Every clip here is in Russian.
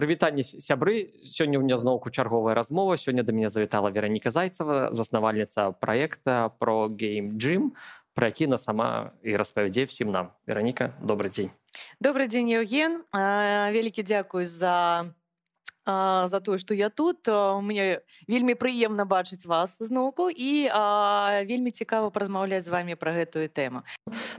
прывітанне сябры. Сёння ў меня зноўку чарговая размова. Сёння да мяне завітала Вераніка Зайцава заснавальніца проекта про Game Gym про які на сама і распавядзе всім нам. Вераніка добрый дзень. Добрый дзень Яўген вялікі дзякуй за а, за тое што я тут у мне вельмі прыемна бачыць вас зноўку і а, вельмі цікава паразмаўляць з вами пра гэтую тэму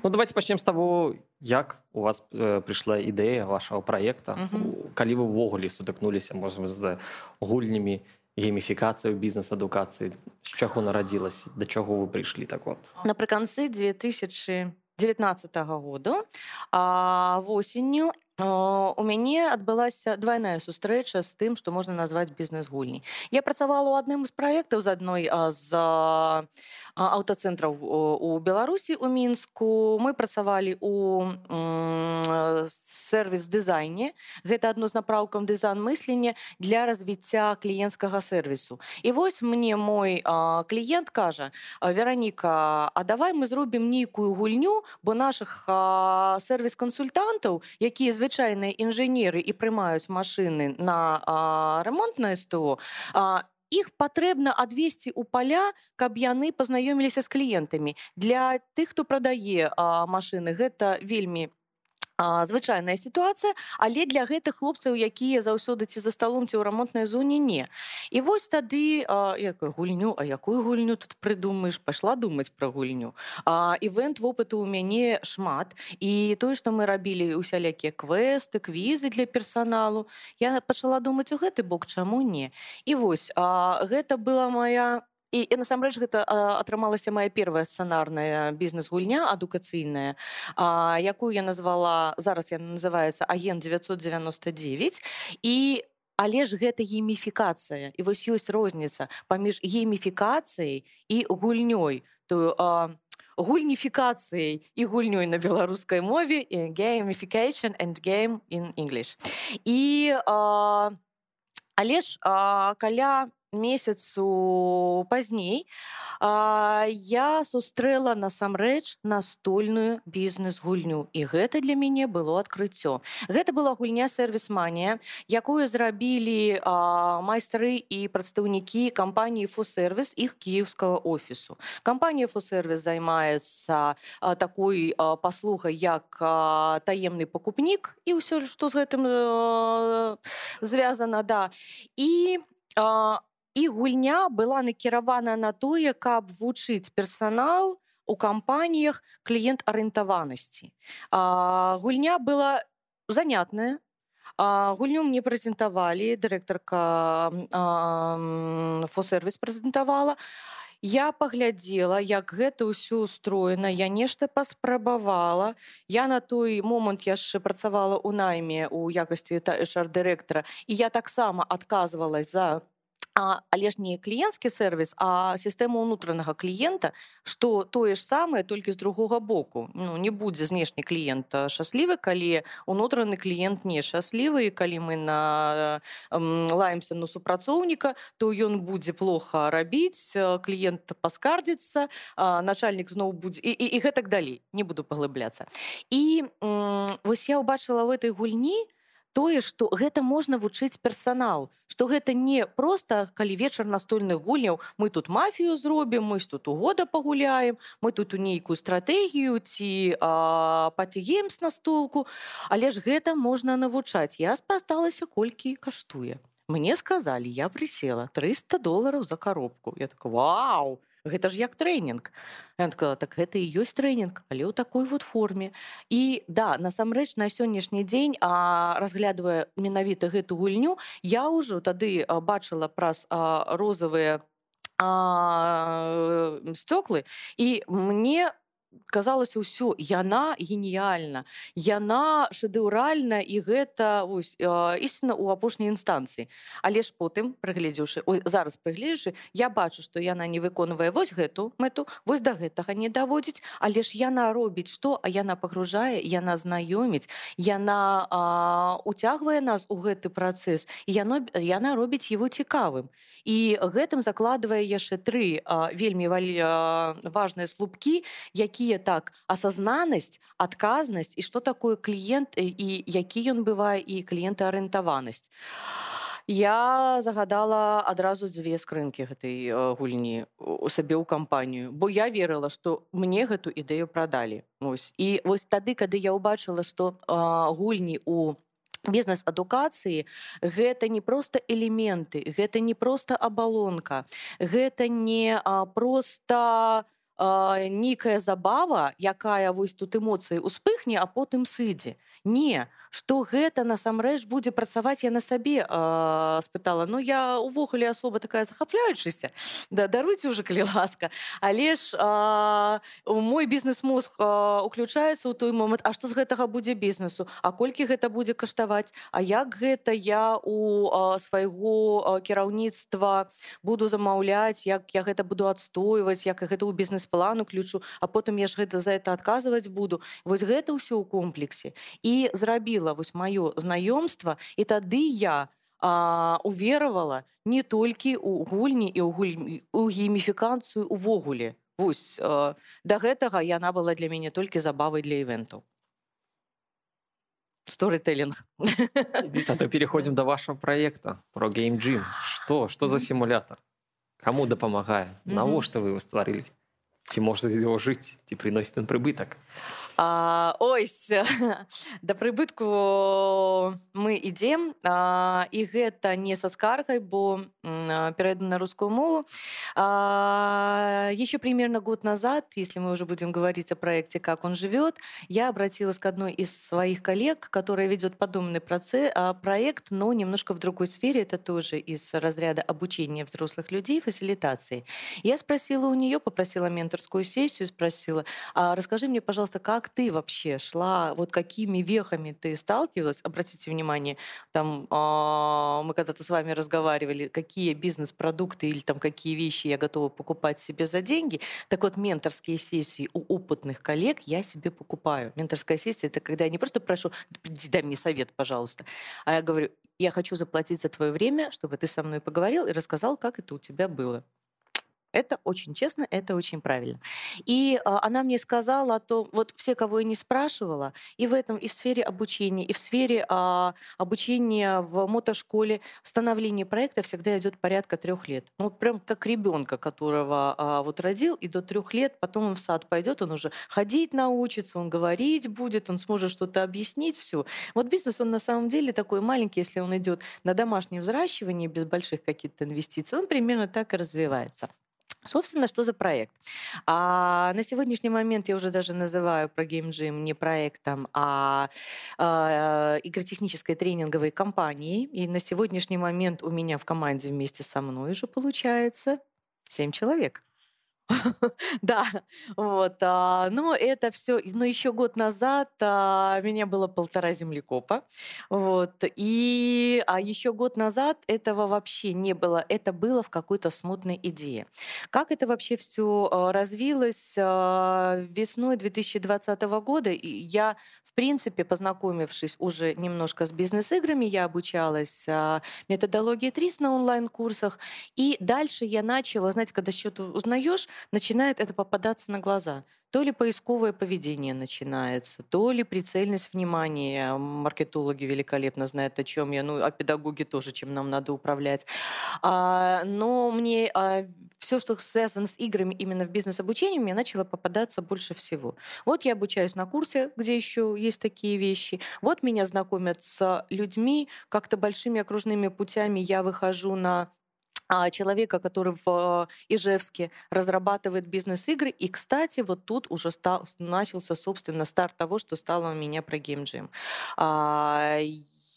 ну давайте пачнем з таго як у вас э, прыйшла ідэя вашего проекта uh -huh. калі вы ўвогуле сутыкнуліся можем з гульнямі гейміфікацыю бізнес-адукацыі з чаго нарадзілася да чаго вы прыйшлі так вот напрыканцы 2019 году а восенню у мяне адбылася двойная сустрэча з тым што можна назваць бізнес-гульні я працавала ў адным з праектаў з адной з аўтацэнтраў у беларусі у мінску мы працавалі у сервіс дызайне гэта адно з напраўкам дызайн мыслення для развіцця кліенцкага сервісу і вось мне мой кліент кажа вераніка а давай мы зробім нейкую гульню бо наших сервіс-кансультантаў якія звычайныя інжынеры і прымаюць машыны на ремонтнае СТО іх патрэбна адвесці ў паля каб яны пазнаёміліся з кліентамі для тых хто прадае машыны гэта вельмі звычайная сітуацыя але для гэтых хлопцаў якія заўсёды ці за сталом ці ў рамонтнай зоне не. І вось тады якую гульню а якую гульню тут прыдумаеш? Пайшла думаць пра гульню. Івент вопыту ў мяне шмат. І тое што мы рабілі усялякія квесты квізы для персаналу я пачала думаць у гэты бок чаму не. І вось а, гэта была моя і, і насамрэч гэта атрымалася моя первая сцэнарная бізнес-гульня адукацыйная якую я назвала зараз я называется агент 999 і Але ж гэта гейміфікацыя і вось ёсць розніца паміж гейміфікацыяй і гульнёй. Тую гульніфікацыяй і гульнёй на беларускай мове gamification and game in English. І а, але ж а, каля месяцу пазней я сустрэла насамрэч настольную бізнес-гульню і гэта для мяне было адкрыццё гэта была гульня сервис-манія якую зрабілі майстры і прадстаўнікі кампаніі фусервіс іх кіеўскага офісу. Кампанія фусервіс займаецца такой паслугай як таемны пакупнік і ўсё што з гэтым звязана да. І а, і гульня была накіравана на тое каб вучыць персанал у кампаніях кліент арыентаванасці гульня была занятная А, гульню мне прэзентавалі дырэктарка фосервіс прэзентавала. Я паглядзела, як гэта ўсё устроена, я нешта паспрабавала. Я на той момант яшчэ працавала ў найме ў якасці шар-дырэктара і я таксама адказвалась за А, але ж не кліенцкі сервіс, а сістэма ўнутранага кліента, што тое ж самае толькі з другога боку. Ну, не будзе знешні кліент шчаслівы, калі унутраны кліент не шчаслівы, калі мы на лаемся на супрацоўніка, то ён будзе плохо рабіць, кліент паскардзіцца, начальнік зноў будзе і, і, і гэтак далей не буду паглыбляцца. І вось я ўбачыла в этой гульні, тое што гэта можна вучыць персанал што гэта не просто калі вечар настольных гульняў мы тут мафію зробім мы тут у года пагуляем мы тут у нейкую стратэгію ці пацігеем с настолку але ж гэта можна навучаць. Я спрасталася колькі каштуе. Мне сказалі я прысела 300 долларов за коробку я так вау гэта ж як трэнінг сказала, так гэта і ёсць трэнінг але ў такой вот форме і да насамрэч на сённяшні дзень а разглядывая менавіта гэту гульню я ўжо тады бачыла праз розавыя сцёклы і мне казалася ўсё яна геніяльна яна шэдэўральна і гэта ось, ісціна ў апошняй інстанцыі але ж потым прыгледзеўшы зараз прыгледзяшы я бачу што яна не выконвае вось гэту мэту вось да гэтага не даводзіць. Але ж яна робіць што а яна пагружае яна знаёміць яна уцягвае нас у гэты працэс яно яна робіць его цікавым. І гэтым закладвае яшчэ тры вельмі важныя слупкі які якія так асазнанасць адказнасць і что такое кліент і які ён бывае і кліентаарыентаванасць я загадала адразу дзве скрынкі гэтай гульні у сабе ў кампанію бо я верыла што мне гэту ідэю прадалі. Ось і вось тады кады я ўбачыла што гульні у бізнес-адукацыі гэта не проста элементы гэта не проста абалонка гэта не а, проста нейкая забава якая вось тут эмоцыі успыхне а потым сыдзе не что гэта насамрэч будзе працаваць я на сабе э, спытала. Ну я увогуле асоба такая захапляючыся да даруйте уже калі ласка але ж э, мой бізнес-мозг э, уключаецца ў той момант А што з гэтага будзе бізнесу А колькі гэта будзе каштаваць? А як гэта я у э, свайго э, кіраўніцтва буду замаўляць? Як я гэта буду адстойваць? Як гэта ў бізнес-план уключу? А потым я ж гэта за это адказваць буду вось гэта ўсё ў комплексе. І і зрабіла вось маё знаёмства і тады я а, уверавала не толькі у гульні і ў гуль... у гейміфікацыю увогуле вось а, да гэтага яна была для мяне толькі забавай для івентаў сторителлинг переходим до вашего проекта про геймджим что что за симулятор кому дапамагае навошта вы его стварылі ці можна его жыць ці приносит он прыбытак А, ось да прыбытку мы ідзем і гэта не са скаргай бо перейду на русскую мову. А, еще примерно год назад если мы уже будем говорить о проекте как он живет я обратилась к одной из своих коллег которая ведет подобный процесс проект но немножко в другой сфере. Это тоже из разряда обучения взрослых людей фасилитации. Я спросила у нее попросила менторскую сессию спросила а расскажи мне пожалуйста как ты вообще шла, вот какими вехами ты сталкивалась? Обратите внимание, там э, мы когда-то с вами разговаривали, какие бизнес-продукты или там какие вещи я готова покупать себе за деньги. Так вот, менторские сессии у опытных коллег я себе покупаю. Менторская сессия — это когда я не просто прошу, дай мне совет, пожалуйста, а я говорю, я хочу заплатить за твое время, чтобы ты со мной поговорил и рассказал, как это у тебя было. Это очень честно, это очень правильно. И а, она мне сказала, то вот все, кого я не спрашивала, и в этом, и в сфере обучения, и в сфере а, обучения в мотошколе, становление проекта всегда идет порядка трех лет. Ну, прям как ребенка, которого а, вот родил, и до трех лет, потом он в сад пойдет, он уже ходить научится, он говорить будет, он сможет что-то объяснить, все. Вот бизнес, он на самом деле такой маленький, если он идет на домашнее взращивание без больших каких-то инвестиций, он примерно так и развивается. Собственно, что за проект? А на сегодняшний момент я уже даже называю про Game Gym не проектом, а, а игротехнической тренинговой компанией. И на сегодняшний момент у меня в команде вместе со мной уже получается 7 человек. да, вот. А, но это все, но еще год назад а, меня было полтора землекопа, вот. И а еще год назад этого вообще не было, это было в какой-то смутной идее. Как это вообще все а, развилось весной 2020 года? Я в принципе, познакомившись уже немножко с бизнес-играми, я обучалась а, методологии ТРИС на онлайн-курсах. И дальше я начала, знаете, когда что-то узнаешь, начинает это попадаться на глаза то ли поисковое поведение начинается, то ли прицельность внимания. Маркетологи великолепно знают, о чем я, ну, а педагоги тоже, чем нам надо управлять. А, но мне а, все, что связано с играми именно в бизнес-обучении, мне начало попадаться больше всего. Вот я обучаюсь на курсе, где еще есть такие вещи. Вот меня знакомят с людьми, как-то большими окружными путями я выхожу на человека, который в Ижевске разрабатывает бизнес-игры. И, кстати, вот тут уже стал, начался, собственно, старт того, что стало у меня про геймджим. А,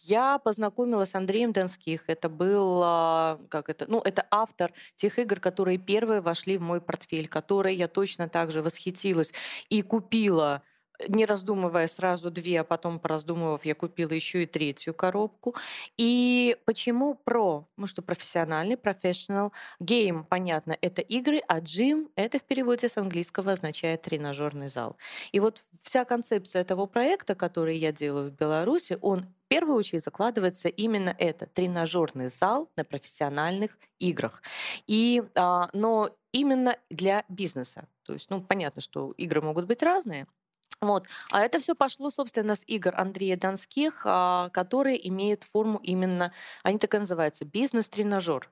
я познакомилась с Андреем Донских. Это был, а, как это, ну, это автор тех игр, которые первые вошли в мой портфель, которые я точно так же восхитилась и купила не раздумывая сразу две, а потом пораздумывав, я купила еще и третью коробку. И почему про? Ну что, профессиональный, professional. Game, понятно, это игры, а gym — это в переводе с английского означает тренажерный зал. И вот вся концепция этого проекта, который я делаю в Беларуси, он в первую очередь закладывается именно это тренажерный зал на профессиональных играх. И, а, но именно для бизнеса. То есть, ну, понятно, что игры могут быть разные, вот. А это все пошло, собственно, с игр Андрея Донских, а, которые имеют форму именно, они так и называются, бизнес-тренажер.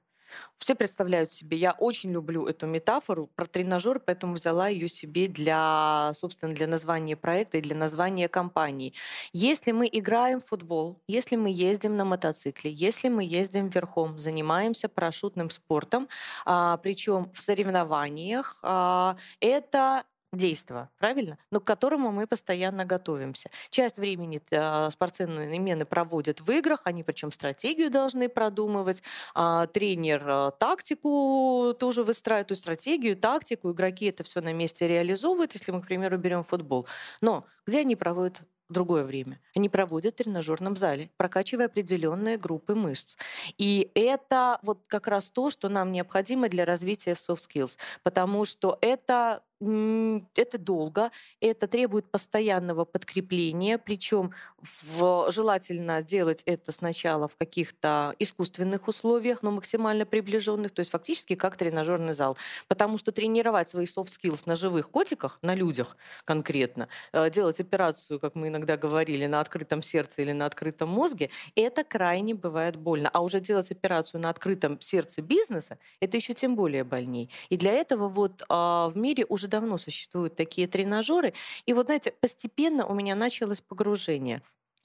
Все представляют себе, я очень люблю эту метафору про тренажер, поэтому взяла ее себе для, собственно, для названия проекта и для названия компании. Если мы играем в футбол, если мы ездим на мотоцикле, если мы ездим верхом, занимаемся парашютным спортом, а, причем в соревнованиях, а, это действо, правильно? Но к которому мы постоянно готовимся. Часть времени э, спортсмены проводят в играх, они причем стратегию должны продумывать, а тренер э, тактику тоже выстраивает, то есть стратегию, тактику, игроки это все на месте реализовывают, если мы, к примеру, берем футбол. Но где они проводят другое время. Они проводят в тренажерном зале, прокачивая определенные группы мышц. И это вот как раз то, что нам необходимо для развития soft skills, потому что это это долго, это требует постоянного подкрепления, причем в, желательно делать это сначала в каких-то искусственных условиях, но максимально приближенных, то есть фактически как тренажерный зал. Потому что тренировать свои soft skills на живых котиках, на людях конкретно, э, делать операцию, как мы иногда говорили, на открытом сердце или на открытом мозге, это крайне бывает больно. А уже делать операцию на открытом сердце бизнеса, это еще тем более больней. И для этого вот а, в мире уже давно существуют такие тренажеры. И вот, знаете, постепенно у меня началось погружение.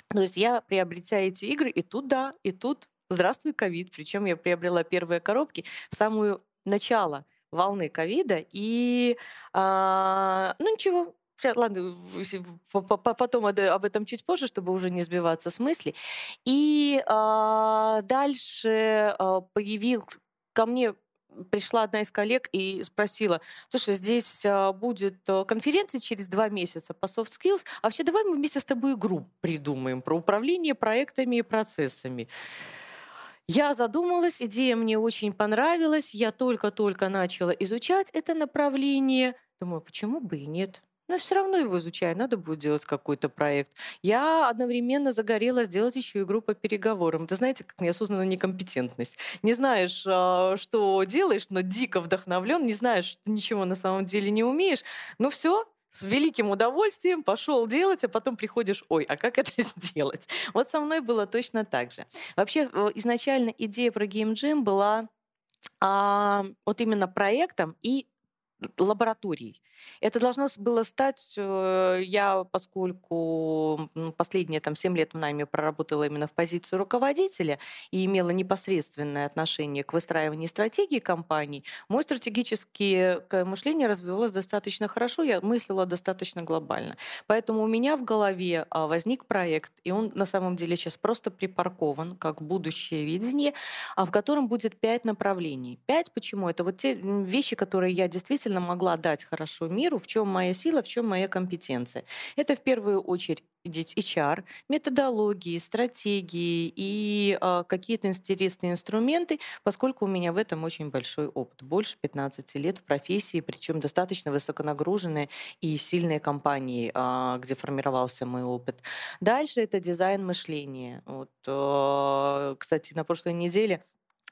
То есть я, приобретя эти игры, и тут да, и тут здравствуй, ковид. Причем я приобрела первые коробки в самую начало волны ковида. И, а, ну ничего, ладно, потом об этом чуть позже, чтобы уже не сбиваться с мысли. И а, дальше а, появил ко мне пришла одна из коллег и спросила, слушай, здесь а, будет э, конференция через два месяца по soft skills, а вообще давай мы вместе с тобой игру придумаем про управление проектами и процессами. Я задумалась, идея мне очень понравилась, я только-только начала изучать это направление. Думаю, почему бы и нет? Но все равно его изучаю, надо будет делать какой-то проект. Я одновременно загорела сделать еще игру по переговорам. Это знаете, как неосознанная некомпетентность. Не знаешь, а, что делаешь, но дико вдохновлен, не знаешь, что ничего на самом деле не умеешь. Ну все, с великим удовольствием пошел делать, а потом приходишь, ой, а как это сделать? Вот со мной было точно так же. Вообще, э, изначально идея про Game была а, вот именно проектом и лабораторий. Это должно было стать, э, я, поскольку последние там, 7 лет в найме проработала именно в позиции руководителя и имела непосредственное отношение к выстраиванию стратегии компании, мое стратегическое мышление развивалось достаточно хорошо, я мыслила достаточно глобально. Поэтому у меня в голове а, возник проект, и он на самом деле сейчас просто припаркован как будущее видение, а в котором будет пять направлений. Пять почему? Это вот те вещи, которые я действительно могла дать хорошо миру, в чем моя сила, в чем моя компетенция. Это в первую очередь HR, методологии, стратегии и э, какие-то интересные инструменты, поскольку у меня в этом очень большой опыт. Больше 15 лет в профессии, причем достаточно высоконагруженные и сильные компании, э, где формировался мой опыт. Дальше это дизайн мышления. Вот, э, кстати, на прошлой неделе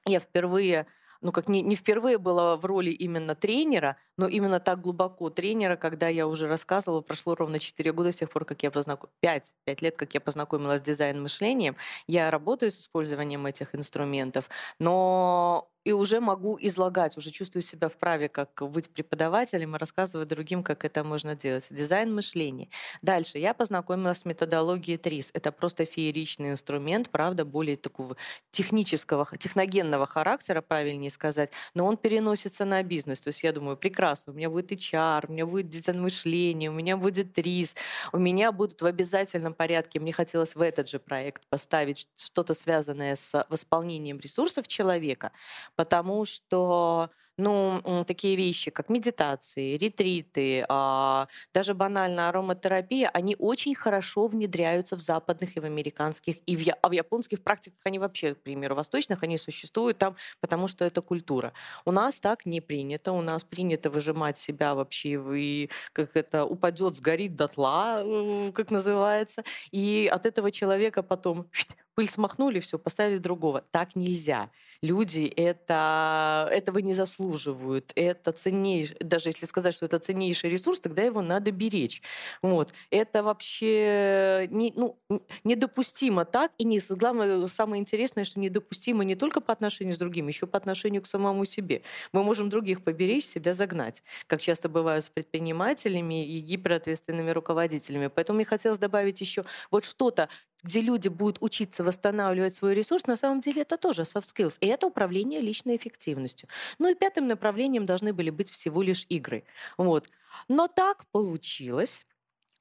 я впервые ну, как не, не впервые была в роли именно тренера, но именно так глубоко тренера, когда я уже рассказывала, прошло ровно 4 года с тех пор, как я познакомилась, 5, 5 лет, как я познакомилась с дизайн-мышлением. Я работаю с использованием этих инструментов, но и уже могу излагать, уже чувствую себя вправе как быть преподавателем и рассказывать другим, как это можно делать. Дизайн мышления. Дальше я познакомилась с методологией ТРИС. Это просто фееричный инструмент, правда, более такого технического, техногенного характера, правильнее сказать, но он переносится на бизнес. То есть я думаю, прекрасно, у меня будет HR, у меня будет дизайн мышления, у меня будет ТРИС, у меня будут в обязательном порядке, мне хотелось в этот же проект поставить что-то связанное с восполнением ресурсов человека, потому что ну, такие вещи, как медитации, ретриты, а, даже банально ароматерапия, они очень хорошо внедряются в западных и в американских, и в, я, а в японских практиках они вообще, к примеру, восточных, они существуют там, потому что это культура. У нас так не принято, у нас принято выжимать себя вообще, и как это упадет, сгорит дотла, э, как называется, и от этого человека потом пыль смахнули, все, поставили другого. Так нельзя. Люди это, этого не заслуживают. Это ценнейший, даже если сказать, что это ценнейший ресурс, тогда его надо беречь. Вот. Это вообще не, ну, недопустимо так. И не, главное, самое интересное, что недопустимо не только по отношению с другими, еще по отношению к самому себе. Мы можем других поберечь, себя загнать, как часто бывает с предпринимателями и гиперответственными руководителями. Поэтому мне хотелось добавить еще вот что-то, где люди будут учиться восстанавливать свой ресурс, на самом деле это тоже soft skills. И это управление личной эффективностью. Ну и пятым направлением должны были быть всего лишь игры. Вот. Но так получилось,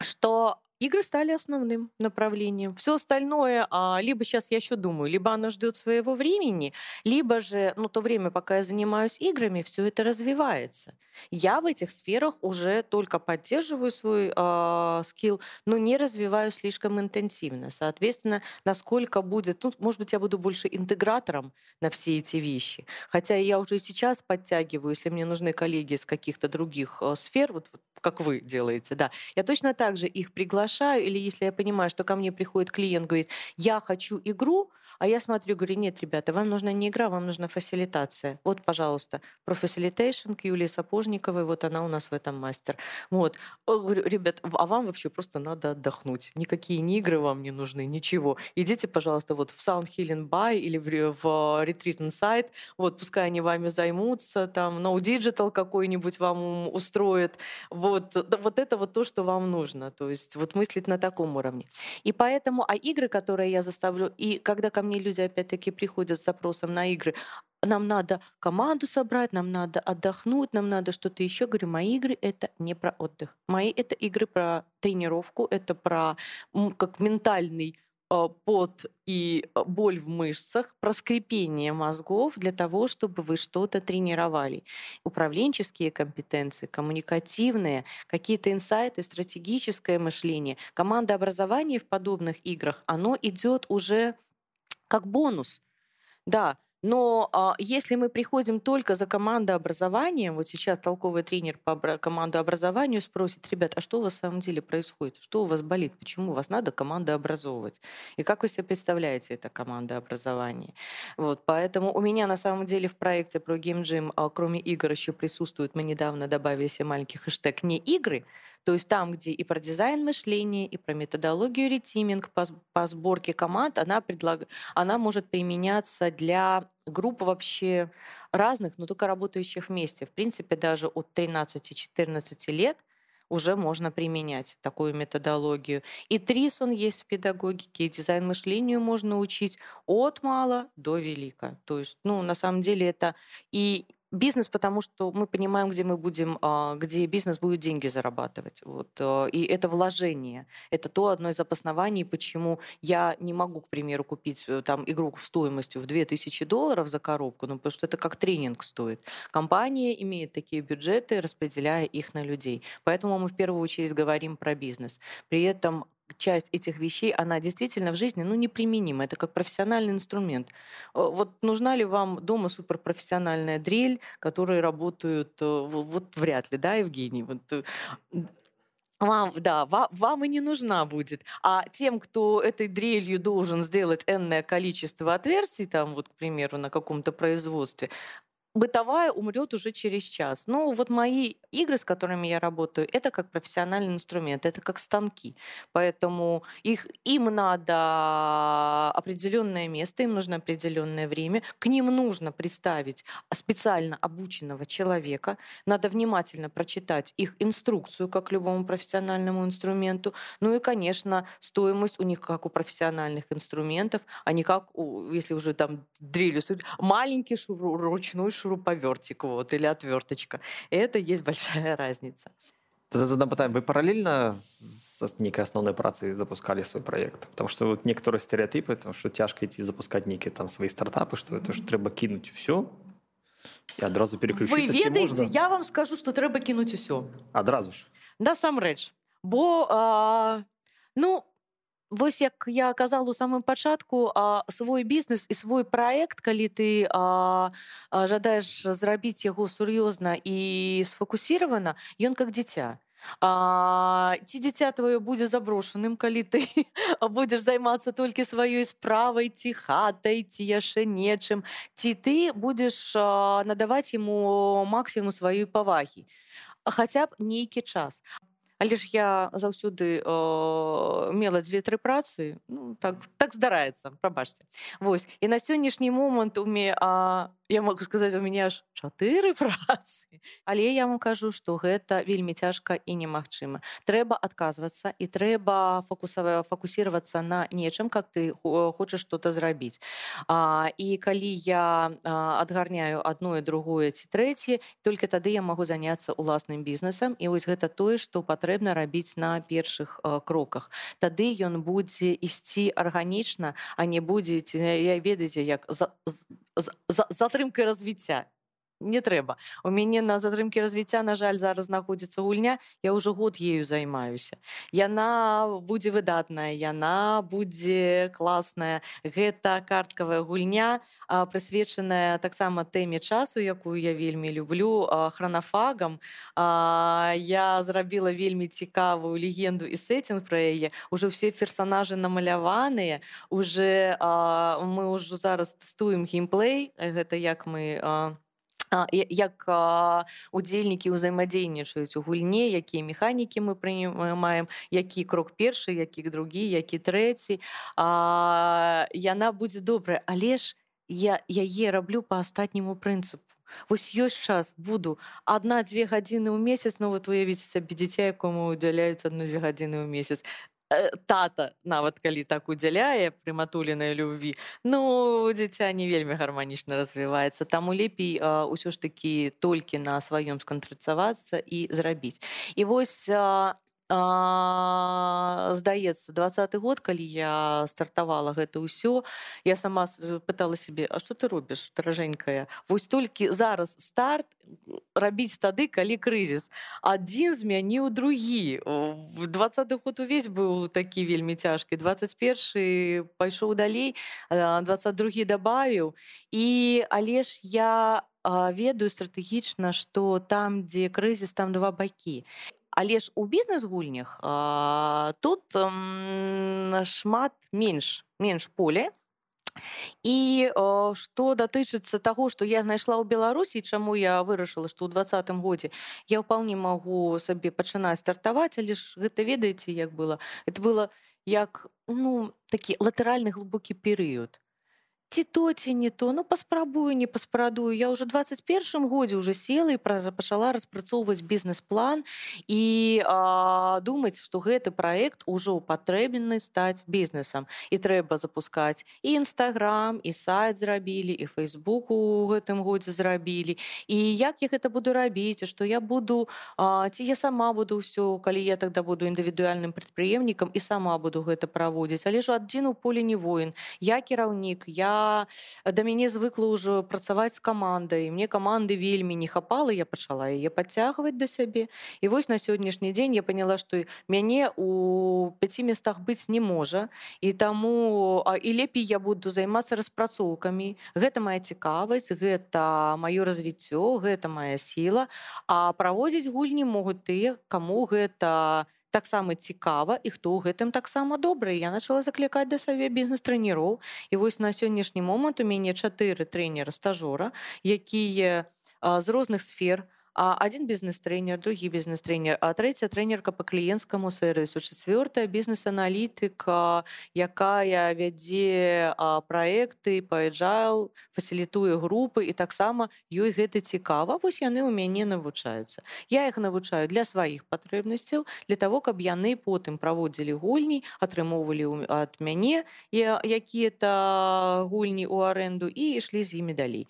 что игры стали основным направлением. Все остальное, а, либо сейчас я еще думаю, либо оно ждет своего времени, либо же, ну, то время, пока я занимаюсь играми, все это развивается. Я в этих сферах уже только поддерживаю свой э, скилл, но не развиваю слишком интенсивно. Соответственно, насколько будет, ну, может быть, я буду больше интегратором на все эти вещи. Хотя я уже сейчас подтягиваю, если мне нужны коллеги из каких-то других э, сфер, вот, вот как вы делаете, да, я точно так же их приглашаю приглашаю, или если я понимаю, что ко мне приходит клиент, говорит, я хочу игру, а я смотрю, говорю, нет, ребята, вам нужна не игра, вам нужна фасилитация. Вот, пожалуйста, про facilitation к Юлии Сапожниковой, вот она у нас в этом мастер. Вот. Говорю, ребят, а вам вообще просто надо отдохнуть. Никакие ни игры вам не нужны, ничего. Идите, пожалуйста, вот в Sound Healing By или в, в Retreat Insight, вот, пускай они вами займутся, там, No Digital какой-нибудь вам устроит. Вот, вот это вот то, что вам нужно. То есть вот мыслить на таком уровне. И поэтому, а игры, которые я заставлю, и когда ко мне люди опять-таки приходят с запросом на игры, нам надо команду собрать, нам надо отдохнуть, нам надо что-то еще. Говорю, мои игры это не про отдых. Мои это игры про тренировку, это про как ментальный а, пот и а, боль в мышцах, про скрепение мозгов для того, чтобы вы что-то тренировали. Управленческие компетенции, коммуникативные, какие-то инсайты, стратегическое мышление. Команда образования в подобных играх, оно идет уже как бонус. Да, но а, если мы приходим только за командообразованием, вот сейчас толковый тренер по командообразованию спросит, ребят, а что у вас на самом деле происходит? Что у вас болит? Почему вас надо командообразовывать? И как вы себе представляете это командообразование? Вот, поэтому у меня на самом деле в проекте про Game Gym, а, кроме игр, еще присутствует, мы недавно добавили себе маленький хэштег «не игры», то есть там, где и про дизайн мышления, и про методологию ретиминг по, по сборке команд, она, предлаг... она может применяться для групп вообще разных, но только работающих вместе. В принципе, даже от 13-14 лет уже можно применять такую методологию. И ТРИС он есть в педагогике, и дизайн мышлению можно учить от мала до велика. То есть, ну, на самом деле это и Бизнес, потому что мы понимаем, где мы будем, а, где бизнес будет деньги зарабатывать. Вот. Э, и это вложение. Это то одно из обоснований, почему я не могу, к примеру, купить э, там игру стоимостью в 2000 долларов за коробку, ну, потому что это как тренинг стоит. Компания имеет такие бюджеты, распределяя их на людей. Поэтому мы в первую очередь говорим про бизнес. При этом часть этих вещей, она действительно в жизни ну, неприменима. Это как профессиональный инструмент. Вот нужна ли вам дома суперпрофессиональная дрель, которые работают, э, вот вряд ли, да, Евгений? Вот, э, вам, да, вам и не нужна будет. А тем, кто этой дрелью должен сделать энное количество отверстий, там вот, к примеру, на каком-то производстве, бытовая умрет уже через час. Ну, вот мои игры, с которыми я работаю, это как профессиональный инструмент, это как станки. Поэтому их, им надо определенное место, им нужно определенное время. К ним нужно представить специально обученного человека. Надо внимательно прочитать их инструкцию, как любому профессиональному инструменту. Ну и, конечно, стоимость у них, как у профессиональных инструментов, а не как, у, если уже там дрелью, маленький шуруп, ручной шуруп шуруповертик вот, или отверточка. И это есть большая разница. Тогда задам питання. Ви паралельно з некой основной працей запускали свой проект? Потому что вот некоторые стереотипы, потому что тяжко идти запускать некие там свои стартапы, что это ж треба кинуть все и одразу переключиться. Ви ведаете, я вам скажу, что треба кинуть все. Одразу ж? Насамрэч. Бо, а, ну, вось як я казала у самым пачатку свой бізнес і свой проект калі ты а, а, жадаеш зрабіць яго сур'ёзна і сфокусирована ён как дзіця А, ці дзіця твоё будзе заброшаным калі ты будзеш займацца толькі сваёй справай ці хатай ці яшчэ нечым ці ты будзеш надаваць ему максімум сваёй павагі хаця б нейкі час але ж я заўсёды э, мела дзве-тры працы ну, так так здараецца прабачце Вось і на сённяшні момант у мне а я могу сказаць у мяне аж чатыры працы. Але я вам кажу што гэта вельмі цяжка і немагчыма. Трэба адказвацца і трэба фокусава фокусироваться на нечым как ты хочаш что-то зрабіць. А, і калі я адгарняю одно і другое ці трэці только тады я могу заняться уласным бізнесам. І вось гэта тое что патрэбна рабіць на першых кроках тады ён будзе ісці арганічна а не будзе я ведаеце як за, за, за, за затрымкай развіцця не трэба у мяне на затрымкі развіцця на жаль зараз знаходзіцца гульня я ўжо год ею займаюся яна будзе выдатная яна будзе класная гэта карткавая гульня прысвечаная таксама тэме часу якую я вельмі люблю хранафагам я зрабіла вельмі цікавую легенду і сеттинг пра яе уже все персонажы намаляваныя уже мы ўжо зараз тэстуем геймплей. Гэта як мы як удзельнікі ўзаемадзейнічаюць у гульне якія механікі мы прымаем які крок першы які другі які трэці яна будзе добрая. Але ж я яе раблю по астатняму прынцыпу Вось ёсць час буду. Адна-дзве гадзіны ў месяц ну вот уявіце сабе дзіця якому удзяляюць адну-дзве гадзіны ў месяц тата нават калі так удзяляе прыматуленай любві ну дзіця не вельмі гарманічна развіваецца. Таму лепей ўсё ж такі толькі на сваём скантрацавацца і зрабіць. І вось здаецца двадцаты год калі я стартавала гэта ўсё. Я сама пытала себе А что ты робіш даражэнькая вось толькі зараз старт рабіць тады калі крызіс адзін змяніў другі двадцаты год увесь быў такі вельмі цяжкі 21 пайшоў далей 22 добавіў і але ж я ведаю стратэгічна што там дзе крызіс там два бакі але ж у бізнес-гульнях тут шмат менш менш поле і што датычыцца таго што я знайшла ў беларусі чаму я вырашыла што ў двадцатым годзе я вполне магу сабе пачынаць стартаваць але ж гэта ведаеце як было? Это было як ну такі латэральны глубокі перыяд ці то ці не то ну паспрабую не паспрадую я уже 21 годзе уже села і пачала распрацоўваць бізнес-план і а, думаць што гэты проект ужо патрэбенны стаць бізнесам і трэба запускаць і нстаграм і сайт зрабілі і фейсбуку у гэтым годзе зрабілі і як я гэта буду рабіць што я буду а, ці я сама буду ўсё калі я тогда буду індывідуальным прадпрыемнікам і сама буду гэта праводзіць але ж адзін у поле не воін я кіраўнік я да мяне звыкла ўжо працаваць з камандай мне каманды вельмі не хапала я пачала яе падцягваць да сябе і вось на сённяшні дзень я поняла што мяне у пяці местах быць не можа і таму а, і лепей я буду займацца распрацоўкамі гэта моя цікавасць гэта маё развіццё гэта моя сіла. А праводзіць гульні могуць тыя каму гэта таксама цікава і хто ў гэтым таксама добры. Я начала заклікаць да саве бізнес-трэнераў і вось на сённяшні момант у мяне чатыры трэнера стажора якія з розных сфер а один бізнес-трэнер другі бізнес-трэнер а трэця трэнерка по кліенцкаму сервісу чацвёртая бізнес-аналітыка якая вядзе праекты пайджайл фасілітуе групы і таксама ёй гэта цікава. Вось яны ў мяне навучаюцца. Я іх навучаю для сваіх патрэбнасцяў для того каб яны потым праводзілі гульні атрымоўвалі ад мяне якія-то гульні ў аренду і ішлі з імі далей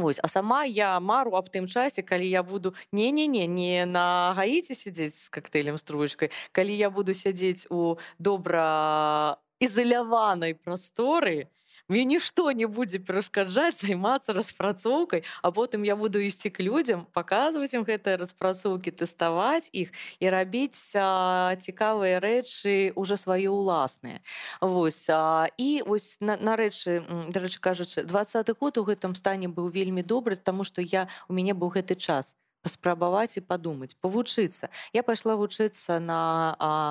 Вось, а сама я мару аб тым часе калі я буду не не не не на гаіце сядзець з коктейлем стручкой калі я буду сядзець у добра ізаляванай прасторы мне нішто не будзе перашкаджаць займацца распрацоўкай а потым я буду ісці к людзям паказваць ім гэтыя распрацоўкі тэставаць іх і рабіць цікавыя рэчы уже свае ўласныя Вось а, і вось нарэчы на дарэчы кажучы двадцаты год у гэтым стане быў вельмі добры таму што я у мяне быў гэты час паспрабаваць і падумаць павучыцца я пайшла вучыцца на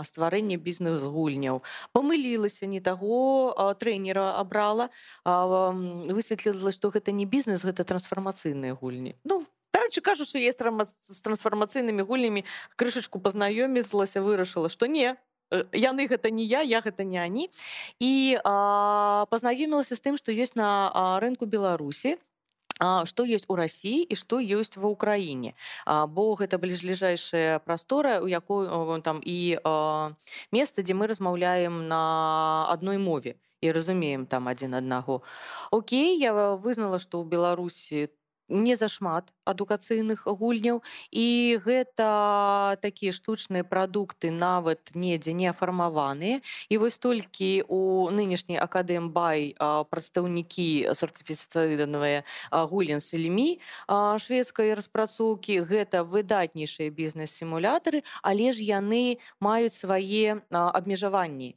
стварэнне бізнес-гульняў памылілася не таго трэнера абрала высветліла што гэта не бізнес гэта трансфармацыйныя гульні ну Короче, кажуць что есть з трансфармацыйнымі гульнямі крышачку пазнаёмілася вырашыла што не яны гэта не я я гэта не они. І пазнаёмілася з тым што ёсць на рынку беларусі что есть у России и что есть в Украине? Бо гэта бліжэйшая прастора у якой там і месца дзе мы размаўляем на адной мове і разумеем там адзін аднаго Окей я вызнала что ў Беларусі не зашмат адукацыйных гульняў. І гэта такія штучныя прадукты нават недзе не афармаваныя. І вось толькі у нынешняй акадэм бай прадстаўнікі сертыфіцыйданыя гулен сельмі шведскай распрацоўкі гэта выдатнейшыя бізнес-сімулятары але ж яны маюць свае абмежаванні.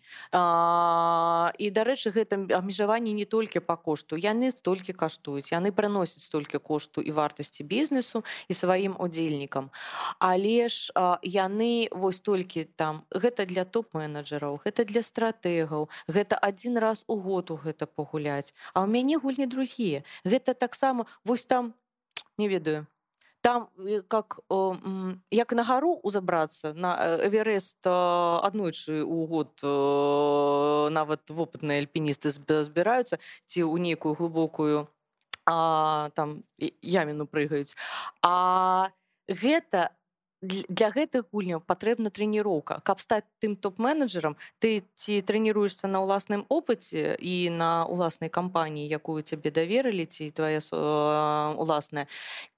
І дарэчы гэта абмежаванні не толькі па кошту. Яны столькі каштуюць яны прыносяць столькі кошту і вартасці бізнес бізнесу і сваім удзельнікам але ж яны вось толькі там гэта для топ-менеджераў гэта для стратэгаў гэта адзін раз у год у гэта пагуляць. А ў мяне гульні другія. Гэта таксама вось там не ведаю там как як на гару узабрацца на эверест аднойчы у год нават вопытныя альпіністы збіраюцца ці ў нейкую глубокую а, там яміну прыгаюць а гэта для гэтых гульняў патрэбна трэніроўка. Каб стаць тым топ-менеджерам ты ці трэніруешься на ўласным опыце і на уласнай кампаніі якую цябе даверылі ці твоя уласная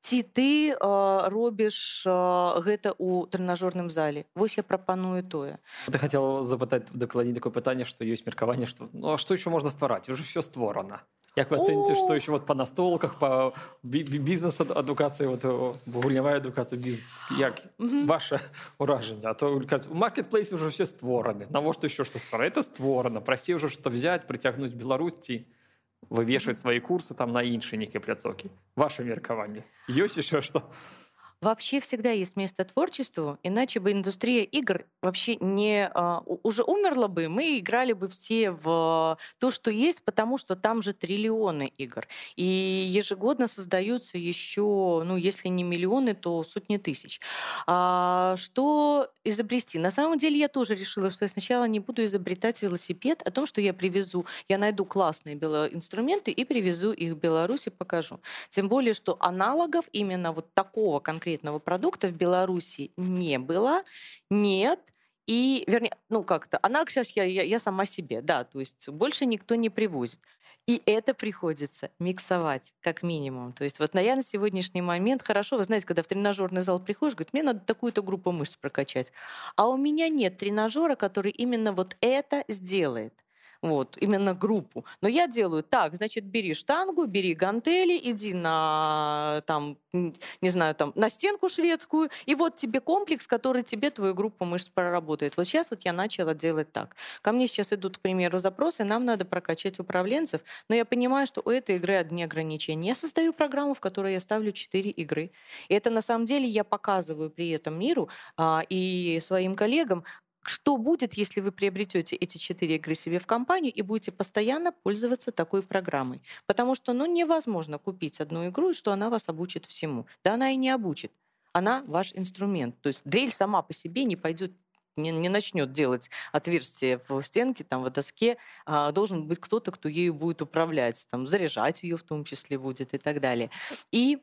ці ты робіш гэта ў трэнажорным зале? Вось я прапаную тое. Ты хотел запытаць дакладней такое пытанне што ёсць меркаванне што ну, што еще можна ствараць? Уже все створана Як вы оцените, что еще вот по настолках, по бізнес-адукації, от гульнявая адукація, бізнес, як ваше ураження? А то у маркетплейсі вже все створені. Навошта ще що створено? Це створено. Прості вже що взяти, притягнути Білорусі, вивішувати свої курси там на інші нікі пляцоки. Ваше меркаванне. Есть ще що? Вообще всегда есть место творчеству, иначе бы индустрия игр вообще не а, уже умерла бы, мы играли бы все в то, что есть, потому что там же триллионы игр. И ежегодно создаются еще, ну, если не миллионы, то сотни тысяч. А, что изобрести? На самом деле я тоже решила, что я сначала не буду изобретать велосипед, о том, что я привезу, я найду классные инструменты и привезу их в Беларусь и покажу. Тем более, что аналогов именно вот такого конкретного конкретного продукта в Беларуси не было, нет, и, вернее, ну как-то, она сейчас я, я, я сама себе, да, то есть больше никто не привозит. И это приходится миксовать, как минимум. То есть вот на я на сегодняшний момент, хорошо, вы знаете, когда в тренажерный зал приходишь, говорит, мне надо такую-то группу мышц прокачать. А у меня нет тренажера, который именно вот это сделает вот, именно группу. Но я делаю так, значит, бери штангу, бери гантели, иди на, там, не знаю, там, на стенку шведскую, и вот тебе комплекс, который тебе твою группу мышц проработает. Вот сейчас вот я начала делать так. Ко мне сейчас идут, к примеру, запросы, нам надо прокачать управленцев, но я понимаю, что у этой игры одни ограничения. Я создаю программу, в которой я ставлю 4 игры. И это на самом деле я показываю при этом миру а, и своим коллегам, что будет, если вы приобретете эти четыре игры себе в компанию и будете постоянно пользоваться такой программой? Потому что ну, невозможно купить одну игру, и что она вас обучит всему. Да она и не обучит. Она ваш инструмент. То есть дрель сама по себе не пойдет не, не начнет делать отверстие в стенке, там, в доске, а, должен быть кто-то, кто ею будет управлять, там, заряжать ее в том числе будет и так далее. И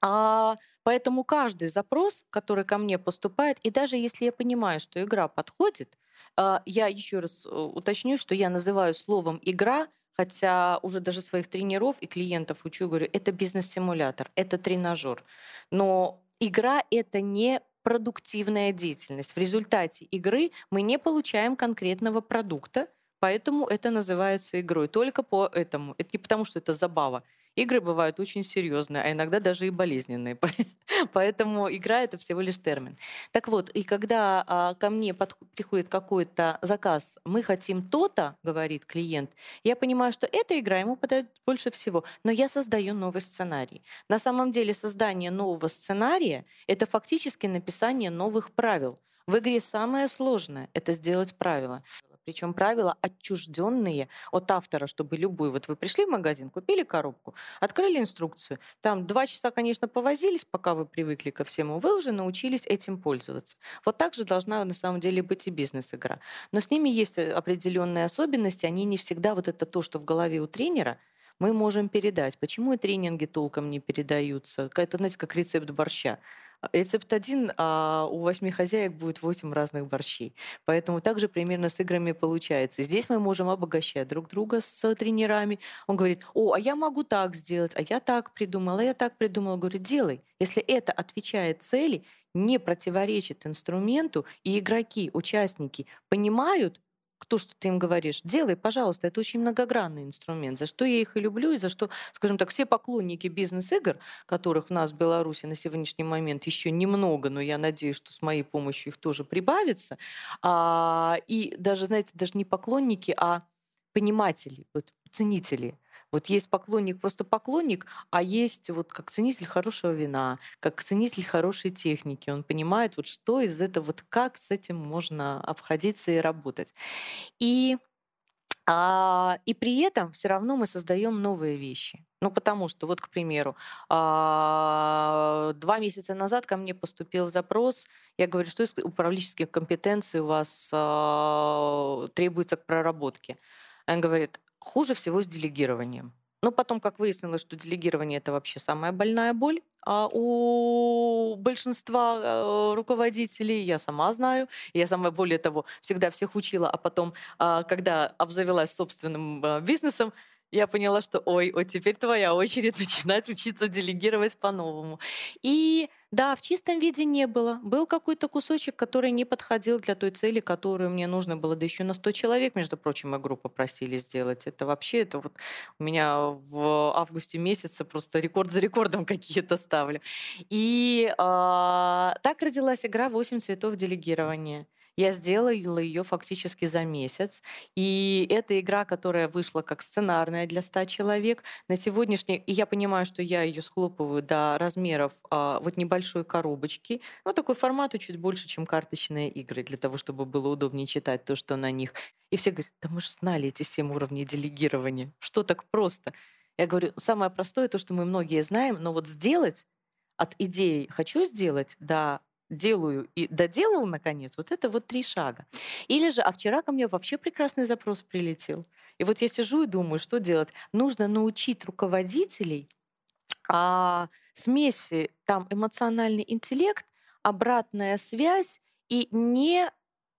а, Поэтому каждый запрос, который ко мне поступает, и даже если я понимаю, что игра подходит, а, я еще раз э, уточню, что я называю словом игра, хотя уже даже своих тренеров и клиентов учу, говорю, это бизнес-симулятор, это тренажер. Но игра — это не продуктивная деятельность. В результате игры мы не получаем конкретного продукта, Поэтому это называется игрой. Только по этому. Это не потому, что это забава. Игры бывают очень серьезные, а иногда даже и болезненные. Поэтому игра это всего лишь термин. Так вот, и когда а, ко мне приходит какой-то заказ, мы хотим то-то, говорит клиент, я понимаю, что эта игра ему подает больше всего, но я создаю новый сценарий. На самом деле создание нового сценария это фактически написание новых правил. В игре самое сложное — это сделать правила. Причем правила отчужденные от автора, чтобы любой... Вот вы пришли в магазин, купили коробку, открыли инструкцию. Там два часа, конечно, повозились, пока вы привыкли ко всему. Вы уже научились этим пользоваться. Вот так же должна на самом деле быть и бизнес-игра. Но с ними есть э, определенные особенности. Они не всегда вот это то, что в голове у тренера, мы можем передать. Почему и тренинги толком не передаются? Это, знаете, как рецепт борща. Рецепт один, а у восьми хозяек будет восемь разных борщей. Поэтому также примерно с играми получается. Здесь мы можем обогащать друг друга с тренерами. Он говорит, о, а я могу так сделать, а я так придумал, а я так придумал. Говорит, делай. Если это отвечает цели, не противоречит инструменту, и игроки, участники понимают, кто что ты им говоришь, делай, пожалуйста, это очень многогранный инструмент, за что я их и люблю, и за что, скажем так, все поклонники бизнес-игр, которых у нас в Беларуси на сегодняшний момент еще немного, но я надеюсь, что с моей помощью их тоже прибавится, а, и даже, знаете, даже не поклонники, а пониматели, вот, ценители – вот есть поклонник, просто поклонник, а есть вот как ценитель хорошего вина, как ценитель хорошей техники. Он понимает, вот что из этого, вот как с этим можно обходиться и работать. И а, и при этом все равно мы создаем новые вещи. Ну, потому что, вот, к примеру, а, два месяца назад ко мне поступил запрос. Я говорю, что из управленческих компетенций у вас а, требуется к проработке. Он говорит, Хуже всего с делегированием. Но потом, как выяснилось, что делегирование это вообще самая больная боль а у большинства э, руководителей, я сама знаю, я сама, более того, всегда всех учила, а потом, а, когда обзавелась собственным э, бизнесом, я поняла, что ой, вот теперь твоя очередь начинать учиться делегировать по-новому. И да, в чистом виде не было. Был какой-то кусочек, который не подходил для той цели, которую мне нужно было. Да еще на 100 человек, между прочим, мы группу просили сделать. Это вообще, это вот у меня в августе месяце просто рекорд за рекордом какие-то ставлю. И э, так родилась игра «8 цветов делегирования». Я сделала ее фактически за месяц. И эта игра, которая вышла как сценарная для 100 человек, на сегодняшний... И я понимаю, что я ее схлопываю до размеров а, вот небольшой коробочки. Вот такой формат чуть больше, чем карточные игры, для того, чтобы было удобнее читать то, что на них. И все говорят, да мы же знали эти семь уровней делегирования. Что так просто? Я говорю, самое простое то, что мы многие знаем, но вот сделать от идеи «хочу сделать» до делаю и доделал, наконец, вот это вот три шага. Или же, а вчера ко мне вообще прекрасный запрос прилетел. И вот я сижу и думаю, что делать? Нужно научить руководителей а, смеси там эмоциональный интеллект, обратная связь и не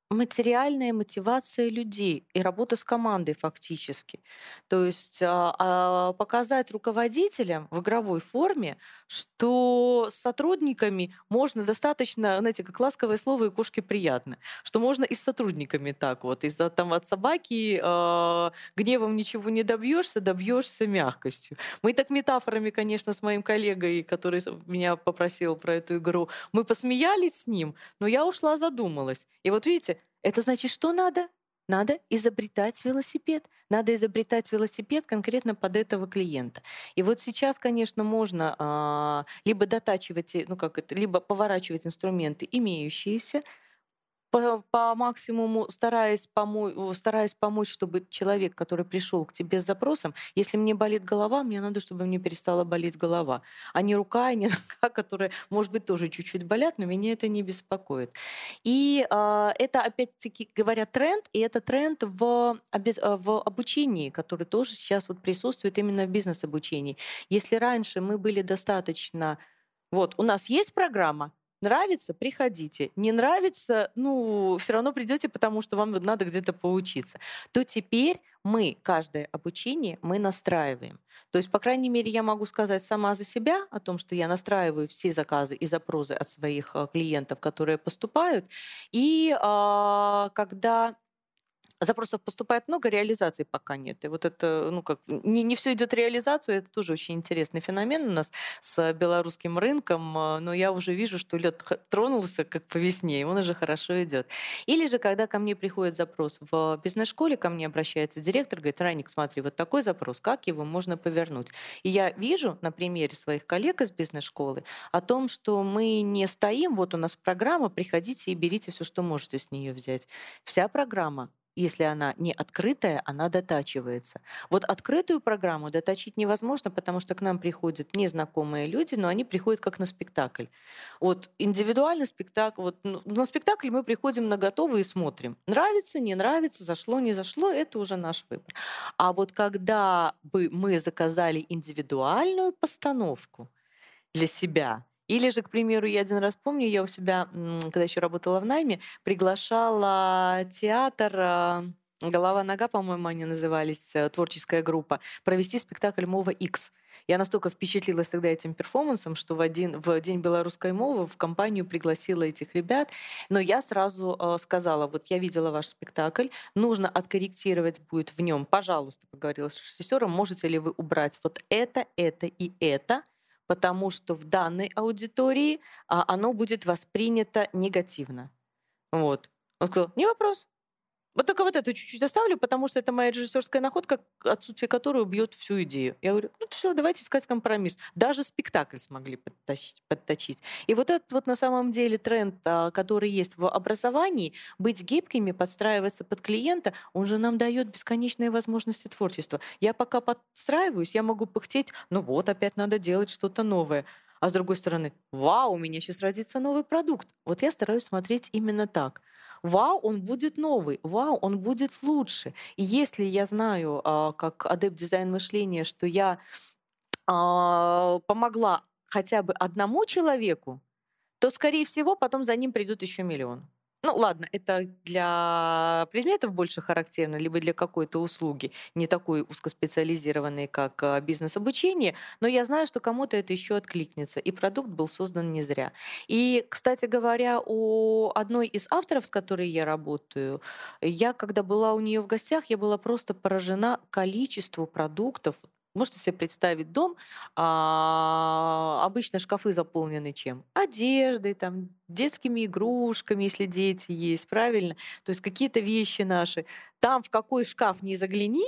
материальная мотивация людей и работа с командой фактически. То есть а, а, показать руководителям в игровой форме, что с сотрудниками можно достаточно, знаете, как ласковое слово и кошке приятно, что можно и с сотрудниками так вот, из там от собаки э, гневом ничего не добьешься, добьешься мягкостью. Мы так метафорами, конечно, с моим коллегой, который меня попросил про эту игру, мы посмеялись с ним, но я ушла, задумалась. И вот видите, это значит, что надо? Надо изобретать велосипед. Надо изобретать велосипед конкретно под этого клиента. И вот сейчас, конечно, можно а, либо дотачивать, ну как это, либо поворачивать инструменты имеющиеся, по, по максимуму стараясь, помо- стараясь помочь, чтобы человек, который пришел к тебе с запросом, если мне болит голова, мне надо, чтобы мне перестала болеть голова, а не рука, и не нога, которая, может быть, тоже чуть-чуть болят, но меня это не беспокоит. И э, это, опять-таки, говоря, тренд, и это тренд в, в обучении, который тоже сейчас вот присутствует именно в бизнес-обучении. Если раньше мы были достаточно вот, у нас есть программа, Нравится, приходите. Не нравится, ну, все равно придете, потому что вам надо где-то поучиться. То теперь мы каждое обучение мы настраиваем. То есть, по крайней мере, я могу сказать сама за себя о том, что я настраиваю все заказы и запросы от своих э, клиентов, которые поступают. И э, когда запросов поступает много, реализации пока нет. И вот это, ну как, не, не все идет реализацию, это тоже очень интересный феномен у нас с белорусским рынком, а, но я уже вижу, что лед тронулся как по весне, и он уже хорошо идет. Или же, когда ко мне приходит запрос в бизнес-школе, ко мне обращается директор, говорит, Раник, смотри, вот такой запрос, как его можно повернуть? И я вижу на примере своих коллег из бизнес-школы о том, что мы не стоим, вот у нас программа, приходите и берите все, что можете с нее взять. Вся программа если она не открытая, она дотачивается. Вот открытую программу доточить невозможно, потому что к нам приходят незнакомые люди, но они приходят как на спектакль. Вот индивидуальный спектакль, вот ну, на спектакль мы приходим на готовый и смотрим. Нравится, не нравится, зашло, не зашло, это уже наш выбор. А вот когда бы мы заказали индивидуальную постановку для себя, или же, к примеру, я один раз помню, я у себя, когда еще работала в найме, приглашала театр а, «Голова-нога», по-моему, они назывались, э, творческая группа, провести спектакль «Мова X». Я настолько впечатлилась тогда этим перформансом, что в, один, в День белорусской мовы в компанию пригласила этих ребят. Но я сразу э, сказала, вот я видела ваш спектакль, нужно откорректировать будет в нем. Пожалуйста, поговорила с режиссером, можете ли вы убрать вот это, это и это, потому что в данной аудитории а, оно будет воспринято негативно. Вот. Он сказал, не вопрос, вот только вот это чуть-чуть оставлю, потому что это моя режиссерская находка, отсутствие которой убьет всю идею. Я говорю, ну все, давайте искать компромисс. Даже спектакль смогли подтащить, подточить. И вот этот вот на самом деле тренд, а, который есть в образовании, быть гибкими, подстраиваться под клиента, он же нам дает бесконечные возможности творчества. Я пока подстраиваюсь, я могу пыхтеть, ну вот, опять надо делать что-то новое. А с другой стороны, вау, у меня сейчас родится новый продукт. Вот я стараюсь смотреть именно так вау, он будет новый, вау, он будет лучше. И если я знаю, а, как адепт дизайн мышления, что я а, помогла хотя бы одному человеку, то, скорее всего, потом за ним придут еще миллион. Ну ладно, это для предметов больше характерно, либо для какой-то услуги, не такой узкоспециализированной, как а, бизнес-обучение, но я знаю, что кому-то это еще откликнется, и продукт был создан не зря. И, кстати говоря, у одной из авторов, с которой я работаю, я, когда была у нее в гостях, я была просто поражена количеству продуктов, Можете себе представить дом, а, обычно шкафы заполнены чем? Одеждой, там, детскими игрушками, если дети есть, правильно? То есть какие-то вещи наши. Там в какой шкаф не загляни,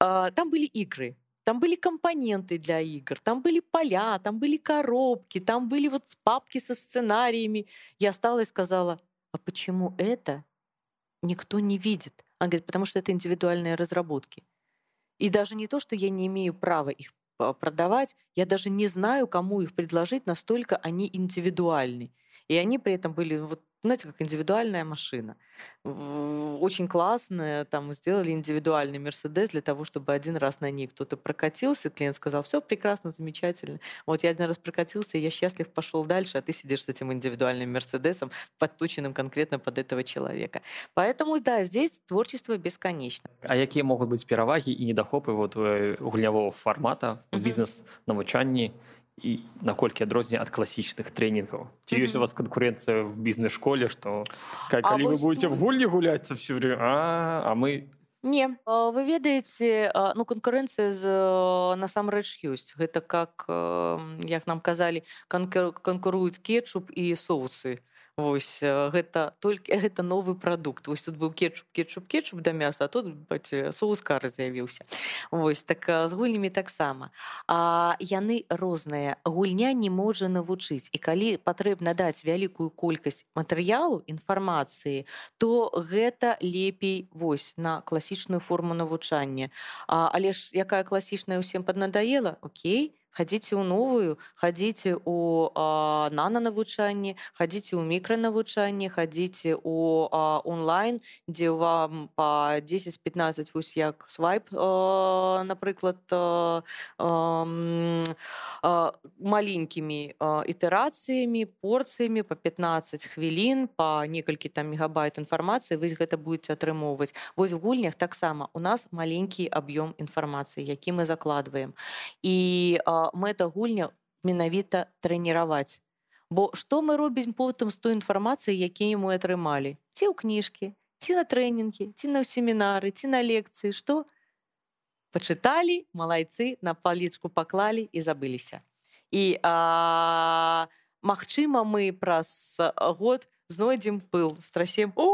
а, там были игры. Там были компоненты для игр, там были поля, там были коробки, там были вот папки со сценариями. Я стала и сказала, а почему это никто не видит? Она говорит, потому что это индивидуальные разработки. И даже не то, что я не имею права их продавать, я даже не знаю, кому их предложить, настолько они индивидуальны. И они при этом были вот знаете, как индивидуальная машина. Очень классная, там сделали индивидуальный Мерседес для того, чтобы один раз на ней кто-то прокатился, клиент сказал, все прекрасно, замечательно. Вот я один раз прокатился, я счастлив, пошел дальше, а ты сидишь с этим индивидуальным Мерседесом, подточенным конкретно под этого человека. Поэтому, да, здесь творчество бесконечно. А какие могут быть пераваги и недохопы вот э, гульнявого формата в бізнес-навучанні і наколькі адрозненне ад класічных трэнінгаў ці ёсць у вас канкурэнцыя в бізнес-школе што калі вы будете в гульні гуляць все время а, а мы не вы ведаеце ну канкурэнцыя з насамрэч ёсць гэта как як нам казалі канкуруюць кетчуп і соусы Вось гэта толькі гэта новы прадукт. Вось тут быў кетчуп кетчуп кетчуп да мяса а тут соус кары з'явіўся. Вось так з гульнямі таксама. А яны розныя. Гульня не можа навучыць. І калі патрэбна даць вялікую колькасць матэрыялу інфармацыі то гэта лепей вось на класічную форму навучання. Але ж якая класічная ўсім паднадаела Окей хадзіце ў новую хадзіце у нананавучанні хадзіце ў мікранавучанні хадзіце у онлайн дзе вам по 10-15 вось як свайп напрыклад маленькімі ітэрацыямі порцыямі по 15 хвілін по некалькі там мегабайт інфармацыі вы гэта будете атрымоўваць вось в гульнях таксама у нас маленькі аб'ём інфармацыі які мы закладваем і а, мэта гульня менавіта трэніраваць. Бо што мы робім потым з той інфармацыяй, якія мы атрымалі ці ў кніжкі, ці на трэнінгі ці на семінары ці на лекцыі што пачыталі малайцы на палічку паклалі і забыліся і а, магчыма мы праз год знойдзем пыл страсем о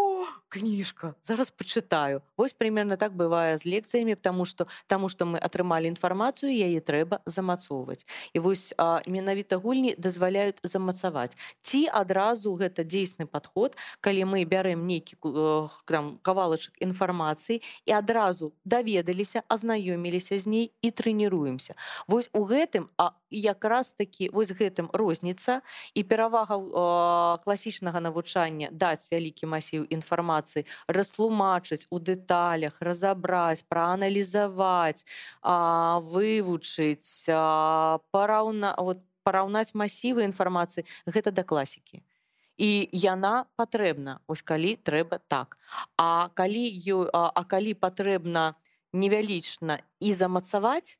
кніжка зараз пачытаю вось примерно так бывае з лекцыямі потому что таму что мы атрымалі інфармацыю яе трэба замацоўваць і вось менавіта гульні дазваляюць замацаваць ці адразу гэта дзейсны падход калі мы бярэм нейкі э, там кавалачак інфармацыі і адразу даведаліся азнаёміліся з ней і трэніруемся. Вось у гэтым а якраз такі вось гэтым розніца і перавага класічнага навучання даць вялікі масіў інфармацыі інфармацыі растлумачыць у дэталях разабраць прааналізаваць вывучыць параўна вот параўнаць масівы інфармацыі гэта да класікі і яна патрэбна ось калі трэба так. А калі ё, а, а калі патрэбна невялічна і замацаваць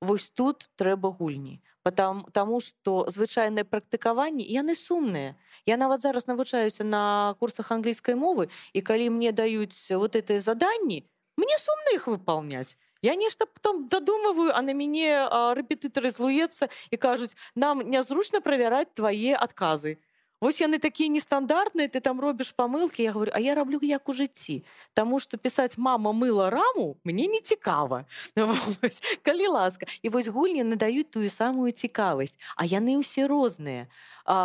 вось тут трэба гульні. Потому таму что звычайныя практыкаванні яны сумныя. Я нават зараз навучаюся на курсах англійскай мовы і калі мне даюць вот это заданні мне сумна іх выполнять я нешта потом дадумываю а на мяне рэпетытары злуецца і кажуць нам нязручна правяраць твае адказы Вось яны такія нестандартныя ты там робіш памылки я говорю а я раблю як у жыцці Таму что пісаць мама мыла раму мне не цікава калі ласка і вось гульні надаюць тую самую цікавасць а яны ўсе розныя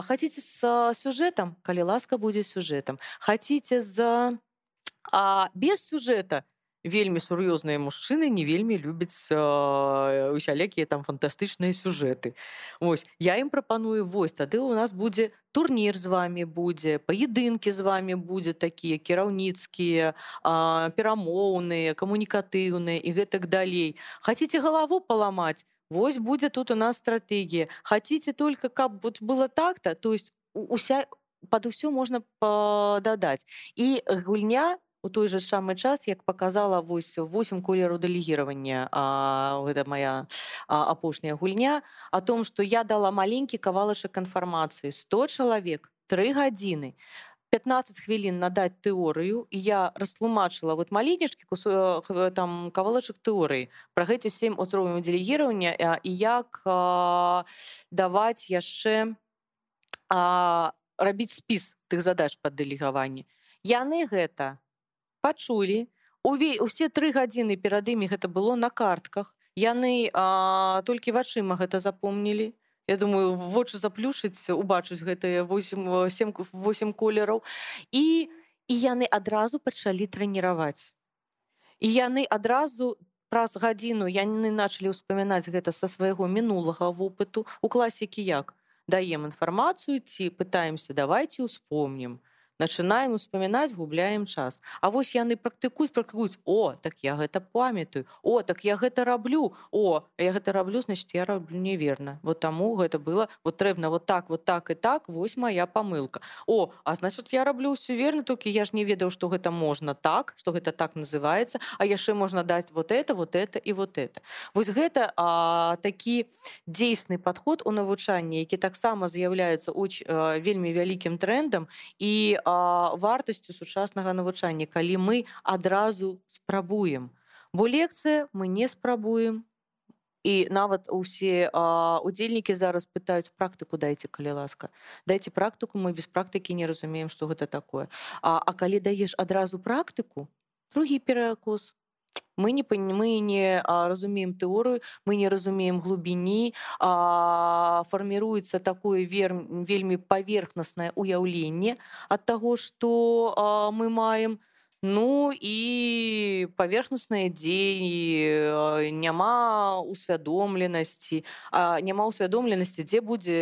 хотите з сюжэтам калі ласка будзе сюжэтам хотите за а без сюжэта то вельмі сур'ёзныя мужчыны не вельмі любяць усялякія там фантастычныя сюжэты Вось я ім прапаную вось тады у нас будзе турнір з вами будзе паедынкі з вами будзе такія кіраўніцкія перамоўныя камунікатыўныя і гэтак далей. Хаце галаву паламаць Вось будзе тут у нас стратэгія хаце только каб вот было так-то то есть уся под усё можна дадаць і гульня у той же самы час як показала вось 8 колеру дэлегіравання гэта моя апошняя гульня о том что я дала маленькі кавалачак інфармацыі 100 чалавек три гадзіны 15 хвілін надаць тэорыю і я растлумачыла вот маленечкі кусу там кавалачак тэорыі про гэці 7 узроўняў дэлегіравання і як а, даваць яшчэ рабіць спіс тых задач под дэлегаванне яны гэта пачулі уве усе тры гадзіны перад імі гэта было на картках. Яны а, толькі вачыма гэта запомнілі Я думаю вочы заплюшыць убачыць гэтыя 8 колераў і і яны адразу пачалі трэніраваць. І яны адразу праз гадзіну яны начали ўспамінаць гэта са свайго мінулага вопыту у класікі як? Даем інфармацыю ці пытаемся давайте успомнім начинаем успамінаць губляем час. А вось яны практыкуюць практыкуюць. О так я гэта памятаю о так я гэта раблю о я гэта раблю значит я раблю неверна вот таму гэта было вот трэбна вот так вот так і так вось моя помылка о а значит я раблю ўсё верно толькі я ж не ведаў что гэта можна так что гэта так называется а яшчэ можна даць вот это вот это і вот это вось гэта а, такі дзейсны подход у навучанні які таксама з'яўляецца уч вельмі вялікім трендам. І вартасцю сучаснага навучання калі мы адразу спрабуем. Бо лекцыя мы не спрабуем. І нават усе удзельнікі зараз пытаюць практыку дайце калі ласка дайце практыку мы без практыкі не разумеем што гэта такое а, а калі даеш адразу практыку другі перакус мы не мы не а, разумеем тэорыю мы не разумеем глубіні фарміруецца такое вер вельмі паверхнаснае уяўленне ад таго што мы маем ну і паверхнасныя дзеі няма усвядомленасці няма усвядомленасці дзе будзе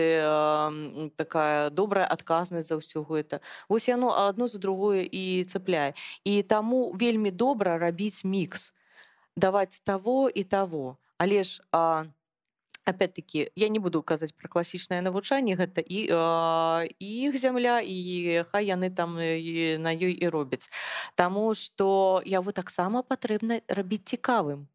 такая добрая адказнасць за ўсё гэта вось яно адно за другое і цапляе і таму вельмі добра рабіць мікс даваць того і того. Але ж а, опять-таки я не буду казаць про класічнае навучанне гэта і а, іх зямля і хай яны там і на ёй і робяць Таму что я вы таксама патрэбна рабіць цікавым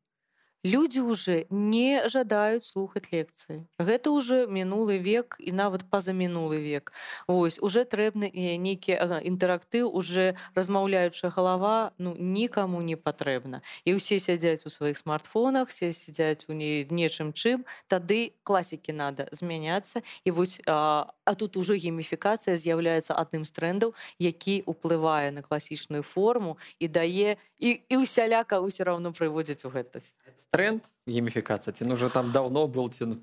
люди уже не жадаюць слухаць лекцыі гэта уже мінулы век і нават пазамінулы век. Ось уже трэбны нейкі інтэрактыў уже размаўляючая галава ну нікаму не патрэбна і ўсе сядзяць у сваіх смартфонах все сядзяць у не нечым чым тады класікі надо змяняцца і вось а, а тут уже гейміфікацыя з'яўляецца адным з трендаў які уплывае на класічную форму і дае і, і усяляка ўсё роўно прыводзіць у гэтасць тренд гейміфікацыя ці ну уже там давно был ці ну,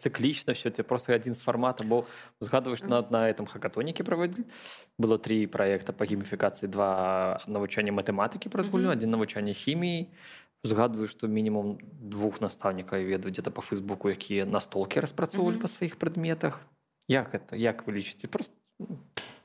цыклічна все ці просто адзін з фармата бо узгадваеш на на этом хакатонікі праводзілі было три проекта по гейміфікацыі два навучання матэматыкі праз гульню адзін навучанне хіміі узгадваю што мінімум двух настаўнікаў ведаю где-то по фейсбуку якія настолкі распрацоўвалі па сваіх прадметах як это як вы лічыце просто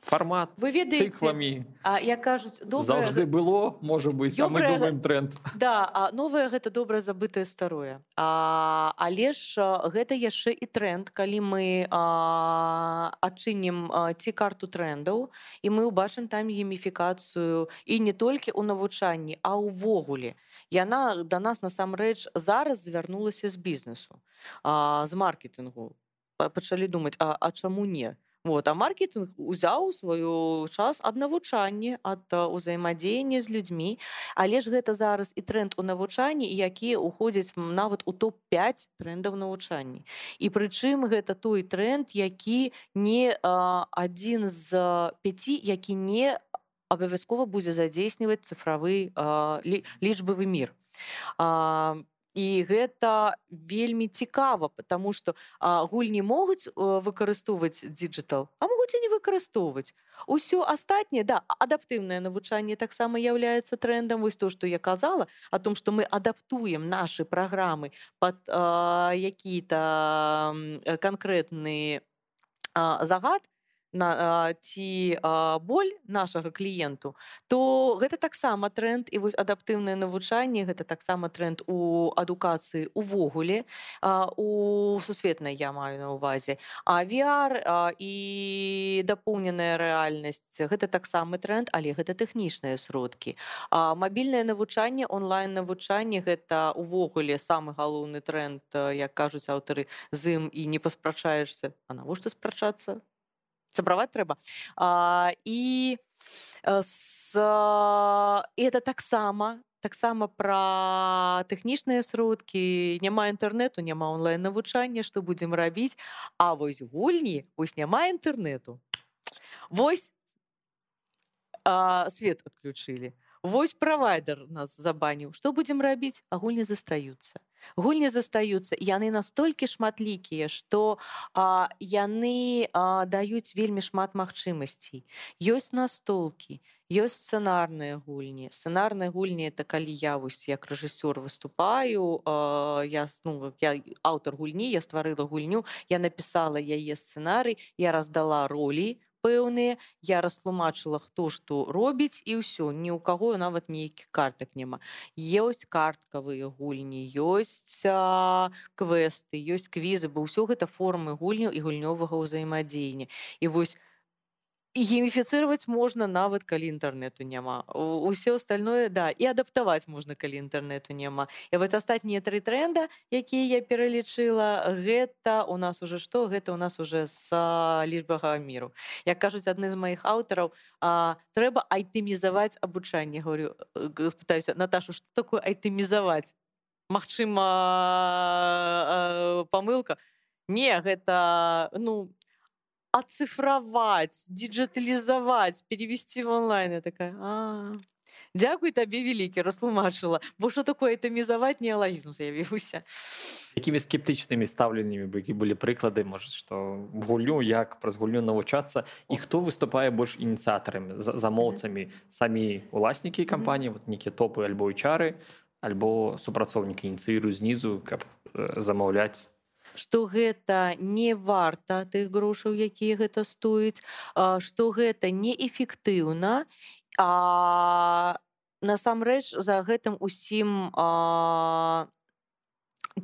формат вы ведаеце А я кажуць добрае... заўжды было можа быть добрае... думаем тренд. Да а новое гэта добра забытае старое. А, але ж гэта яшчэ і тренд калі мы адчынім ці карту трендаў і мы ўбачым там гейміфікацыю і не толькі ў навучанні а ўвогуле. Яна да нас насамрэч зараз звярнулася з бізнесу а, з маркетынгу. Пачалі думаць а, а чаму не Вот, а маркетинг узяў сваю час ад навучання ад узаемадзеяння з людзьмі але ж гэта зараз і тренд у навучанні якія уходзяць нават у топ-5 трендаў навучанні і прычым гэта той тренд які не адзін з пяці які не абавязкова будзе задзейсніваць цифравы лічбавы мір а, і гэта вельмі цікава потому что гульні могуць выкарыстоўваць digital а могуць і не выкарыстоўваць. Усё астатняе да адаптыўнае навучанне таксама является трендам. Вось то что я казала о том что мы адаптуем наши праграмы под які-то канкрэтны загад на ці боль нашага кліенту то гэта таксама тренд і вось адаптыўнае навучанне гэта таксама тренд у адукацыі увогуле у сусветнай я маю на увазе авіар і дапоўненая рэальнасць гэта таксама тренд але гэта тэхнічныя сродкі. Мабільнае навучанне онлайн навучанне гэта увогуле самы галоўны тренд як кажуць аўтары з ім і не паспрачаешься а навошта спрачацца сабраваць трэба а, і с это таксама таксама пра тэхнічныя сродкі няма інтэрнэту няма онлайн навучання што будзем рабіць А вось гульні вось няма інтэрнэту вось а, свет адключылі Вось правайдер нас забаніў што будзем рабіць агульні застаюцца гульні застаюцца яны настолькі шматлікія што а, яны а, даюць вельмі шмат магчымасцей ёсць настолкі ёсць сцэнарныя гульні сцэнарныя гульні это калі я вось як рэжысёр выступаю а, я ну, я аўтар гульні я стварыла гульню я напісала яе сцэнарый я раздала ролі пэўныя. Я растлумачыла хто што робіць і ўсё ні ў каго нават нейкіх картак няма. Ёсць карткавыя гульні ёсць квесты ёсць квізы бо ўсё гэта формы гульняў і гульнёвага ўзаемадзеяння. І вось і гейміфіцировать можна нават калі інтэрнету няма усё остальное да і адаптаваць можна калі інтэрнету няма і вот астатнія тры тренда якія я пералічыла гэта у нас уже што гэта у нас уже с лічбага міру як кажуць адны з маіх аўтараў трэба айтымізаваць абучанне говорю спытаюся Наташу что такое айтымізаваць Магчыма памылка не гэта ну ацифровать, диджитализовать, перевести в онлайн. Я такая, а, Дякую табе вялікі растлумачыла бо що такое этамізаваць неалагізм з'явіўся якімі скептычнымі стаўленнямі які былі прыклады можа што гулю як праз гульню навучацца і хто выступае больш ініцыятарамі замоўцамі самі уласнікі кампаніі вот нейкія топы альбо чары альбо супрацоўнікі ініцыіру знізу каб замаўляць Што гэта не варта тых грошаў якія гэта стоіць што гэта неэфектыўна а насамрэч за гэтым усім а,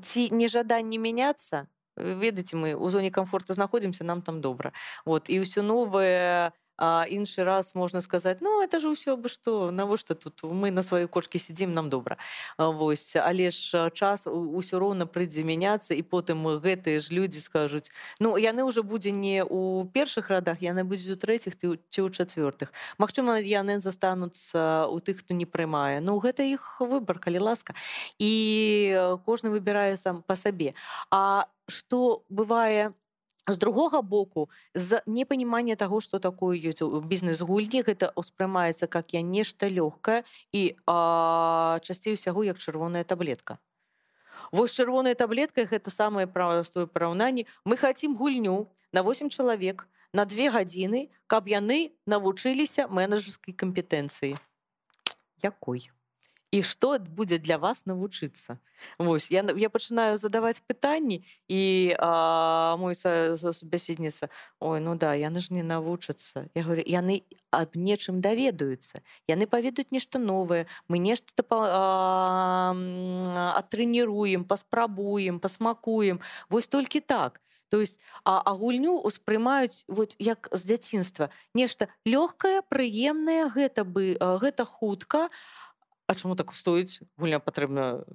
ці нежаданне мяняцца? Ведаеце мы у зоне комфорта знаходзімся нам там добра. Вот і ўсё новае а іншы раз можна сказаць ну это же ўсё бы што навошта тут мы на сваёй кочкі сядзім нам добра восьось але ж час усё роўна прыйдзе мяняцца і потым гэтыя ж людзі скажуць ну яны ўжо будзе не ў першых радах яны будуць у трэціх ты ці ў чацвёртых Магчыма яны застануцца у тых хто не прымае ну гэта іх выбор калі ласка. І кожны выбірае сам па сабе А што бывае у з другога боку з непанімання таго што такое ёсць бізнес-гульні гэта ўспрымаецца как я нешта лёгкае і часцей усяго як чырвоная таблетка вось чырвоная таблетка гэта самае правастое параўнанне мы хацім гульню на 8 чалавек на две гадзіны каб яны навучыліся менеджерскай кампетэнцыі якой і што будзе для вас навучыцца Вось я я пачынаю задаваць пытанні і а, мой бяседніца Ой ну да яны ж не навучацца я говорю яны аб нечым даведаюцца яны паведуць нешта новае мы нешта атрэніруем паспрабуем пасмакуем вось толькі так то есть а, а гульню успрымаюць вот як з дзяцінства нешта лёгкае прыемнае гэта бы гэта хутка а А чаму так стоіць гульня патрэбна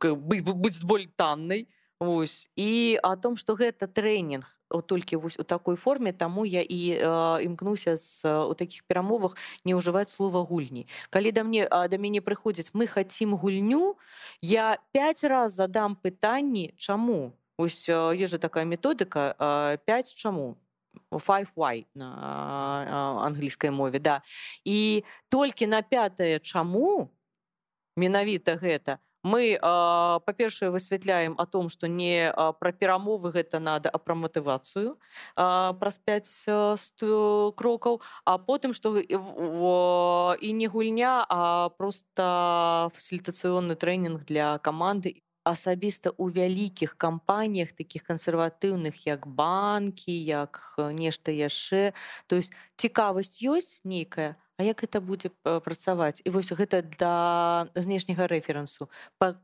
быць боль таннай Вось і о том что гэта трэнінг толькі вось у такой форме таму я і э, імкнуся з у таких перамовах не ўжываць слова гульні калі да мне да мяне прыходзіць мы хацім гульню я пять раз задам пытанні чаму ось ежа такая методыка 5 чаму 5y на англійскай мове да і толькі на пятое чаму менавіта гэта мы па-першае высвятляем о том что не пра перамовы гэта надо а пра матывацыю праз 5 крокаў а потым что і не гульня а просто фасілітацыённы трэнінг для каманды асабіста ў вялікіх кампаніях таких кансерватыўных як банкі як нешта яшчэ. То есть цікавасць ёсць нейкая А як это будзе працаваць? І вось гэта для знешняга рэферэнсу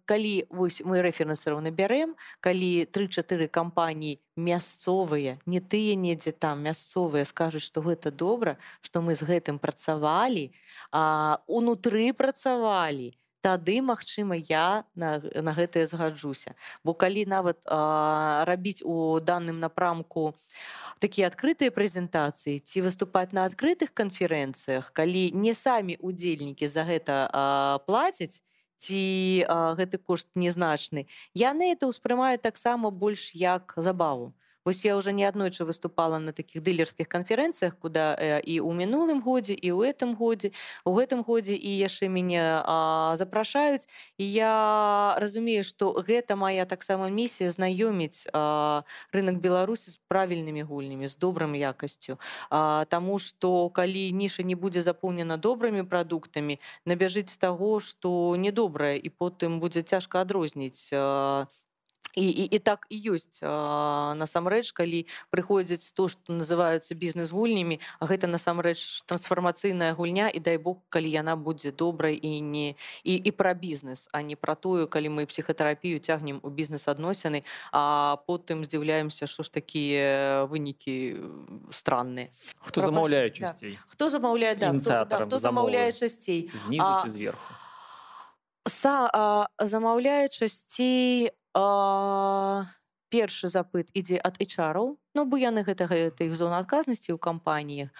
калі вось мы рэферэнсаў набярэм калі тры-чатыры кампаніі мясцовыя не тыя недзе там мясцовыя скажуць што гэта добра што мы з гэтым працавалі а унутры працавалі тады магчыма я на, на гэтае згаджуся. Бо калі нават а, рабіць у данным напрамку такія адкрытыя прэзентацыі ці выступаць на адкрытых канферэнцыях калі не самі удзельнікі за гэта а, плацяць ці а, гэты кошт незначны яны это ўспрымаюць таксама больш як забаву Вось я уже неаднойчы выступала на таких дылерскіх канферэнцыях куда э, і ў мінулым годзе і ў этом годзе у гэтым годзе і яшчэ мяне запрашаюць і я разумею что гэта моя таксама місія знаёміць рынок беларусі з правільнымі гульнямі з добрым якасцю Таму что калі ніша не будзе запоўнена добрымі прадуктамі набяжыць таго что недобрае і потым будзе цяжка адрозніць і, і, і так і ёсць насамрэч калі прыходзяць то што называюцца бізнес-гульнямі а гэта насамрэч трансфармацыйная гульня і дай бог калі яна будзе добрай і не і, і пра бізнес а не пра тую калі мы псіхатэрапію цягнем у бізнес-адносіны а потым здзіўляемся што ж такія вынікі странныя. Хто замаўляе часцей да. хто замаўляе да, хто, да, хто замаўляе часцей? Зверху? са замаўляе часцей першы запыт ідзе ад HR-аў Ну бо яны гэтага гэта іх зона адказнасці ў кампаніях.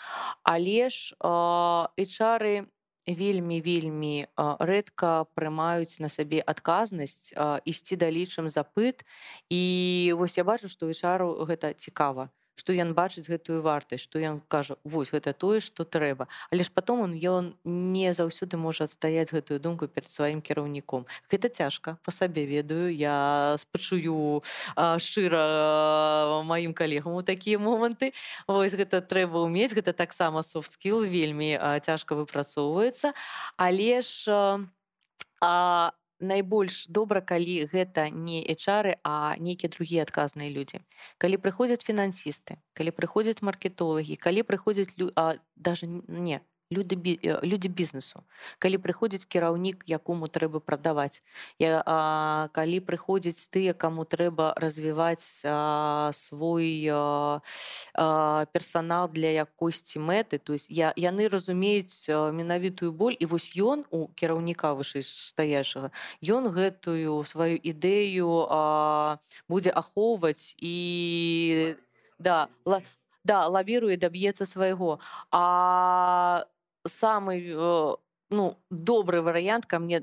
Але ж HR вельмі вельмі рэдка прымаюць на сабе адказнасць ісці далейчым запыт. І вось я бачу што HR гэта цікава што ён бачыць гэтую вартасць што ён кажа вось гэта тое што трэба але ж потом он ён не заўсёды можа адстаяць гэтую думку перед сваім кіраўніком. Гэта цяжка по сабе ведаю. Я спачую шчыра маім калегам у такія моманты. Вось гэта трэба ўмець гэта таксама софтскіл вельмі цяжка выпрацоўваецца. Але ж а найбольш добра калі гэта не эчары а нейкія другія адказныя людзі. Калі прыходзяць фінансісты калі прыходзяць маркетолагі калі прыходзяць лю... а, даже не люди люди бізнесу калі прыходзіць кіраўнік якому трэба прадаваць я а, калі прыходзіць тыя каму трэба развіваць а, свой а, а, персанал для якосці мэты то есть я яны разумеюць менавітую боль. І вось ён у кіраўніка вышэй стаяшага ён гэтую сваю ідэю будзе ахоўваць і да ла, да лавіруе даб'ецца свайго а самый э, ну добры варыянт ко мне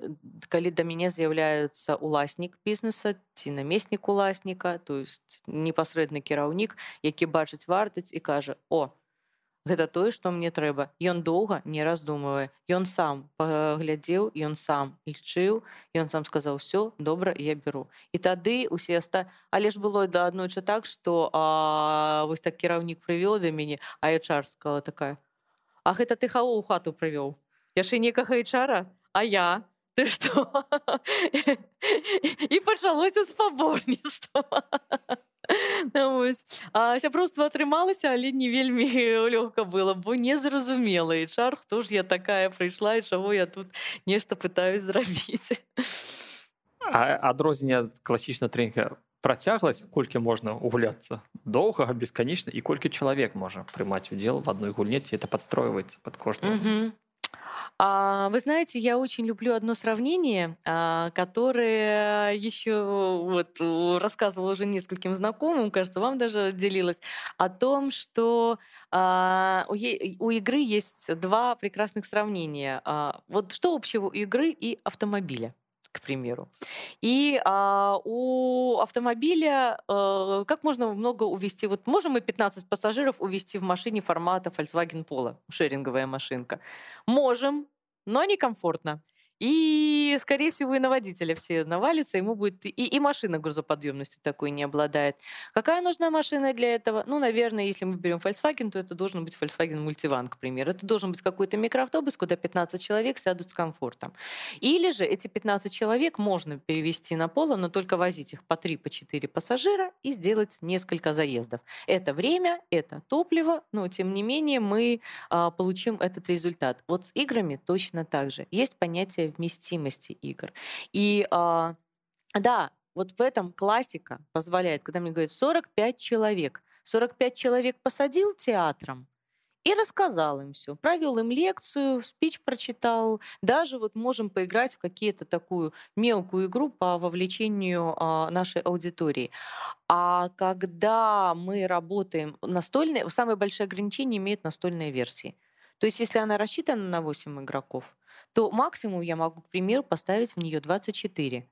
калі да мяне з'яўляецца уласнік бізнеса ці намеснік уласніка то есть непасрэдны кіраўнік які бачыць вартаць і кажа о гэта тое што мне трэба ён доўга не раздумывае ён сам паглядзеў ён сам лічыў ён сам сказаў все добра я беру і тады усе ста але ж было да аднойчы так што вось так кіраўнік прывёў да мяне а я чар сказала такая А гэта ты хао ў хату прывёў яшчэ некага ічара а я? Ты што і пачалося спаборніцтва сяброўства атрымалася але не вельмі лёгка было бо незразумела і чар хто ж я такая прыйшла і чаго я тут нешта пытаюсь зрабіць адрозненне класічна тренінга працягласць колькі можна угуляцца доўгага бесканечна і колькі чалавек можа прымаць удзел в одной гульне ці это подстроивается под кожным mm -hmm. А, вы знаете, я очень люблю одно сравнение, а, которое еще вот рассказывала уже нескольким знакомым, кажется, вам даже делилась, о том, что а, у, у игры есть два прекрасных сравнения. А, вот что общего у игры и автомобиля? К примеру. И а, у автомобиля а, как можно много увезти? Вот можем мы 15 пассажиров увезти в машине формата Volkswagen Polo, шеринговая машинка? Можем, но некомфортно. И, скорее всего, и на водителя все навалится, ему будет... И, и машина грузоподъемностью такой не обладает. Какая нужна машина для этого? Ну, наверное, если мы берем Volkswagen, то это должен быть Volkswagen Multivan, к примеру. Это должен быть какой-то микроавтобус, куда 15 человек сядут с комфортом. Или же эти 15 человек можно перевести на поло, но только возить их по 3, по 4 пассажира и сделать несколько заездов. Это время, это топливо, но, тем не менее, мы а, получим этот результат. Вот с играми точно так же. Есть понятие вместимости игр. И а, да, вот в этом классика позволяет, когда мне говорят 45 человек, 45 человек посадил театром, и рассказал им все, провел им лекцию, спич прочитал, даже вот можем поиграть в какие-то такую мелкую игру по вовлечению а, нашей аудитории. А когда мы работаем настольные, самое большое ограничение имеет настольные версии. То есть если она рассчитана на 8 игроков, то максимум я могу, к примеру, поставить в нее 24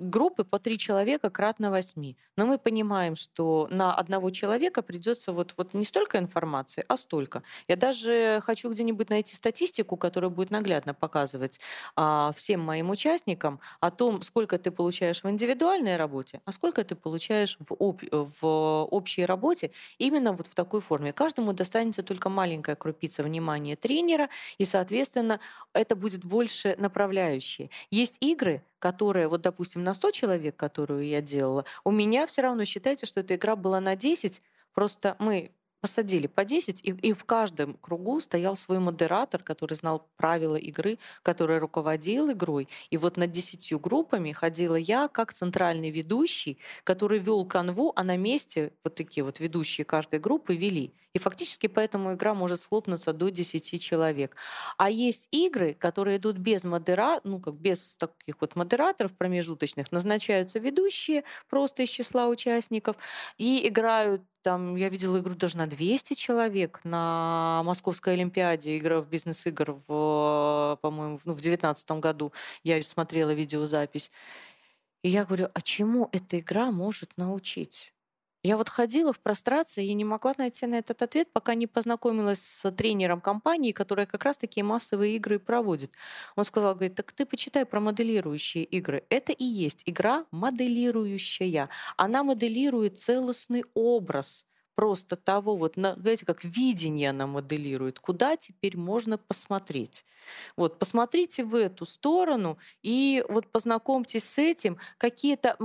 группы по три человека кратно восьми. Но мы понимаем, что на одного человека придется вот, вот не столько информации, а столько. Я даже хочу где-нибудь найти статистику, которая будет наглядно показывать а, всем моим участникам о том, сколько ты получаешь в индивидуальной работе, а сколько ты получаешь в, об, в общей работе именно вот в такой форме. Каждому достанется только маленькая крупица внимания тренера, и, соответственно, это будет больше направляющие. Есть игры, которые, вот, допустим, на 100 человек, которую я делала, у меня все равно считайте, что эта игра была на 10, просто мы посадили по 10, и, и в каждом кругу стоял свой модератор, который знал правила игры, который руководил игрой. И вот над 10 группами ходила я как центральный ведущий, который вел канву, а на месте вот такие вот ведущие каждой группы вели. И фактически поэтому игра может схлопнуться до 10 человек. А есть игры, которые идут без модера, ну как без таких вот модераторов промежуточных, назначаются ведущие просто из числа участников и играют там я видела игру даже на 200 человек на Московской Олимпиаде, игра в бизнес-игр, в, по-моему, ну, в 2019 году. Я смотрела видеозапись. И я говорю, а чему эта игра может научить? Я вот ходила в прострации и не могла найти на этот ответ, пока не познакомилась с тренером компании, которая как раз такие массовые игры проводит. Он сказал, говорит, так ты почитай про моделирующие игры. Это и есть игра моделирующая. Она моделирует целостный образ просто того, вот, знаете, как видение она моделирует, куда теперь можно посмотреть. Вот, посмотрите в эту сторону и вот познакомьтесь с этим, какие-то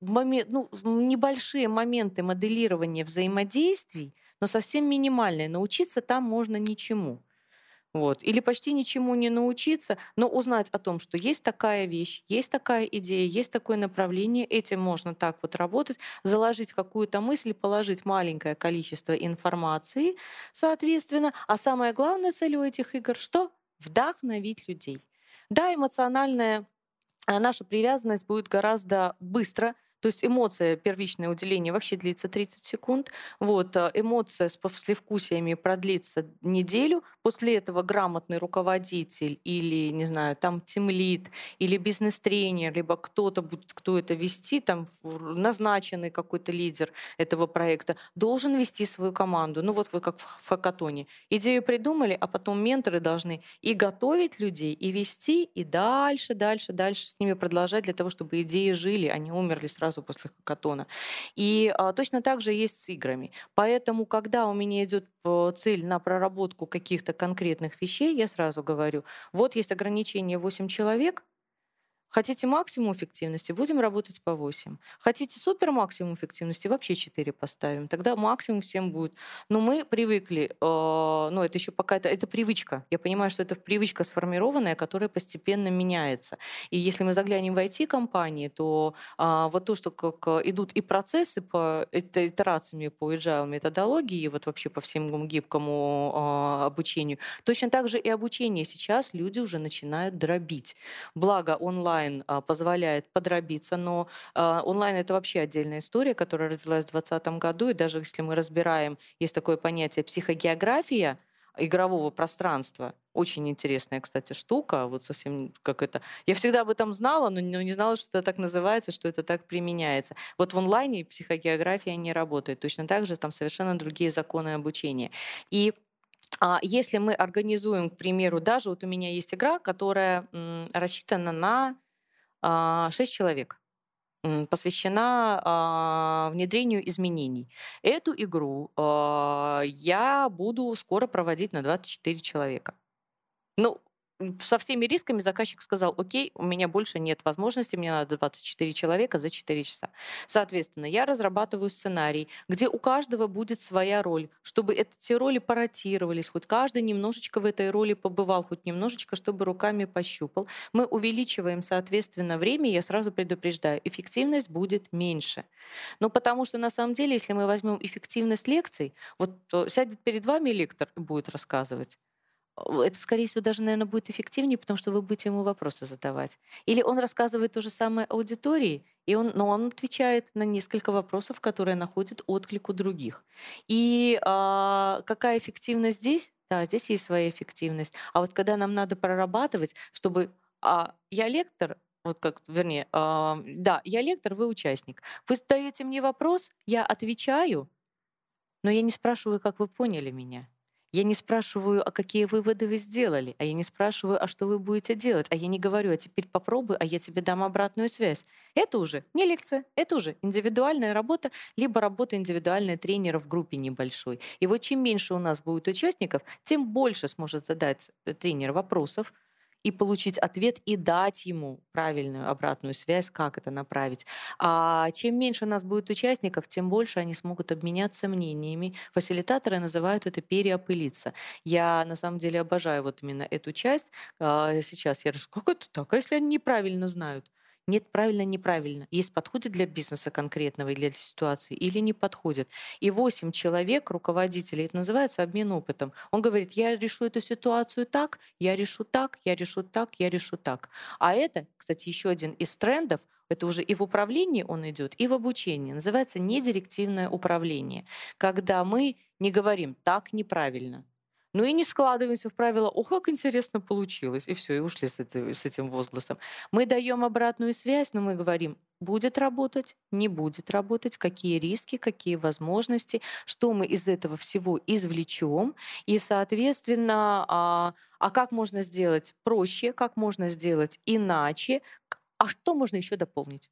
момент, ну, небольшие моменты моделирования взаимодействий, но совсем минимальные. Научиться там можно ничему. Вот. Или почти ничему не научиться, но узнать о том, что есть такая вещь, есть такая идея, есть такое направление, этим можно так вот работать, заложить какую-то мысль, положить маленькое количество информации, соответственно. А самая главная цель у этих игр что? Вдохновить людей. Да, эмоциональная а, наша привязанность будет гораздо быстро то есть эмоция, первичное уделение вообще длится 30 секунд. Вот, э, эмоция с послевкусиями продлится неделю. После этого грамотный руководитель или, не знаю, там тимлит или бизнес-тренер, либо кто-то будет, кто это вести, там назначенный какой-то лидер этого проекта, должен вести свою команду. Ну вот вы как в хакатоне. Идею придумали, а потом менторы должны и готовить людей, и вести, и дальше, дальше, дальше с ними продолжать для того, чтобы идеи жили, они умерли сразу сразу после хакатона. И а, точно так же есть с играми. Поэтому, когда у меня идет э, цель на проработку каких-то конкретных вещей, я сразу говорю, вот есть ограничение 8 человек, Хотите максимум эффективности, будем работать по 8. Хотите супер максимум эффективности, вообще 4 поставим. Тогда максимум всем будет. Но мы привыкли, э, ну это еще пока это, это привычка. Я понимаю, что это привычка сформированная, которая постепенно меняется. И если мы заглянем в IT-компании, то э, вот то, что как идут и процессы по итерациями по agile методологии, вот вообще по всему гибкому э, обучению, точно так же и обучение сейчас люди уже начинают дробить. Благо онлайн онлайн а, позволяет подробиться, но а, онлайн это вообще отдельная история, которая родилась в 2020 году, и даже если мы разбираем, есть такое понятие психогеография, игрового пространства. Очень интересная, кстати, штука. Вот совсем как это. Я всегда об этом знала, но не знала, что это так называется, что это так применяется. Вот в онлайне психогеография не работает. Точно так же там совершенно другие законы обучения. И а если мы организуем, к примеру, даже вот у меня есть игра, которая рассчитана на 6 а, человек посвящена а, внедрению изменений. Эту игру а, я буду скоро проводить на 24 человека. Ну, со всеми рисками заказчик сказал, окей, у меня больше нет возможности, мне надо 24 человека за 4 часа. Соответственно, я разрабатываю сценарий, где у каждого будет своя роль, чтобы эти роли поротировались, хоть каждый немножечко в этой роли побывал, хоть немножечко, чтобы руками пощупал. Мы увеличиваем, соответственно, время, я сразу предупреждаю, эффективность будет меньше. Ну, потому что, на самом деле, если мы возьмем эффективность лекций, вот э, сядет перед вами лектор и будет рассказывать, это, скорее всего, даже, наверное, будет эффективнее, потому что вы будете ему вопросы задавать. Или он рассказывает то же самое аудитории, и он, но он отвечает на несколько вопросов, которые находят отклик у других. И а, какая эффективность здесь? Да, здесь есть своя эффективность. А вот когда нам надо прорабатывать, чтобы а, я лектор, вот как, вернее, э, да, я лектор, вы участник. Вы задаете мне вопрос, я отвечаю, но я не спрашиваю, как вы поняли меня. Я не спрашиваю, а какие выводы вы сделали, а я не спрашиваю, а что вы будете делать, а я не говорю, а теперь попробуй, а я тебе дам обратную связь. Это уже не лекция, это уже индивидуальная работа, либо работа индивидуальная тренера в группе небольшой. И вот чем меньше у нас будет участников, тем больше сможет задать э, тренер вопросов, и получить ответ и дать ему правильную обратную связь, как это направить. А чем меньше у нас будет участников, тем больше они смогут обменяться мнениями. Фасилитаторы называют это переопылиться. Я на самом деле обожаю вот именно эту часть. А, сейчас я расскажу, как это так? А если они неправильно знают? Нет, правильно, неправильно. Есть подходит для бизнеса конкретного или для ситуации, или не подходит. И восемь человек, руководителей, это называется обмен опытом. Он говорит, я решу эту ситуацию так, я решу так, я решу так, я решу так. А это, кстати, еще один из трендов, это уже и в управлении он идет, и в обучении. Называется недирективное управление. Когда мы не говорим так неправильно, ну и не складываемся в правила, о, как интересно получилось, и все, и ушли с, этой, с этим возгласом. Мы даем обратную связь, но мы говорим, будет работать, не будет работать, какие риски, какие возможности, что мы из этого всего извлечем, и, соответственно, а, а как можно сделать проще, как можно сделать иначе, а что можно еще дополнить.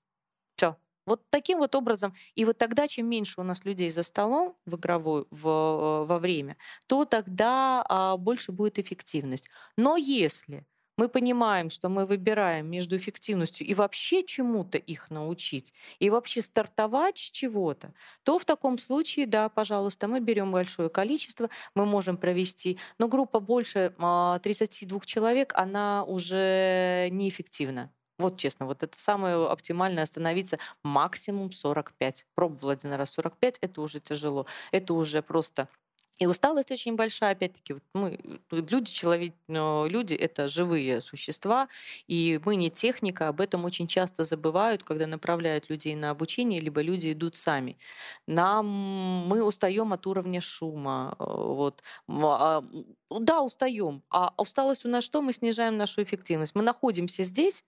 Все, вот таким вот образом, и вот тогда, чем меньше у нас людей за столом в игровой в, во время, то тогда а, больше будет эффективность. Но если мы понимаем, что мы выбираем между эффективностью и вообще чему-то их научить, и вообще стартовать с чего-то, то в таком случае, да, пожалуйста, мы берем большое количество, мы можем провести, но группа больше 32 а, человек, она уже неэффективна. Вот честно, вот это самое оптимальное остановиться максимум 45. Пробовала один раз 45, это уже тяжело. Это уже просто и усталость очень большая, опять-таки, вот мы, люди, человек, люди — это живые существа, и мы не техника, об этом очень часто забывают, когда направляют людей на обучение, либо люди идут сами. Нам, мы устаем от уровня шума, э, вот. А, да, устаем. А усталость у нас что? Мы снижаем нашу эффективность. Мы находимся здесь,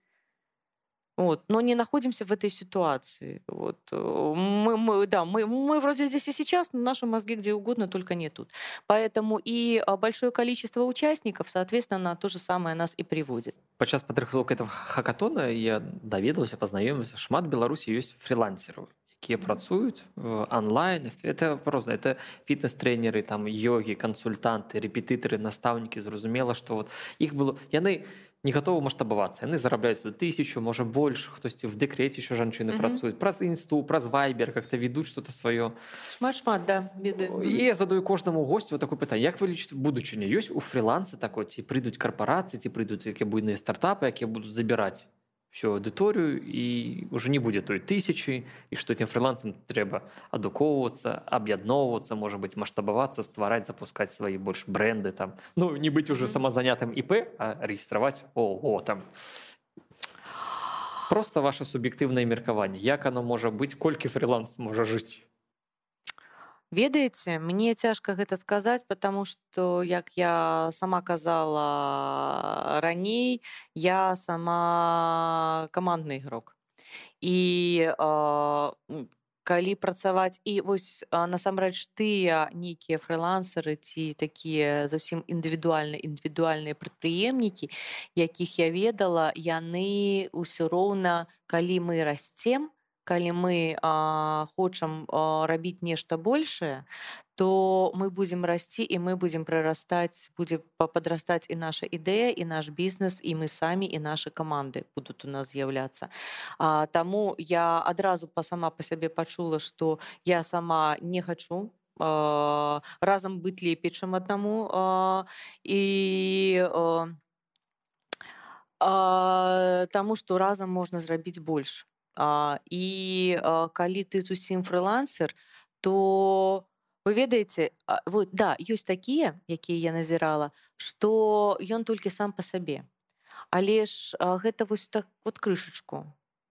вот, но не находимся в этой ситуации. Вот. Э, мы, мы, да, мы, мы вроде здесь и сейчас, но наши мозги где угодно, только не тут. Поэтому и а, большое количество участников, соответственно, на то же самое нас и приводит. Падчас падрыхтоўкі этого хакатона я даведаўся пазнаёміўся шмат беларусі ёсць фрилансераў якія працуюць онлайн это просто это фітнес-тренеры там йоги кансультанты рэпетытары настаўнікі зразумела что вот іх было яны не готовы маштабавацца яны зарабляюць сваю тысячу можа больш хтосьці в дэкрете еще жанчыны mm -hmm. працуюць праз інсту праз вайбер как-то ведуць что-то сваё шмат шмат да беды і я задаю кожнаму гостю вот такое пытанне як вы лічыце будучыня ёсць у фрилансы такой ці прыйдуць карпорацыі ці прыйдуць якія буйныя стартапы якія будуць забіраць всю аудыторыю і уже не будзе той тысячи і што этим фрилансам трэба адукоўвацца аб'ядноўвацца можа быть маштабавацца ствараць запускаць свае больш бренды там ну не быць уже самазанятым іп а рэгістраваць о о там просто ваше суб'ектыўнае меркаванне як оно можа быць колькі фриланс можа жыць Ведаеце мне цяжка гэта сказаць потому что як я сама казала раней я сама камандны ігрок і э, калі працаваць і вось насамрэч тыя нейкія фрылансеры ці такія зусім індывідуальна індывідуальныя прадпрыемнікі якіх я ведала яны ўсё роўна калі мы расцем калі мы а, хочам а, рабіць нешта большее то мы будзем расці і мы будзем прырастаць будзе падрастаць і наша ідэя і наш бізнес і мы самі і нашы каманды будуць у нас з'яўляцца Таму я адразу па сама па сябе пачула што я сама не хачу разам быць лепей чым аднаму і Таму што разам можна зрабіць больш і калі ты зусім фрылансер то вы ведаеце вот да ёсць такія якія я назірала што ён толькі сам па сабе але ж гэта вось так вот крышачку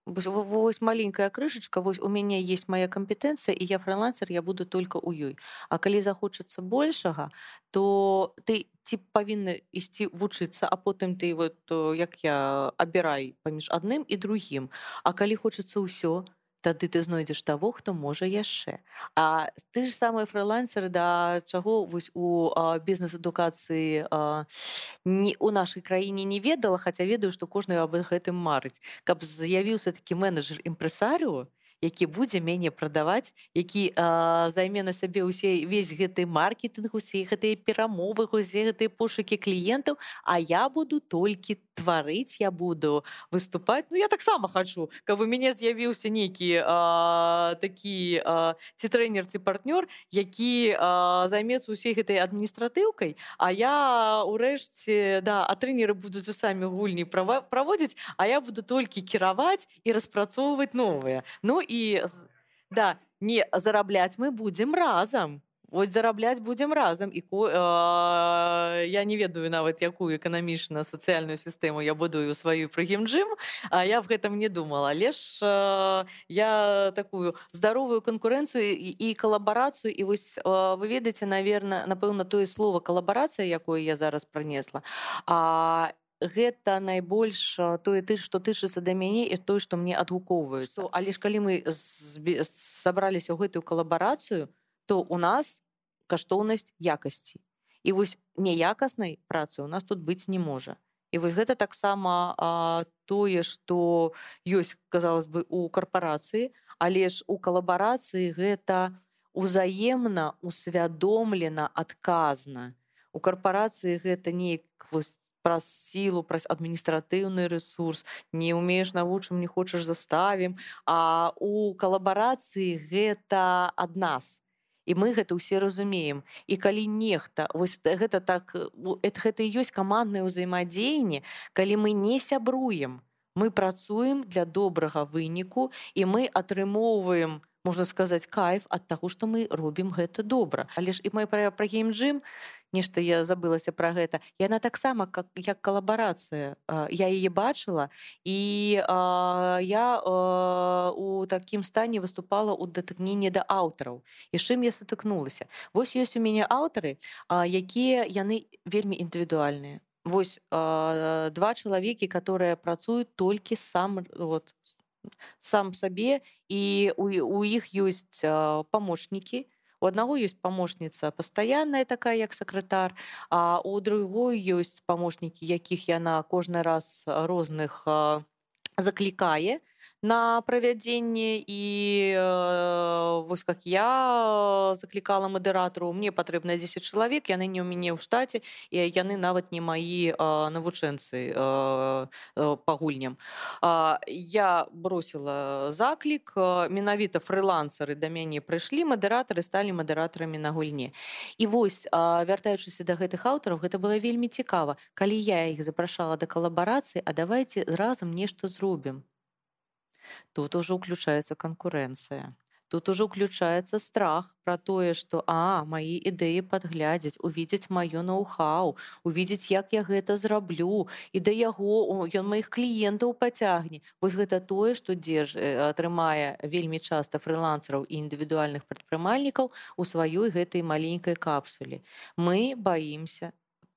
вось маленькая крышачка вось у мяне есть моя кампетэнцыя і я фрилансер я буду только у ёй А калі захочацца большага то ты ці павінны ісці вучыцца а потым ты вот як я абірай паміж адным і другім А калі хочацца ўсё то тады ты знойдзеш таго хто можа яшчэ А ты ж самыя фрылансеры да чаго вось у бізнес-адукацыі не у нашай краіне не ведала хаця ведаю што кожны аб гэтым марыць каб з'явіўся такі менеджер імпрэсарыо які будзе мяне прадаваць які займе на сабе ўсе весь гэты маркетинг усе гэтыя перамовы усе гэтыя пошукі кліентаў а я буду толькі тварыць я буду выступаць Ну я таксама хачу каб у мяне з'явіўся нейкі такі ці трэнер ці партнёр які займецца усей гэтай адміністратыўкай А я урэшце да а трэнеры будуць у самі гульні праводзіць а я буду толькі кіраваць і распрацоўваць новыя Ну і да не зарабляць мы будзем разам Вось зарабляць будзем разам і э, я не ведаю нават якую эканамічна сацыяльную сістэму я будую сваю прыгімджым А я в гэтым не думала. Але ж э, я такую здаровую канкурэнцыю і, і калабарацыю і вось э, вы ведаеце наверное напэўна тое слово калабарацыя якое я зараз прынесла а гэта найбольш тое ты што тычыцца да мяне і той што мне адгукоўваюцца але ж калі мы сабраліся ў гэтую калабарацыю то у нас каштоўнасць якасці і вось неякаснай працы у нас тут быць не можа і вось гэта таксама тое што ёсць казалось бы у карпорацыі але ж у калабарацыі гэта узаемна усвядомлена адказна. У карпорацыі гэта неяк вось праз сілу праз адміністратыўны ресурс не умееш навучым не хочаш заставім. А у калабарацыі гэта ад нас і мы гэта ўсе разумеем. І калі нехта вось гэта так это гэта ёсць каманднае ўзаемадзеянне калі мы не сябруем мы працуем для добрага выніку і мы атрымоўваем можна сказаць кайф ад таго што мы робім гэта добра але ж і мы пра пра геймджим нешта я забылася пра гэта яна таксама как як калабарацыя я яе бачыла і а, я а, у такім стане выступала ў датыкненні да аўтараў і чым я сутыкнулася вось ёсць у мяне аўтары якія яны вельмі індывідуальныя Вось а, два чалавекі которые працуюць толькі сам вот сам сабе і у, у іх ёсць памочнікі у аднаго ёсць памочніца пастаянная такая як сакратар а у другой ёсць памочнікі якіх яна кожны раз розных заклікае на правядзенне і э, вось как я заклікала мадэратару мне патрэбна 10 чалавек яны не ў мяне ў штаце і яны нават не маі э, навучэнцы э, э, па гульням э, я бросила заклік э, менавіта фрылансары да мяне прыйшлі мадэратары сталі мадэратарамі на гульне. І вось э, вяртаючыся да гэтых аўтараў гэта было вельмі цікава. Калі я іх запрашала да калабарацыі а давайте разам нешта зробім тут уже уключается конкуренция. Тут уже уключается страх про тое что а мои ідэі подглядзець увидеть маё ноу-хау увидеть як я гэта зраблю і да яго ён моих кліентаў пацягне вось гэта тое что дзеж атрымае вельмі часто фрылансераў і індывідуальных прадпрымальнікаў у сваёй гэтай маленькой капсуле. Мы боимся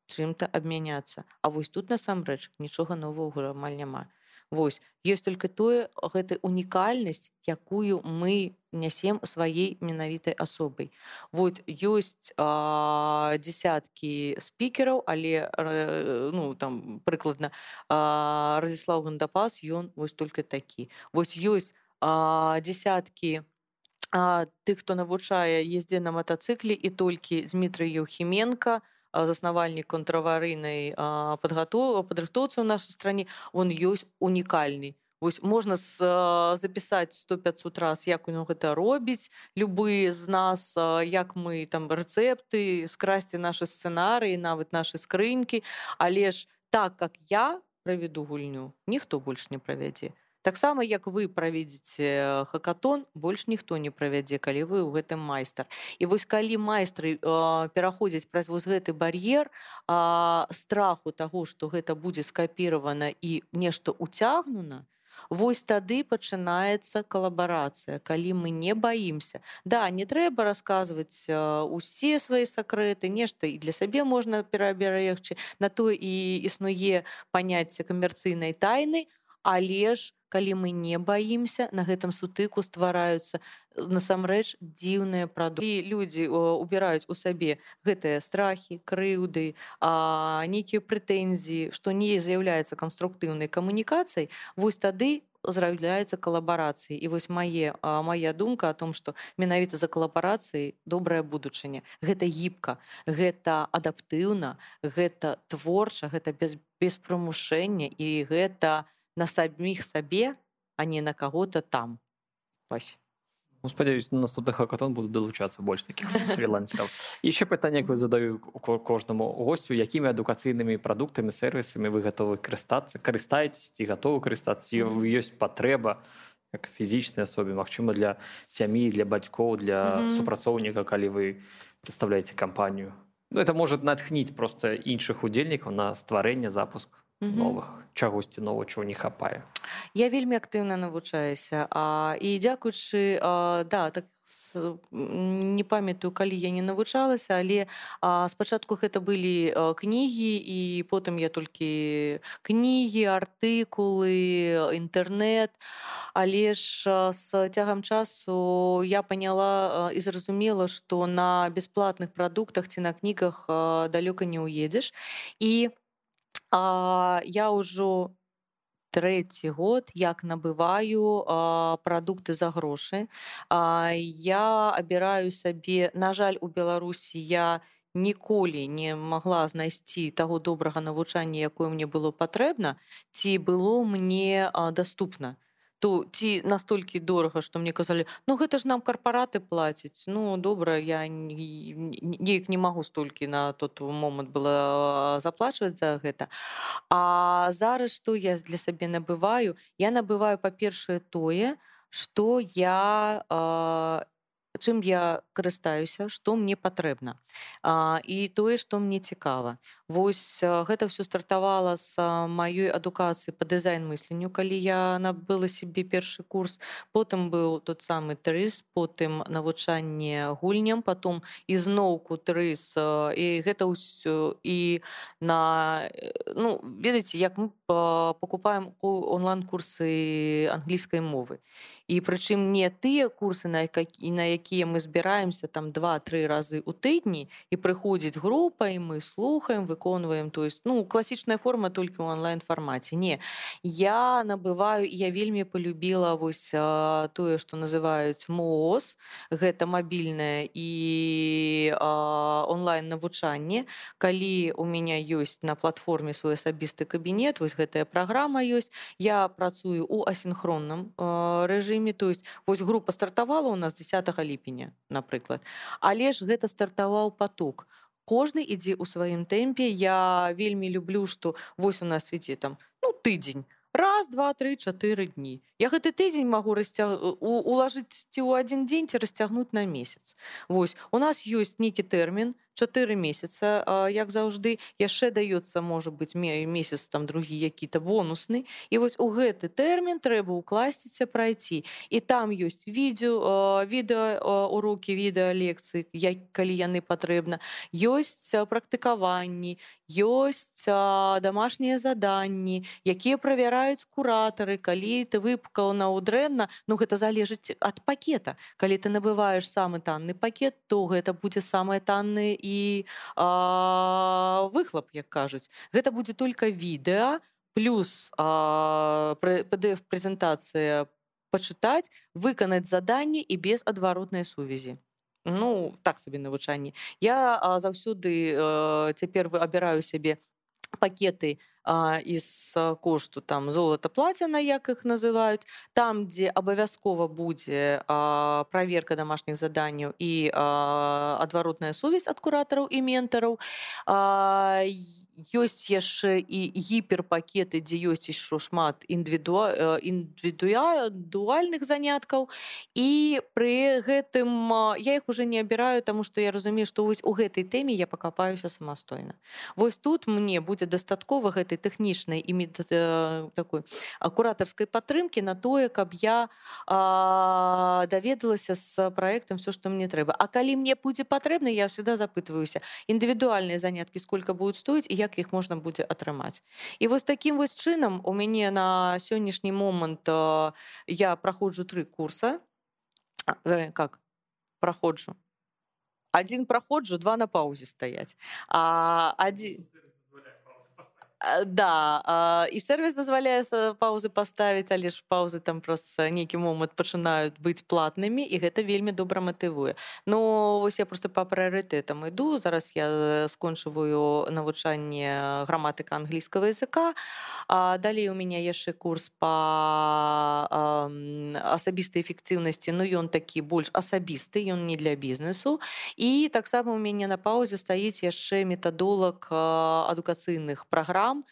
чым-то абмяняться А вось тут насамрэч нічога нового амаль няма Вось ёсць только тое гэта унікальнасць, якую мы нясем сваёй менавітай асобай. Вот ёсць а, десяткі спікераў, але ну, там прыкладна Разіслав Гандапас ён вось только такі. Вось ёсць десяткі, тых, хто навучае ездзе на матацыкле і толькі Змітрый Еўхіменко, заснавальнік контраварыйнай падрыхтоўцы ў нашай стране он ёсць унікальны Вось можна запісаць 100-500 раз як у гэта робіць любы з нас як мы там рэцэпты скрасці нашы сцэнарыі нават нашы скрынькі але ж так как я правяду гульню ніхто больш не правядзе таксама як вы праведзеце хакатон больш ніхто не правядзе калі вы ў гэтым майстар і вось калі майстры э, пераходзяць праз вось гэты бар'ер э, страху таго што гэта будзе скапіравана і нешта уцягнуна Вось тады пачынаецца калабарацыя калі мы не баімся да не трэба расказваць усе свае сакрэты нешта і для сабе можна пераберегчы на то і існуе паняцце камерцыйнай тайны але ж калі мы не баімся на гэтым сутыку ствараюцца э, насамрэч дзіўныя прадукты людзі убіраюць у сабе гэтыя страхі крыўды нейкія прэтэнзіі што не з'яўляецца канструктыўнай камунікацыяй вось тады з'яўляюцца калабарацыі і вось мае моя думка о том что менавіта за калабарацыяй добрая будучыня. Гэта гібка гэта адаптыўна гэта творча гэта без без прымушэння і гэта не на саміх сабе а не на кого-то там Вось. Ну, спадзяюсь наступных хакатон буду далучацца больш таких фрилансераў еще пытанне як вы задаю кожнаму госцю якімі адукацыйнымі прадуктамі сервісамі вы гатовы карыстацца карыстаецесь ці гатовы карыстацца ёсць патрэба як фізічнай асобе Мачыма для сям'і для бацькоў для mm -hmm. супрацоўніка калі вы представляеце кампанію ну, это может натхніць просто іншых удзельнікаў на стварэнне запуск новых чагосьці нова чого не хапае я вельмі актыўна навучаюся а і дзякуючы да так не памятаю калі я не навучалася але а, спачатку гэта былі кнігі і потым я толькі кнігі артыкулы інтэрнет але ж з цягам часу я поняла і зразумела што на бясплатных прадуктах ці на кнігах далёка не ўедзеш і у А, я ўжо трэці год як набываю а, прадукты за грошы. А, я абіраю сабе, на жаль, у Беларусі я ніколі не магла знайсці таго добрага навучання якое мне было патрэбна ці было мне доступна то ці настолькі дорага што мне казалі ну гэта ж нам карпараты плацяць ну добра я неяк не магу столькі на тот момант было заплачваць за гэта а зараз што я для сабе набываю? Я набываю па-першае тое што я э, чым я карыстаюся што мне патрэбна. І тое што мне цікава Вось гэта все стартавала з маёй адукацыі по дызайн мысленню калі я набыла себе першы курс. Потым быў тот самы трыс потым навучанне гульням потом ізноўку трыс і гэта ўсё і на ну ведаеце як мы покупаем онлайн курсы англійскай мовы. І прычым не тыя курсы на і на якія мы збіраемся там два-тры разы у тыдні і прыходзіць група і мы слухаем вы выконваем то есть ну класічная форма толькі ў онлайн фармаце не я набываю я вельмі полюбіла вось тое что называюць моз гэта мабільная і онлайн навучанне калі у меня ёсць на платформе свой асабісты кабінет вось гэтая праграма ёсць. Я працую у асінхронным рэжыме то есть вось група стартавала у нас 10 ліпеня напрыклад. Але ж гэта стартаваў поток кожны ідзе ў сваім тэмпе я вельмі люблю што вось у нас ідзе там ну тыдзень раз два три чатыры дні я гэты тыдзень магу расцяг улажыць ці ў адзін дзень ці расцягнуць на месяц. Вось у нас ёсць нейкі тэрмін чатыры месяца як заўжды. Яшчэ даецца можа быть ме месяц там другі які-то бонусны. І вось у гэты тэрмін трэба укласціся прайці. І там ёсць відео відэа урокі відэа лекцыі як калі яны патрэбна. Ёсць практыкаванні ёсць домашнія заданні якія правяраюць куратары калі ты выпкаў на удрэнна. Ну гэта залежыць ад пакета. Калі ты набываешь самы танны пакет то гэта будзе самыя танныя і а, выхлоп як кажуць гэта будзе только відэа плюс pdf прэзентацыя пачытаць выканаць заданні і без адваротнай сувязі ну так сабе навучанне я заўсёды цяпер вы абіраю сябе пакеты из кошту там золото платяна як их называюць там дзе абавязкова будзе проверка домашніх заданняў і адваротная сувязь ад куратараў і ментараў ёсць яшчэ і гіперпакеты дзе ёсць ішо шмат індывідуа індывідуальных заняткаў і пры гэтым я их уже не абіраю тому что я разумею что вось у гэтай тэме я пакапаюся самастойна Вось тут мне будзе дастаткова гэтай тэхнічнай і э, такой куратарскай падтрымки на тое каб я а, даведалася з проектом все что мне трэба А калі мне будзе патрэбна я всегда запытываюся індывідуальныя заняткі сколько будуць стоіць і як іх можна будзе атрымаць і вось таким вось чынам у мяне на сённяшні момант я праходжу тры курса как праходжу один праходжу два на паузе стаяць а один да і сервіс дазваляе паузы паставіць але ж паузы там просто нейкі момант пачынаюць быць платнымі і гэта вельмі добра матывуе Ну вось я просто па прыярытэтам іду зараз я скончываю навучанне граматыка англійскага языка а далей у меня яшчэ курс по асабістай эфектыўнасці Ну ён такі больш асабісты ён не для бізнесу і таксама у мяне на паузе стаіць яшчэ метадолог адукацыйных праграм там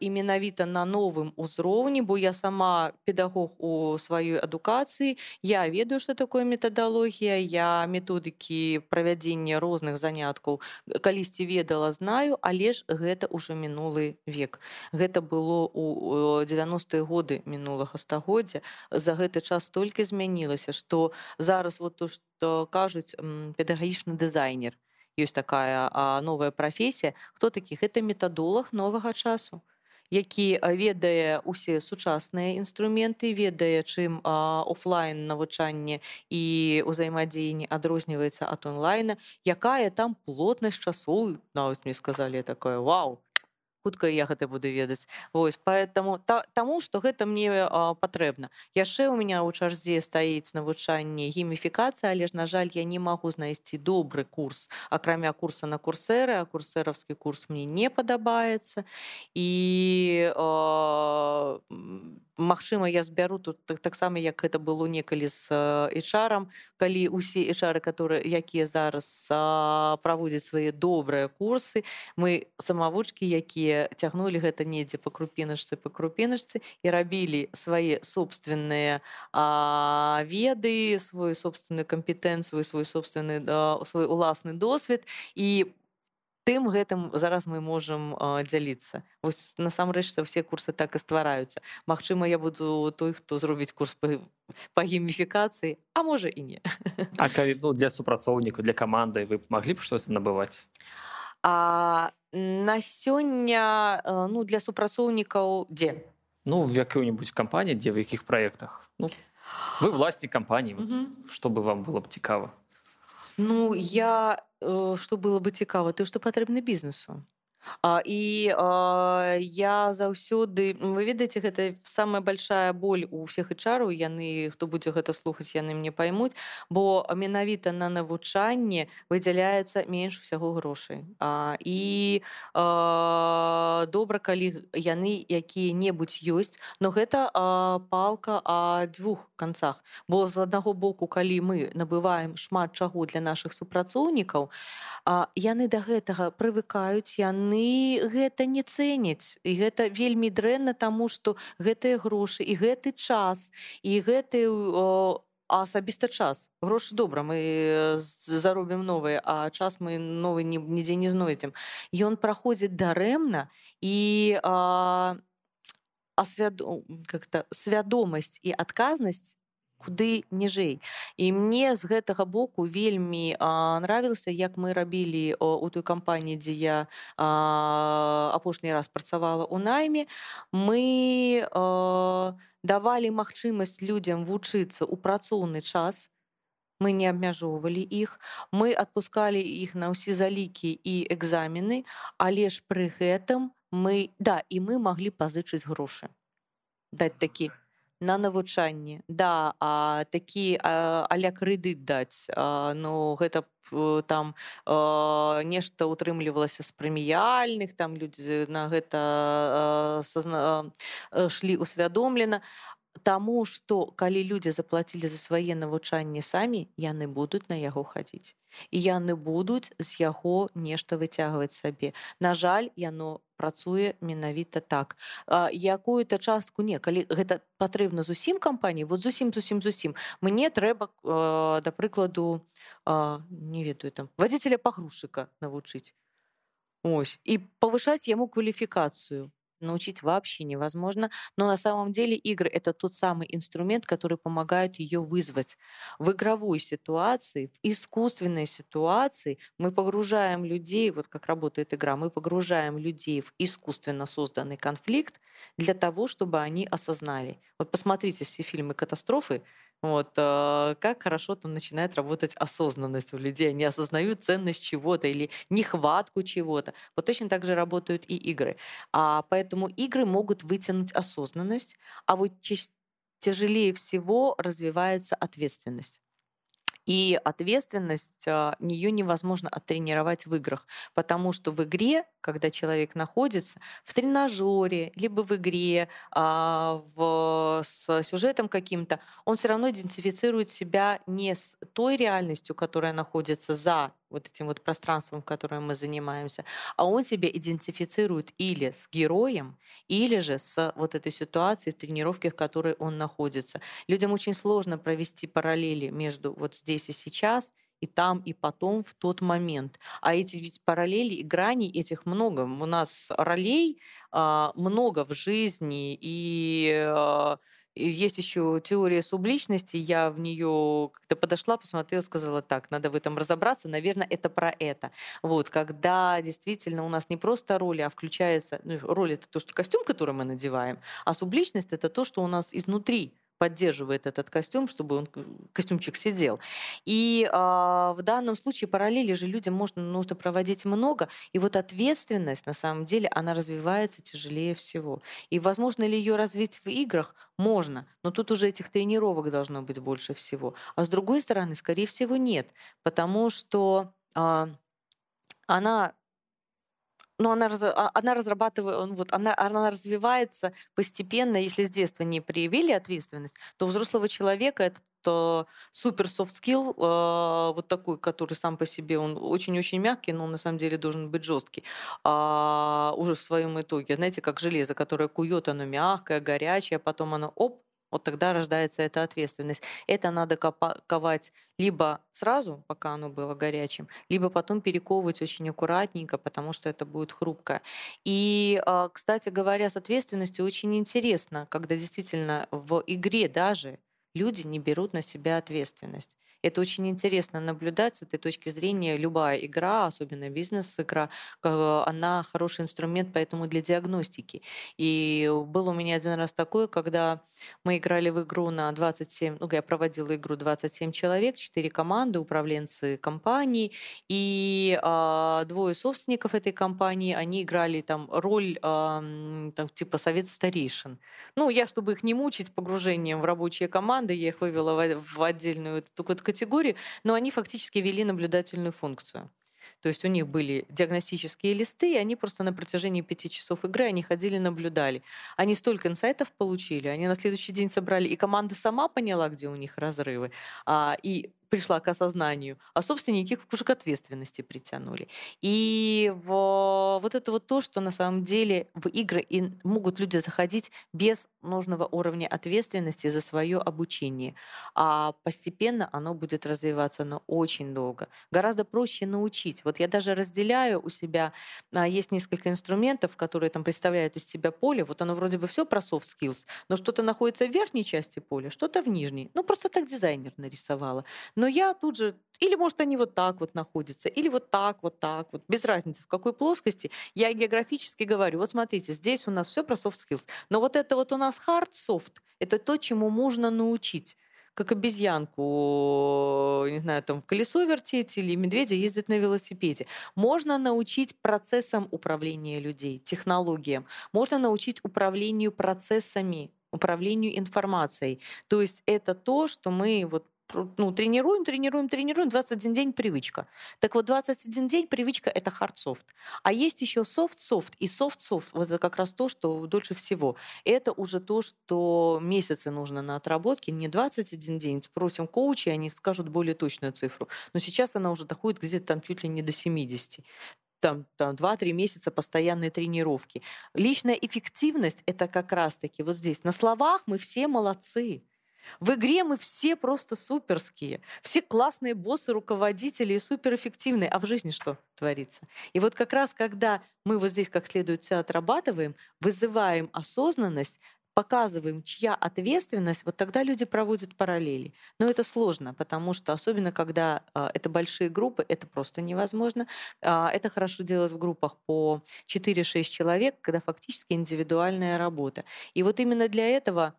і менавіта на новым узроўні бо я сама педагог у сваёй адукацыі я ведаю что такое метадалогія я методыкі правядзення розных заняткаў калісьці ведала знаю але ж гэта ўжо мінулы век. Гэта было у 90-е годы мінулага стагоддзя за гэты час толькі змянілася что зараз вот то что кажуць педагагічны дызайнер ёсць такая а, новая прафесія хто такі гэта метадолог новага часу які ведае усе сучасныя інструменты ведае чым офлайн навучанне і ўзаемадзеянне адрозніваецца ад онлайна якая там плотнасць часоў нават мне сказалі такое вау хутка я гэта буду ведаць Вось поэтому та, таму что гэта мне патрэбна яшчэ у меня ў чарзе стаіць навучанне гіміфікацыя але ж на жаль я не магу знайсці добры курс акрамя курса на курсеры а курсеравскі курс мне не падабаецца і э, Магчыма я збяру тут так, таксама як гэта было некалі з HR калі усе HR которые якія зараз праводзяць свае добрыя курсы. Мы самавучкі якія цягнулі гэта недзе по крупіначцы по крупіначцы і рабілі свае собственныя веды свою собственную кампетэнцыю свой собственны свой уласны досвед. І по тым гэтым зараз мы можам дзяліцца вось насамрэч все курсы так і ствараюцца Мачыма я буду той хто зробіць курс па, па гіміфікацыі а можа і не. А калі, ну, для супрацоўніка для каманды вы маглі б штось набываць а на сёння ну для супрацоўнікаў дзе ну в якую-нибудь кампаніі дзе в якіх праектах ну, вы власці кампаніі чтобы вам было б цікава Ну я э, што было бы цікава, тое, што патрэбна бізнесу. І а, я заўсёды вы ведаеце гэта самая большая боль у всех ічараў яны хто будзе гэта слухаць яны мне поймуць бо менавіта на навучанне выдзяляецца менш усяго грошай а, і а, добра калі яны якія-небудзь ёсць но гэта а, палка о дзвюх канцах бо з аднаго боку калі мы набываем шмат чаго для наших супрацоўнікаў яны да гэтага прывыкаюць яны яны гэта не цэняць і гэта вельмі дрэнна таму што гэтыя грошы і гэты час і гэты асабіста час. Грошы добра мы заробім новыя а час мы новы нідзе не знойдзем. Ён праходзіць дарэмна і а, а свядо как-то свядомасць і адказнасць куды ніжэй. І мне з гэтага боку вельмі нравілася як мы рабілі у той кампаніі дзе я апошні раз працавала у найме. Мы давалі магчымасць людзям вучыцца ў працоўны час. Мы не абмяжоўвалі іх. Мы адпускалі іх на ўсе залікі і экзамены але ж пры гэтым мы да і мы маглі пазычыць грошы. Даць такі на навучанне да а такі аля крэдыт даць а, ну гэта там а, нешта утрымлівалася з прэміяльных там людзі на гэта а, сазна, а, шлі усвядомлена Таму што калі людзі заплацілі за свае навучанні самі яны будуць на яго хадзіць і яны будуць з яго нешта выцягваць сабе на жаль яно працуе менавіта так. Якую-то частку не калі гэта патрэбна зусім кампаніі вот зусім зусім зусім мне трэба да прыкладу не ведаю там вадзіцеля пагрузчыка навучыць ось. І павышаць яму кваліфікацыю научить вообще невозможно. Но на самом деле игры — это тот самый инструмент, который помогает ее вызвать. В игровой ситуации, в искусственной ситуации мы погружаем людей, вот как работает игра, мы погружаем людей в искусственно созданный конфликт для того, чтобы они осознали. Вот посмотрите все фильмы катастрофы, вот, э, как хорошо там начинает работать осознанность у людей. Они осознают ценность чего-то или нехватку чего-то. Вот точно так же работают и игры. А поэтому игры могут вытянуть осознанность, а вот тяжелее всего развивается ответственность. И ответственность, а, нее невозможно оттренировать в играх, потому что в игре, когда человек находится в тренажере, либо в игре а, в, с сюжетом каким-то, он все равно идентифицирует себя не с той реальностью, которая находится за вот этим вот пространством, в котором мы занимаемся, а он себя идентифицирует или с героем, или же с вот этой ситуацией, тренировки, в которой он находится. Людям очень сложно провести параллели между вот здесь и сейчас, и там, и потом, в тот момент. А эти ведь параллели и грани, этих много. У нас ролей э, много в жизни, и есть еще теория субличности, я в нее как-то подошла, посмотрела, сказала, так, надо в этом разобраться, наверное, это про это. Вот, когда действительно у нас не просто роли, а включается, ну, роль это то, что костюм, который мы надеваем, а субличность это то, что у нас изнутри поддерживает этот костюм, чтобы он костюмчик сидел. И а, в данном случае параллели же людям можно нужно проводить много, и вот ответственность на самом деле она развивается тяжелее всего. И возможно ли ее развить в играх? Можно, но тут уже этих тренировок должно быть больше всего. А с другой стороны, скорее всего, нет, потому что а, она но она, а, она разрабатывает, вот, она, она развивается постепенно. Если с детства не проявили ответственность, то у взрослого человека это то супер soft skill, э, вот такой, который сам по себе, он очень-очень мягкий, но он на самом деле должен быть жесткий. А, уже в своем итоге, знаете, как железо, которое кует, оно мягкое, горячее, а потом оно оп, вот тогда рождается эта ответственность. Это надо ковать либо сразу, пока оно было горячим, либо потом перековывать очень аккуратненько, потому что это будет хрупко. И, а, кстати говоря, с ответственностью очень интересно, когда действительно в игре даже люди не берут на себя ответственность. Это очень интересно наблюдать с этой точки зрения. Любая игра, особенно бизнес-игра, она хороший инструмент, поэтому для диагностики. И был у меня один раз такое, когда мы играли в игру на 27, ну, я проводила игру 27 человек, 4 команды, управленцы компании, и а, двое собственников этой компании, они играли там роль а, там, типа совет старейшин. Ну, я, чтобы их не мучить погружением в рабочие команды, я их вывела в, отдельную такую категории, но они фактически вели наблюдательную функцию. То есть у них были диагностические листы, и они просто на протяжении пяти часов игры они ходили, наблюдали. Они столько инсайтов получили, они на следующий день собрали, и команда сама поняла, где у них разрывы, а, и пришла к осознанию, а собственники уже к ответственности притянули. И в, вот это вот то, что на самом деле в игры и могут люди заходить без нужного уровня ответственности за свое обучение. А постепенно оно будет развиваться, но очень долго. Гораздо проще научить. Вот я даже разделяю у себя, а, есть несколько инструментов, которые там представляют из себя поле. Вот оно вроде бы все про soft skills, но что-то находится в верхней части поля, что-то в нижней. Ну, просто так дизайнер нарисовала. Но но я тут же, или может они вот так вот находятся, или вот так, вот так, вот, без разницы в какой плоскости, я географически говорю, вот смотрите, здесь у нас все про soft skills, но вот это вот у нас hard soft, это то, чему можно научить как обезьянку, не знаю, там в колесо вертеть или медведя ездить на велосипеде. Можно научить процессам управления людей, технологиям. Можно научить управлению процессами, управлению информацией. То есть это то, что мы вот ну, тренируем, тренируем, тренируем, 21 день привычка. Так вот, 21 день привычка — это hard-soft. А есть еще soft-soft и soft-soft. Вот это как раз то, что дольше всего. Это уже то, что месяцы нужно на отработке, не 21 день. Спросим коучи, они скажут более точную цифру. Но сейчас она уже доходит где-то там чуть ли не до 70 там, там 2-3 месяца постоянной тренировки. Личная эффективность — это как раз-таки вот здесь. На словах мы все молодцы. В игре мы все просто суперские. Все классные боссы, руководители и суперэффективные. А в жизни что творится? И вот как раз, когда мы вот здесь как следует все отрабатываем, вызываем осознанность, показываем, чья ответственность, вот тогда люди проводят параллели. Но это сложно, потому что особенно когда э, это большие группы, это просто невозможно. Э, это хорошо делать в группах по 4-6 человек, когда фактически индивидуальная работа. И вот именно для этого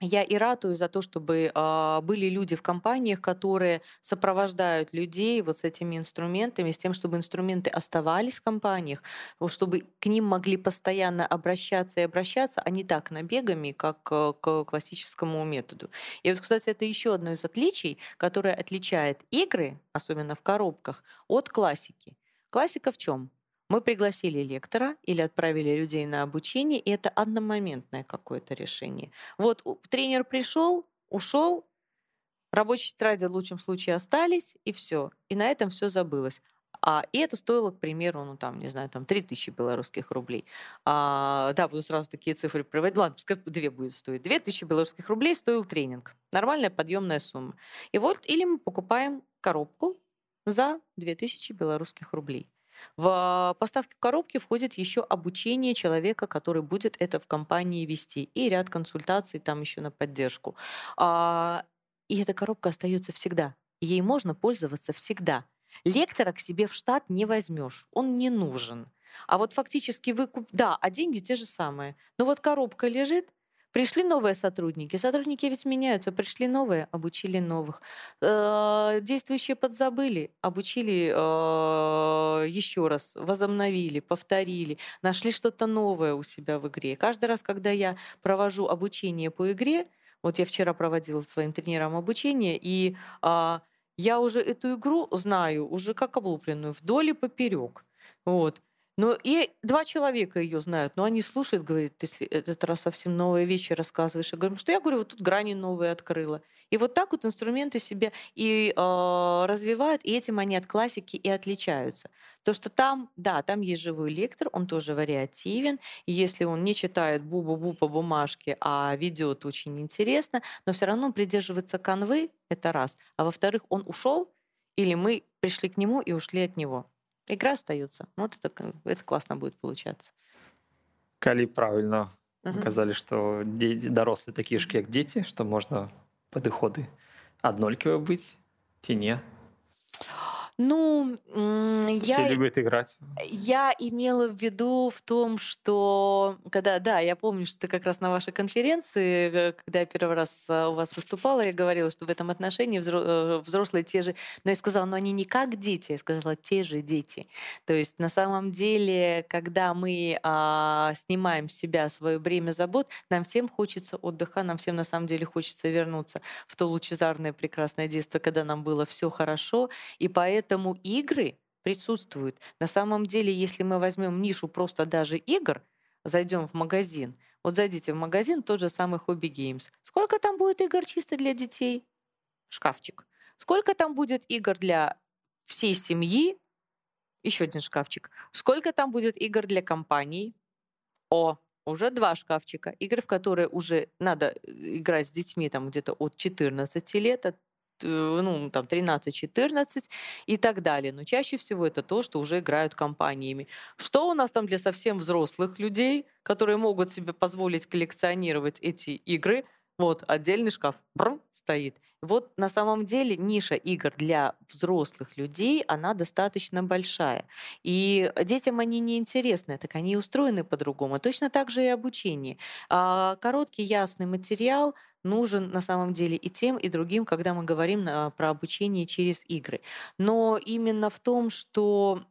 я и ратую за то, чтобы э, были люди в компаниях, которые сопровождают людей вот с этими инструментами, с тем, чтобы инструменты оставались в компаниях, чтобы к ним могли постоянно обращаться и обращаться, а не так набегами, как э, к классическому методу. И вот, кстати, это еще одно из отличий, которое отличает игры, особенно в коробках, от классики. Классика в чем? Мы пригласили лектора или отправили людей на обучение, и это одномоментное какое-то решение. Вот тренер пришел, ушел, рабочие тетради в лучшем случае остались, и все. И на этом все забылось. А, и это стоило, к примеру, ну там, не знаю, там 3000 белорусских рублей. А, да, буду сразу такие цифры приводить. Ладно, пускай две будет стоить. 2000 белорусских рублей стоил тренинг. Нормальная подъемная сумма. И вот, или мы покупаем коробку за 2000 белорусских рублей. В поставки коробки входит еще обучение человека, который будет это в компании вести, и ряд консультаций там еще на поддержку. А, и эта коробка остается всегда. Ей можно пользоваться всегда. Лектора к себе в штат не возьмешь, он не нужен. А вот фактически выкуп, да, а деньги те же самые. Но вот коробка лежит, Пришли новые сотрудники. Сотрудники ведь меняются. Пришли новые, обучили новых. Э, действующие подзабыли, обучили э, еще раз, возобновили, повторили, нашли что-то новое у себя в игре. Каждый раз, когда я провожу обучение по игре, вот я вчера проводила своим тренерам обучение, и а, я уже эту игру знаю уже как облупленную, вдоль и поперек. Вот. Но и два человека ее знают, но они слушают, говорят, ты этот раз совсем новые вещи рассказываешь. Я говорю, что я говорю, вот тут грани новые открыла. И вот так вот инструменты себя и э, развивают, и этим они от классики и отличаются. То, что там, да, там есть живой лектор, он тоже вариативен, и если он не читает бу-бу-бу по бумажке, а ведет очень интересно, но все равно придерживается канвы, это раз. А во-вторых, он ушел, или мы пришли к нему и ушли от него. Игра остается. Вот это, это классно будет получаться. Кали правильно угу. казалі што дарослі такія ж як дзеці што можна падыходы аднолькава быць ці не Ну, Все я, любят играть. Я имела в виду в том, что когда, да, я помню, что как раз на вашей конференции, э, когда я первый раз э, у вас выступала, я говорила, что в этом отношении э, взрослые те же, но я сказала, но они не как дети, я сказала, те же дети. То есть на самом деле, когда мы а, снимаем с себя свое бремя забот, нам всем хочется отдыха, нам всем на самом деле хочется вернуться в то лучезарное прекрасное детство, когда нам было все хорошо, и поэтому Поэтому игры присутствуют. На самом деле, если мы возьмем нишу просто даже игр, зайдем в магазин, вот зайдите в магазин, тот же самый Hobby Games. Сколько там будет игр чисто для детей? Шкафчик. Сколько там будет игр для всей семьи? Еще один шкафчик. Сколько там будет игр для компаний? О, уже два шкафчика. Игры, в которые уже надо э, играть с детьми там где-то от 14 лет, от ну, там 13-14 и так далее. Но чаще всего это то, что уже играют компаниями. Что у нас там для совсем взрослых людей, которые могут себе позволить коллекционировать эти игры? Вот, отдельный шкаф брм, стоит. Вот на самом деле ниша игр для взрослых людей, она достаточно большая. И детям они не интересны, так они устроены по-другому. Точно так же и обучение. А короткий, ясный материал — нужен на самом деле и тем, и другим, когда мы говорим а, про обучение через игры. Но именно в том, что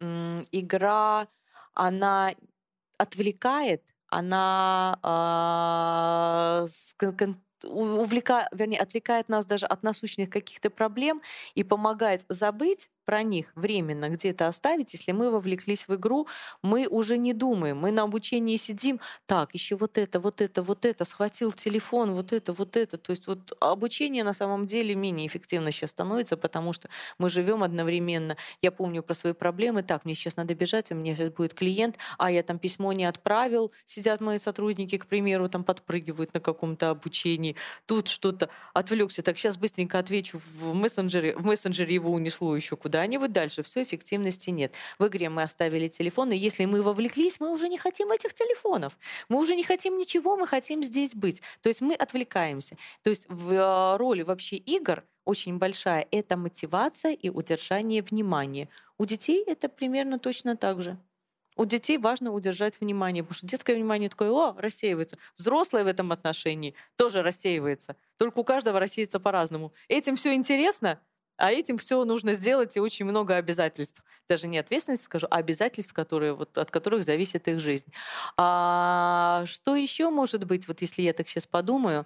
игра, она отвлекает, она э, увлека, вернее, отвлекает нас даже от насущных каких-то проблем и помогает забыть про них временно где-то оставить, если мы вовлеклись в игру, мы уже не думаем, мы на обучении сидим, так, еще вот это, вот это, вот это, схватил телефон, вот это, вот это. То есть вот обучение на самом деле менее эффективно сейчас становится, потому что мы живем одновременно. Я помню про свои проблемы, так, мне сейчас надо бежать, у меня сейчас будет клиент, а я там письмо не отправил, сидят мои сотрудники, к примеру, там подпрыгивают на каком-то обучении, тут что-то отвлекся, так сейчас быстренько отвечу в мессенджере, в мессенджере его унесло еще куда куда-нибудь дальше. Все, эффективности нет. В игре мы оставили телефон, и если мы вовлеклись, мы уже не хотим этих телефонов. Мы уже не хотим ничего, мы хотим здесь быть. То есть мы отвлекаемся. То есть в э, роли вообще игр очень большая — это мотивация и удержание внимания. У детей это примерно точно так же. У детей важно удержать внимание, потому что детское внимание такое, о, рассеивается. Взрослое в этом отношении тоже рассеивается. Только у каждого рассеется по-разному. Этим все интересно, а этим все нужно сделать и очень много обязательств. Даже не ответственности скажу, а обязательств, которые, вот, от которых зависит их жизнь. А, что еще может быть, вот если я так сейчас подумаю,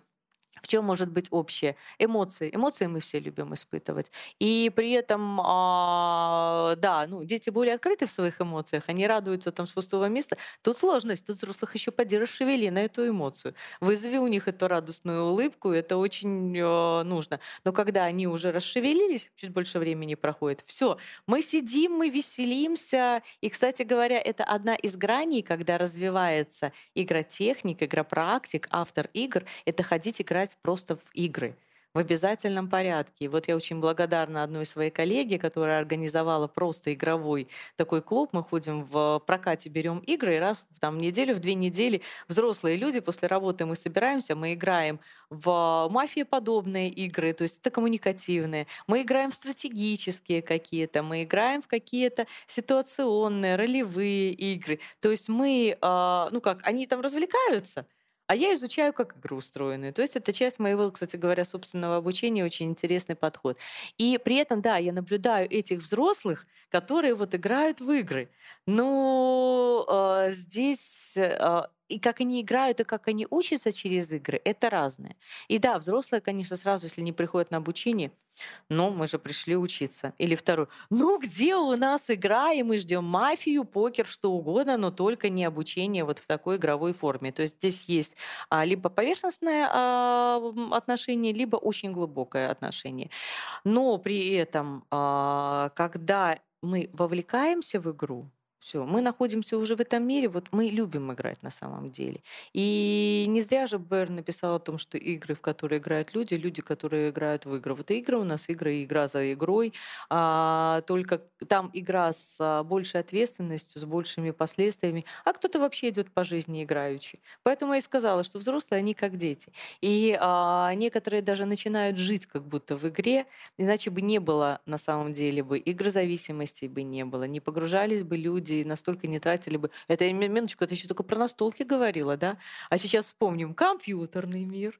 в чем может быть общее? Эмоции. Эмоции мы все любим испытывать. И при этом, а, да, ну, дети более открыты в своих эмоциях, они радуются там с пустого места. Тут сложность, тут взрослых еще поди расшевели на эту эмоцию. Вызови у них эту радостную улыбку, это очень э, нужно. Но когда они уже расшевелились, чуть больше времени проходит, все, мы сидим, мы веселимся. И, кстати говоря, это одна из граней, когда развивается игротехник, игропрактик, автор игр, это ходить играть играть просто в игры в обязательном порядке. И вот я очень благодарна одной своей коллеге, которая организовала просто игровой такой клуб. Мы ходим в прокате, берем игры, и раз в там, неделю, в две недели взрослые люди после работы мы собираемся, мы играем в мафия-подобные игры, то есть это коммуникативные. Мы играем в стратегические какие-то, мы играем в какие-то ситуационные, ролевые игры. То есть мы, а, ну как, они там развлекаются, а я изучаю, как игры устроены. То есть это часть моего, кстати говоря, собственного обучения, очень интересный подход. И при этом, да, я наблюдаю этих взрослых, которые вот играют в игры. Но э, здесь э, и как они играют, и как они учатся через игры, это разное. И да, взрослые, конечно, сразу, если не приходят на обучение, ну, мы же пришли учиться. Или второй, ну, где у нас игра, и мы ждем мафию, покер, что угодно, но только не обучение вот в такой игровой форме. То есть здесь есть а, либо поверхностное а, отношение, либо очень глубокое отношение. Но при этом, а, когда мы вовлекаемся в игру, все, мы находимся уже в этом мире, вот мы любим играть на самом деле. И не зря же Бэр написал о том, что игры, в которые играют люди, люди, которые играют в игры. Вот игры у нас игры, игра за игрой, а, только там игра с а, большей ответственностью, с большими последствиями, а кто-то вообще идет по жизни играющий. Поэтому я и сказала, что взрослые, они как дети. И а, некоторые даже начинают жить как будто в игре, иначе бы не было на самом деле бы игрозависимости бы не было, не погружались бы люди люди настолько не тратили бы... Это, минуточку, это еще только про настолки говорила, да? А сейчас вспомним. Компьютерный мир,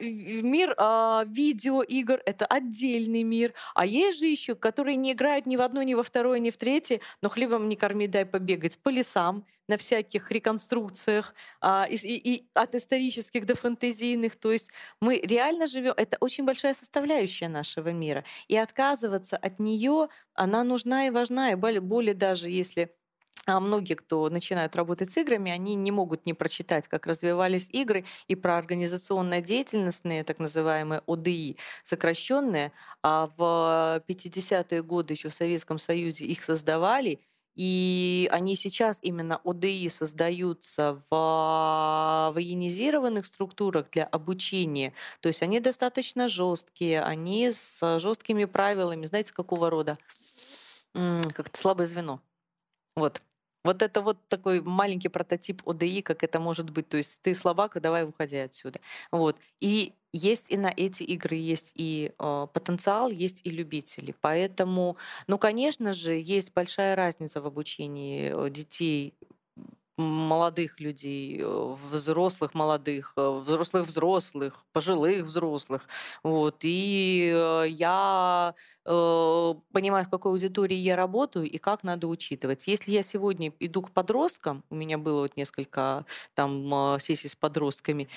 мир а, видеоигр — это отдельный мир. А есть же еще, которые не играют ни в одно, ни во второе, ни в третье, но хлебом не корми, дай побегать по лесам на всяких реконструкциях, а, и, и от исторических до фэнтезийных. То есть мы реально живем... Это очень большая составляющая нашего мира. И отказываться от нее, она нужна и важна. И более даже если а многие, кто начинают работать с играми, они не могут не прочитать, как развивались игры, и про организационно деятельностные, так называемые ОДИ, сокращенные. А в 50-е годы еще в Советском Союзе их создавали, и они сейчас именно ОДИ создаются в военизированных структурах для обучения. То есть они достаточно жесткие, они с жесткими правилами, знаете, какого рода? Как-то слабое звено. Вот. Вот это вот такой маленький прототип ОДИ, как это может быть. То есть ты слабак, давай выходи отсюда. Вот. И есть и на эти игры есть и э, потенциал, есть и любители. Поэтому, ну, конечно же, есть большая разница в обучении э, детей молодых людей, э, взрослых молодых, э, взрослых взрослых, пожилых взрослых. Вот. И э, я э, понимаю, с какой аудиторией я работаю и как надо учитывать. Если я сегодня иду к подросткам, у меня было вот несколько там сессий с подростками,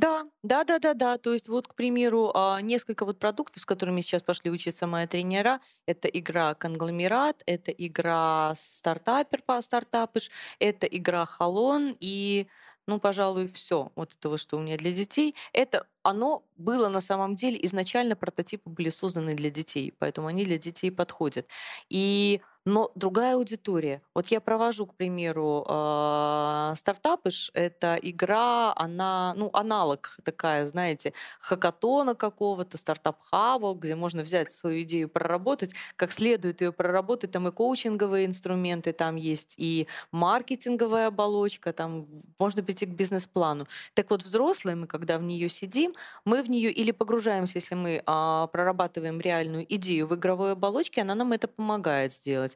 да, да, да, да, да. То есть вот, к примеру, а, несколько вот продуктов, с которыми сейчас пошли учиться мои тренера, это игра «Конгломерат», это игра «Стартапер» по «Стартапыш», это игра «Халон» и ну, пожалуй, все вот этого, что у меня для детей, это оно было на самом деле изначально прототипы были созданы для детей, поэтому они для детей подходят. И но другая аудитория. Вот я провожу, к примеру, э, стартапыш. Это игра, она, ну, аналог такая, знаете, хакатона какого-то, стартап-хаба, где можно взять свою идею, проработать, как следует ее проработать. Там и коучинговые инструменты, там есть и маркетинговая оболочка, там можно прийти к бизнес-плану. Так вот, взрослые мы, когда в нее сидим, мы в нее или погружаемся, если мы а, прорабатываем реальную идею в игровой оболочке, она нам это помогает сделать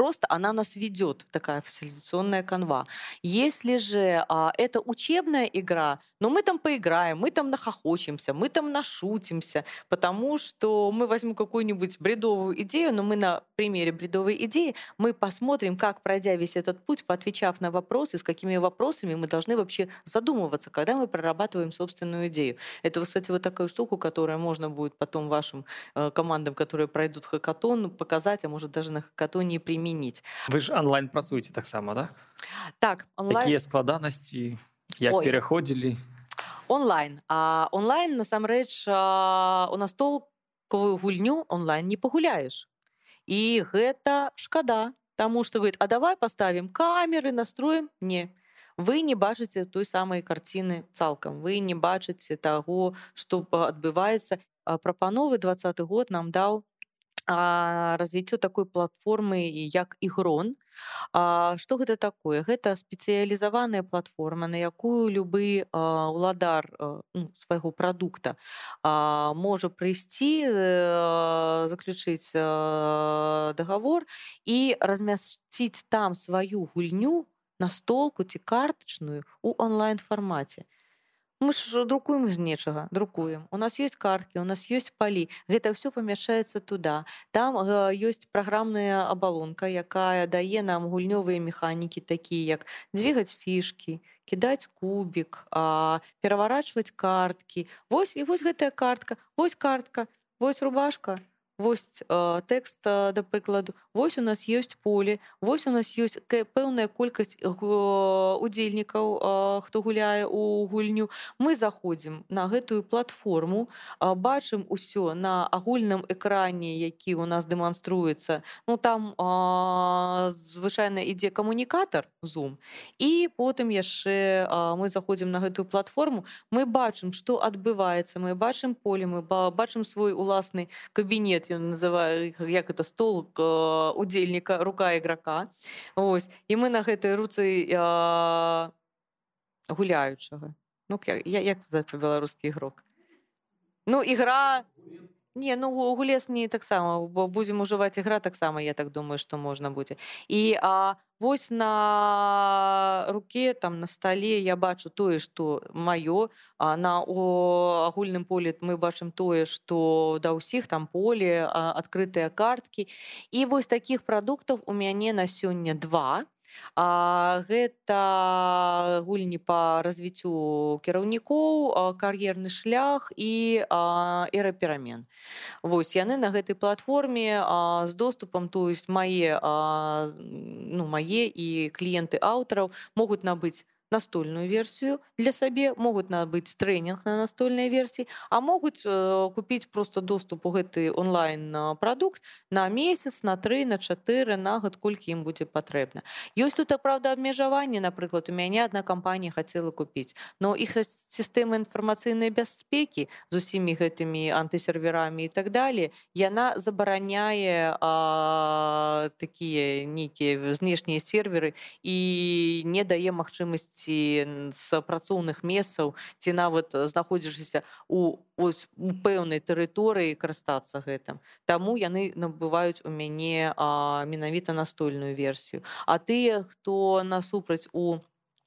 просто она нас ведет, такая фасилитационная канва. Если же а, это учебная игра, но мы там поиграем, мы там нахохочемся, мы там нашутимся, потому что мы возьмем какую-нибудь бредовую идею, но мы на примере бредовой идеи мы посмотрим, как, пройдя весь этот путь, поотвечав на вопросы, с какими вопросами мы должны вообще задумываться, когда мы прорабатываем собственную идею. Это, кстати, вот такая штука, которая можно будет потом вашим э, командам, которые пройдут хакатон, показать, а может даже на хакатоне применить змяніць вы ж онлайн працуеце таксама да? Так онлайн... якія складанасці як Ой. пераходзілі онлайн. А онлайн насамрэч у настолковую гульню онлайн не пагуляеш і гэта шкада Таму что говорит а давай поставим камеры настроим не. Вы не бачыце той самай карціны цалкам вы не бачыце таго што адбываецца прапановы двадцаты год нам даў развіццё такой платформы як ігрон а, што гэта такое? Гэта спецыялізаваная платформа на якую любы а, уладар ну, свайго прадукта можа прыйсці э, заключыць дагавор і размясціць там сваю гульню настолку ці картачную у онлайн фармаце мы ж друкуем з нечага друкуем. У нас есть картки у нас есть палі гэта все памяшчаецца туда. Там э, ёсць праграмная абалонка якая дае нам гульнёвыя механікі такія як двигаць фішки кідаць кубик пераварачваць картки. Вось і вось гэтая картка вось картка вось рубашка вось э, тэкст э, да прыкладу вось у нас ёсць поле вось у нас ёсць пэўная колькасць удзельнікаў э, хто гуляе у гульню. Мы заходзім на гэтую платформу э, бачым усё на агульным экране які у нас дэманструецца. Ну там э, звычайна ідзе камунікатор zoom і потым яшчэ э, мы заходзім на гэтую платформу. Мы бачым што адбываецца мы бачым поле мы бачым свой уласны кабінет ён называю як это стол удзельніка рука іграка ось і мы на гэтай руцы гуляючага ну я як сказать па-беларускі ігрок ну ігра Не ну гулес не таксама бо будзем ужываць ігра таксама я так думаю што можна будзе і а вось на руке там на стале я бачу тое што маё а на у агульным поле мы бачым тое што да ўсіх там поле адкрытыя карткі і вось такіх прадуктаў у мяне на сёння два А, гэта гульні па развіццю кіраўнікоў, кар'ерны шлях і эра перамен. Вось яны на гэтай платформе а, з доступам то есть мае ну, мае і кліенты аўтараў могуць набыць настольную версію для сабе могуць набыць трэнінг на настольнай версіі а могуць э, купіць просто доступ у гэты онлайн прадукт на месяц на тры на чатыры на год колькі ім будзе патрэбна. Ёсць тут правда абмежаванне напрыклад у мяне одна кампанія хацела купіць но іх сістэмы інфармацыйнай бяспекі з усімі гэтымі антысерверамі і так далее яна забараняе такія нейкія знешнія серверы і не дае магчымасць ці з працоўных месцаў ці нават знаходзішся у ось у пэўнай тэрыторыі карыстацца гэтым. Таму яны набываюць у мяне менавіта настольную версію. А тыя хто насупраць у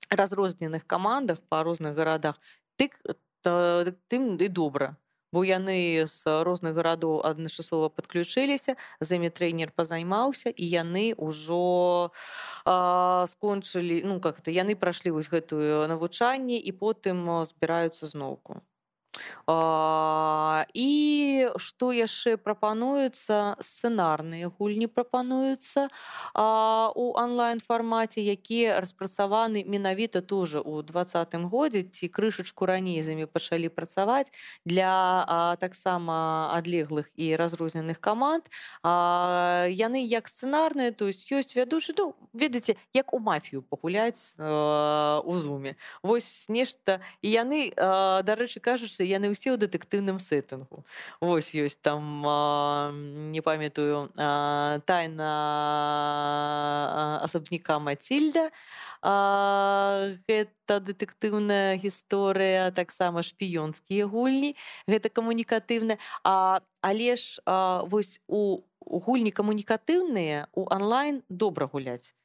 разрозненых камандах па розных гарадах тык тым і добра бо яны з розных гарадоў адначасова падключыліся за імі трэнер пазаймаўся і яны ўжо скончылі ну как то яны прайшлі вось гэтую навучанне і потым збіраюцца зноўку і што яшчэ прапануецца сцэнарныя гульні прапануюцца у онлайн-фармаце якія распрацаваны менавіта тоже у двадцатым годзе ці крышачку раней з імі пачалі працаваць для таксама адлеглых і разрозненых каманд яны як сцэнарныя то есть ёсць вядучы ну ведаеце як у мафію пагуляць у зуме восьось нешта і яны дарэчы кажуць здаецца яны ўсе ў дэтэктыўным сеттынгу ось ёсць там а, не памятаю тайна асабніка мацільда гэта дэтэктыўная гісторыя таксама шпіёнскія гульні гэта камунікатыўна але ж а, вось у гульні камунікатыўныя у онлайн добра гуляць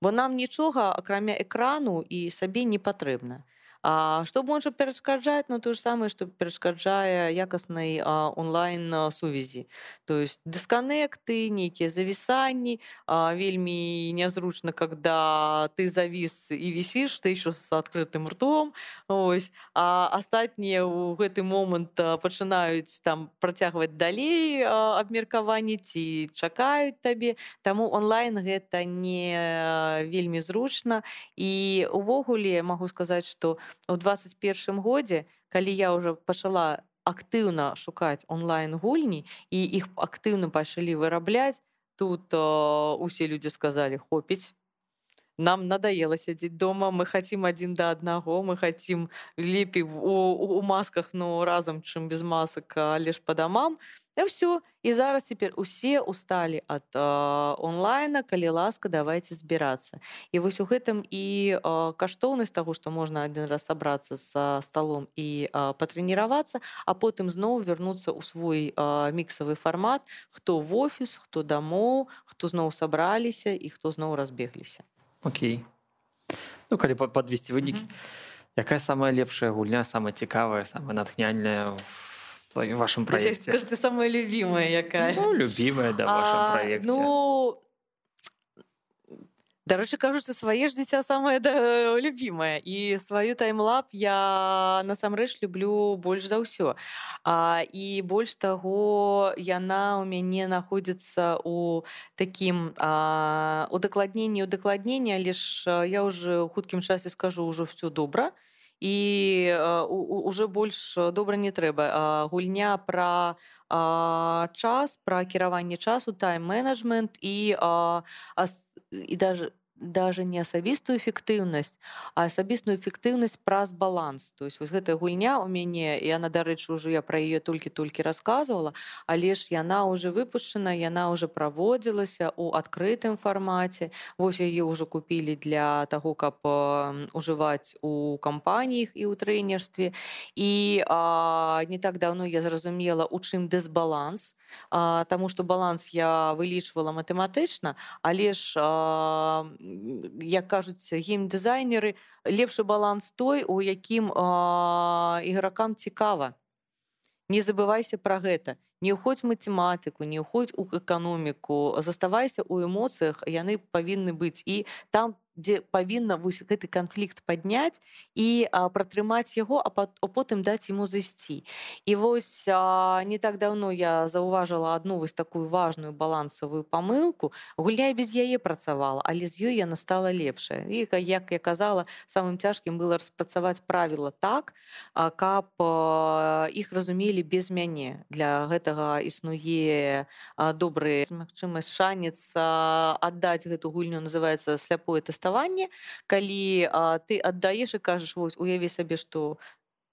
бо нам нічога акрамя экрану і сабе не патрэбна А што можа перашкаджаць ну то ж самае што перашкаджае якаснай онлайн сувязі то есть дысканекты нейкія завісанні вельмі нязручна когда ты завіс і вісіш ты еще с адкрытым ртом ось а астатнія ў гэты момант пачынаюць там працягваць далей абмеркаванні ці чакаюць табе таму онлайн гэта не вельмі зручна і увогуле магу сказаць что у 21 годзе калі я уже пачала актыўна шукаць онлайн гульні і іх актыўна пачалі вырабляць тут э, усе людзі сказалі хопіць нам надоело сядзець дома мы хотим адзін да аднаго мы хотим лепей у, у масках но разам чым без масак але ж по дамам І все і зараз цяпер усе усталі ад онлайна калі ласка давайте збірацца і вось у гэтым і а, каштоўнасць таго што можна адзін раз сабрацца з сталом і патрэніравацца а потым зноў вярнуцца ў свой а, міксавы фармат хто в офіс хто дамоў хто зноў сабраліся і хто зноў разбегліся Окей. Ну калі подвесці вынікі mm -hmm. якая самая лепшая гульня самая цікавая самая натхняльная в вашем проекте. скажите самая любимая якая. Ну, любимая да, в вашем проекте. ну Дарэчы кажуцца свае ж дзіця самае да, любімае і сваю таймлап я насамрэч люблю больш за ўсё а, і больш таго яна ў мяне находзіцца у такім удакладненні удакладнення але ж я уже ў хуткім часе скажу ўжо все добра і уже больш добра не трэба гульня пра час пра кіраванне часу тайм-менеджмент і і даже даже не асабістую эфектыўнасць а асабістую эфектыўнасць праз баланс. То есть вось гэтая гульня у мяне яна дарэчы ўжо я пра яе толькі-толькі рассказывала але ж яна уже выпушчана яна уже праводзілася у адкрытым фармаце. Вось яе ўжо купілі для таго каб ужываць у кампаніях і ў трэнерстве. І а, не так давно я зразумела у чым дысбаланс. Таму што баланс я вылічвала матэматычна але ж а, як кажуць геймдызайнеры лепшы баланс той у якім ігракам цікава не забывайся пра гэта Не ўходзь матэматыку не ўходзь у эканоміку заставайся у эмоцыях яны павінны быць і там дзе павінна вось гэты канфлікт падняць і пратрымаць яго а потым даць ему зайсці і вось а, не так давно я заўважыла одну вось такую важную балансавую памылку гуляй без яе працавала але з ёй яна стала лепшая. І як я казала самым цяжкім было распрацаваць правіла так а, каб іх разумелі без мяне для гэтага існуе добры магчымасць шанец аддаць гэту гульню называется сляпое тэста тэставанне калі ты аддаеш і кажаш вось уяві сабе што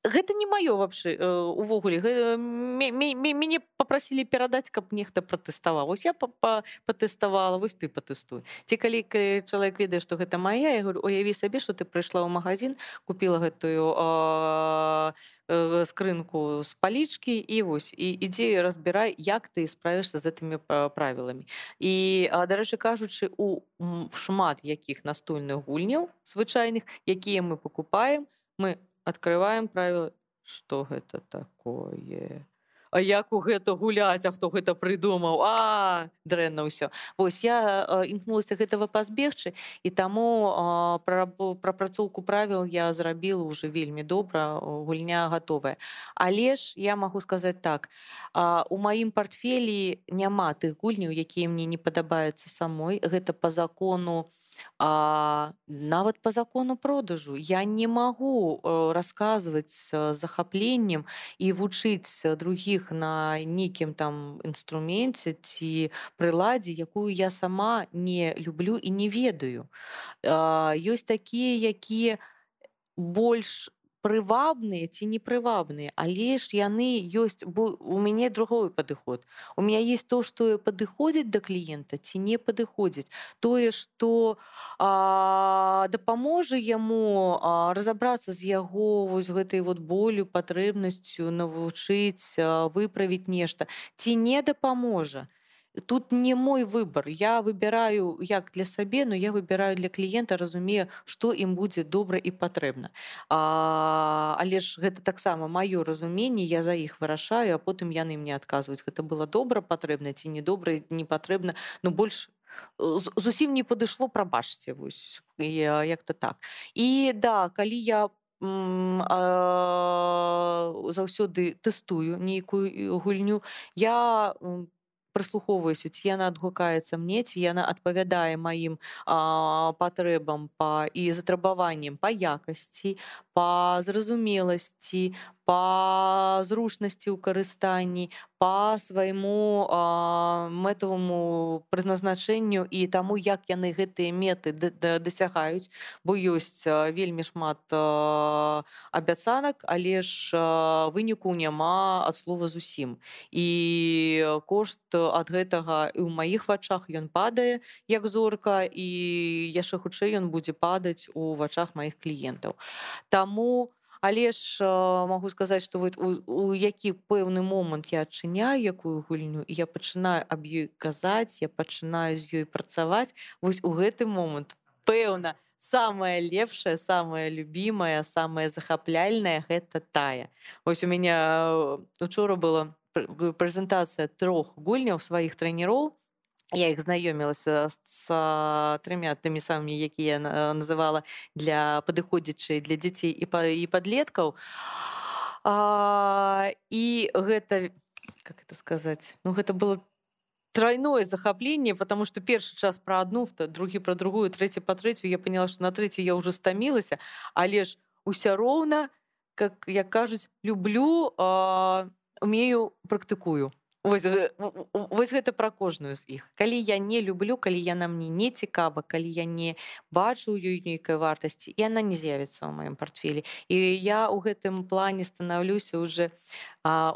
гэта не маё вообще э, увогуле. Мяне попросілі перадаць каб нехта пратэставаў я патэставала вось ты патэстуй ці калі чалавек ведае што гэта моя я говорю уяві сабе што ты прыйшла ў магазин купила гэтую э, скрынку з палічкі і вось і ідзе разбірай як ты справішся з гэтымі правіламі і дарэчы кажучы у шмат якіх настольных гульняў звычайных якія мы покупаем мы открываем правила. Что гэта такое? А як у гэта гуляць? А хто гэта прыдумаў? А дрэнна ўсё. Восьось я імкнулася гэтага пазбегчы і таму прапрацоўку правіл я зрабіла уже вельмі добра гульня готовая але ж я магу сказаць так у маім портфелі няма тых гульняў якія мне не падабаюцца самой. Гэта по закону у А, нават по закону продажу я не магу э, расказваць з захапленнем і вучыць другіх на нейкім там інструменце ці прыладзе, якую я сама не люблю і не ведаю. Ёсць такія, якія больш прывабныя ці непрывабныя але ж яны ёсць бо у мяне другой падыход у меня есть то что падыходзіць да кліента ці не падыходзіць тое что дапаможа яму разаобрацца з яго вось гэтай вот болю патрэбнасцю навучыць выправіць нешта ці не дапаможа тут не мой выбор. Я выбираю як для сабе но я выбираю для кліента разумею что ім будзе добра і патрэбна але ж гэта таксама маё разуменне я за іх вырашаю а потым яны мне адказваюць гэта было добра патрэбна ці не добра не патрэбна но больш зусім не падышло прабачце вось як-то так. І да калі я заўсёды тэстую нейкую гульню я по прыслухоўваюся ці яна адгукаецца мне ці яна адпавядае маім патрэбам па і затрабаваннем па якасці па зразумеласці па зручнасці ў карыстанні па свайму мэтаваму прызначэнню і таму як яны гэтыя меты дасягаюць. Бо ёсць вельмі шмат абяцанак але ж выніку няма ад слова зусім. І кошт ад гэтага і ў маіх вачах ён падае як зорка і яшчэ хутчэй ён будзе падаць у вачах маіх кліентаў таму але ж магу сказаць што вы у, у які пэўны момант я адчыняю якую гульню і я пачынаю аб ёй казаць я пачынаю з ёй працаваць вось у гэты момант пэўна самая лепшая самая любимая самая захапляльная гэта тая. Ось у э, учора была прэзентацыя трох гульняў сваіх трэнероў я іх знаёмілася з трымя тымі самымі якія называла для падыходзячай для дзяцей і па і падлеткаў і гэта как это сказаць ну гэта было тройное захапленне потому что першы час про одну другі про другую трэці по трэцю я поняла что на трэці я уже стамілася але ж уся роўна как як кажуць люблю умею практыкую Вось, вось гэта пра кожную з іх калі я не люблю калі яна мне не цікава калі я не бачу ёй нейкай вартасці і она не з'явіцца ў маім портфелі і я ў гэтым плане станаўлюся уже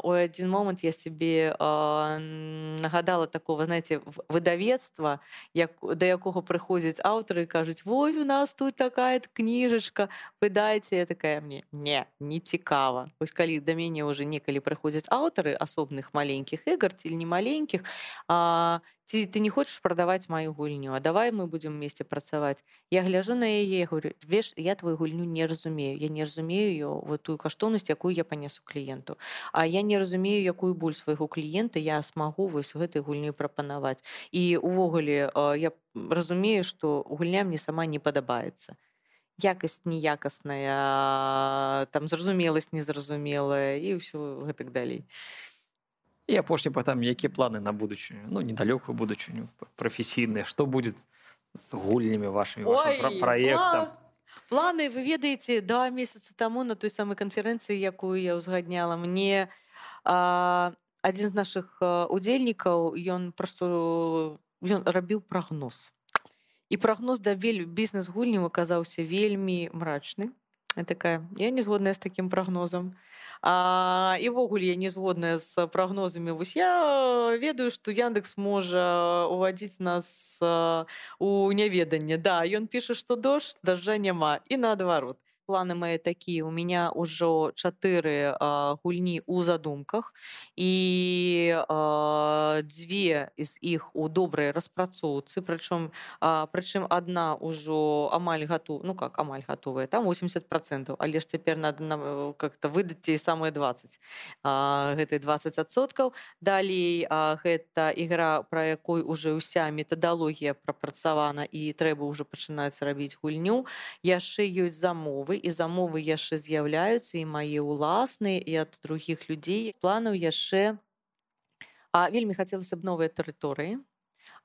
у один момант я себе нагадала такого знаете выдавецтва як да якога прыходзяць аўтары кажуць вось у нас тут такая кніжачка выдайце такая мне не не цікава вось калі да мяне уже некалі прыходзяць аўтары асобных маленькіх ігор ці не маленькіх а ці ты не хочаш прадаваць маю гульню? А давай мы будзем вместе працаваць я гляжу на яе говорю веш я твою гульню не разумею. Я не разумею ее вот тую каштоўнасць якую я панесу кліенту а я не разумею якую боль свайго кліента я смагу вось гэтай гульню прапанаваць і увогуле я разумею что гульня мне сама не падабаецца якасць неякасная там зразумеласць незразумелая і ўсё гэтак далей і апошні пытам якія планы на будучыню ну недалёкую будучыню прафесійныя што будет з гульнямі вашими проектам планы вы ведаеце два месяца таму на той самай канферэнцыі якую я ўзгадняла мне а, адзін з наших удзельнікаў ён просто ён рабіў прагноз і прагноз да вель бізнес гульню аказаўся вельмі мрачны такая я не згодная з таким прагнозам а, івогуле я не згодная з прагнозамі вось я ведаю што яндекс можа увадзіць нас у няведанне да ён піша што дождж дажджа няма і наадварот планы мои такія у меня ўжо чатыры гульні ў задумках і а, дзве з іх у добрай распрацоўцы прычым прычым одна ўжо амаль гату ну как амаль гатовая там 80 процентов але ж цяпер надо нам э, как-то выдаць самые 20 гэтай 20соткаў далей а, гэта ігра про якой уже ўся метадалогія прапрацавана і трэба ўжо пачынаць рабіць гульню яшчэ ёсць замовы і замовы яшчэ з'яўляюцца і мае ўласныя і ад другіх людзей планаў яшчэ а вельмі хацелася б новыя тэрыторыі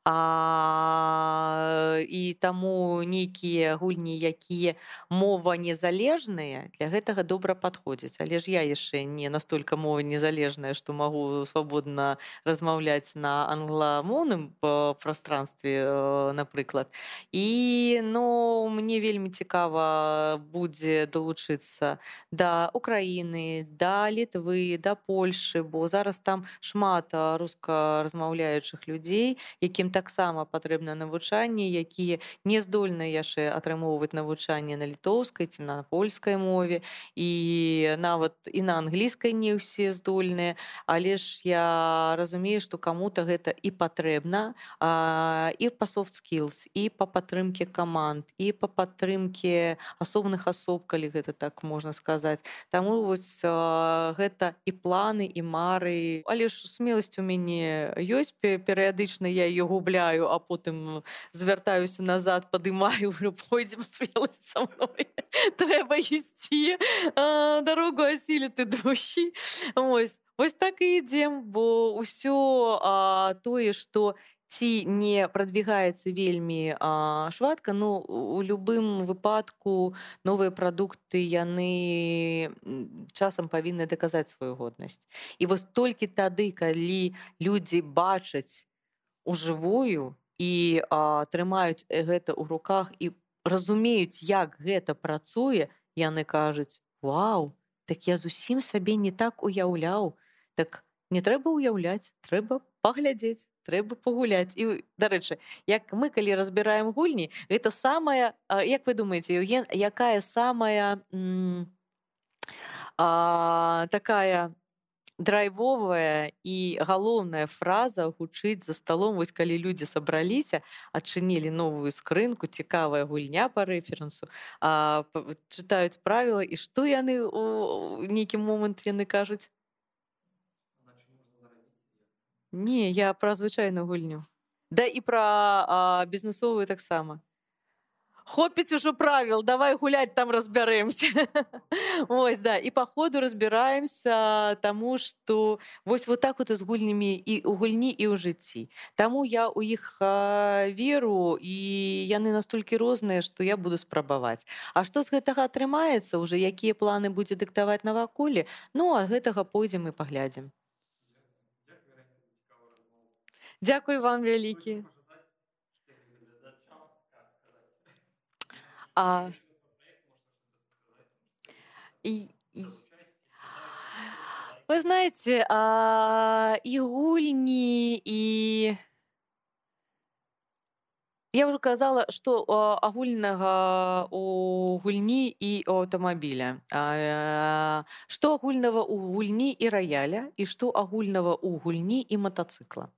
а, і таму нейкія гульні якія мова незалежныя для гэтага добра падходзяць але ж я яшчэ не настолько мова незалежная што магу свабодна размаўляць на англамоўным пространстве напрыклад і но мне вельмі цікава будзе далучыцца да Украіны да літвы да Польшы бо зараз там шмат руска размаўляючых людзей якім таксама патрэбна навучанне якія не здольныя яшчэ атрымоўваць навучанне на літоўскай ці на польскай мове. І нават і на англійскай не ўсе здольныя. Але ж я разумею што каму-то гэта і патрэбна а, і па skills і па падтрымке каманд і па падтрымке асобных асоб калі гэта так можна сказаць. Таму вось гэта і планы і мары. Але ж смеласць у мяне ёсць перыядычна я ее губ губляю а потым звяртаюся назад падымаю пойдзем смеласць со мной. Трэба ісці дарогу асілі ты душі ось вось так і ідзем бо ўсё тое што ці не прадвігаецца вельмі а, шватка ну у любым выпадку новыя прадукты яны часам павінны даказаць сваю годнасць і вось толькі тады калі людзі бачаць ужывую і а, трымаюць гэта ў руках і разумеюць як гэта працуе яны кажуць Вау так я зусім сабе не так уяўляў так не трэба ўяўляць трэба паглядзець трэба пагуляць. І дарэчы як мы калі разбіраем гульні гэта самая як вы думаете Евген якая самая а, такая драйвовая і галоўная фраза гучыць за сталом вось калі людзі сабраліся адчынілі новую скрынку цікавая гульня по рэферэнсу чытаюць правіла і што яны у нейкі момант яны кажуць не я пра звычайную гульню. Да і пра бізнесовую таксама хопіць ужо правіл давай гулять там разбяремся ось да і по ходу разбіраемся тому что вось вот так вот з гульнямі і у гульні і ў жыцці Таму я у іх веру і яны настолькі розныя что я буду спрабаваць А што з гэтага атрымаецца уже якія планы будзе дыктаваць наваколе ну а гэтага пойдзем і паглядзім. Дякую вам вялікі. А, и, и, вы знаете, а, и гульни, и я уже казала, што агульнага у гульні і у аўтамабіля. Што агульнага ў гульні і раяля і што агульнага ў гульні і матацыкла.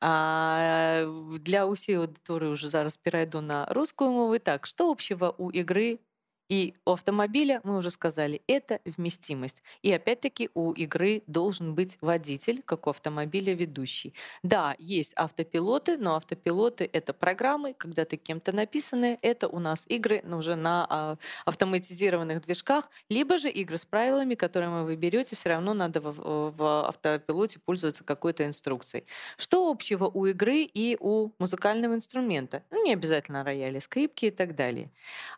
А, для ўсей аўдыторыі уже зараз перайду на рускую мову так что общего у игры и у автомобиля, мы уже сказали, это вместимость. И опять-таки у игры должен быть водитель, как у автомобиля ведущий. Да, есть автопилоты, но автопилоты — это программы, когда-то кем-то написанные. Это у нас игры но уже на а, автоматизированных движках, либо же игры с правилами, которые вы берете, все равно надо в, в автопилоте пользоваться какой-то инструкцией. Что общего у игры и у музыкального инструмента? Ну, не обязательно рояли, скрипки и так далее.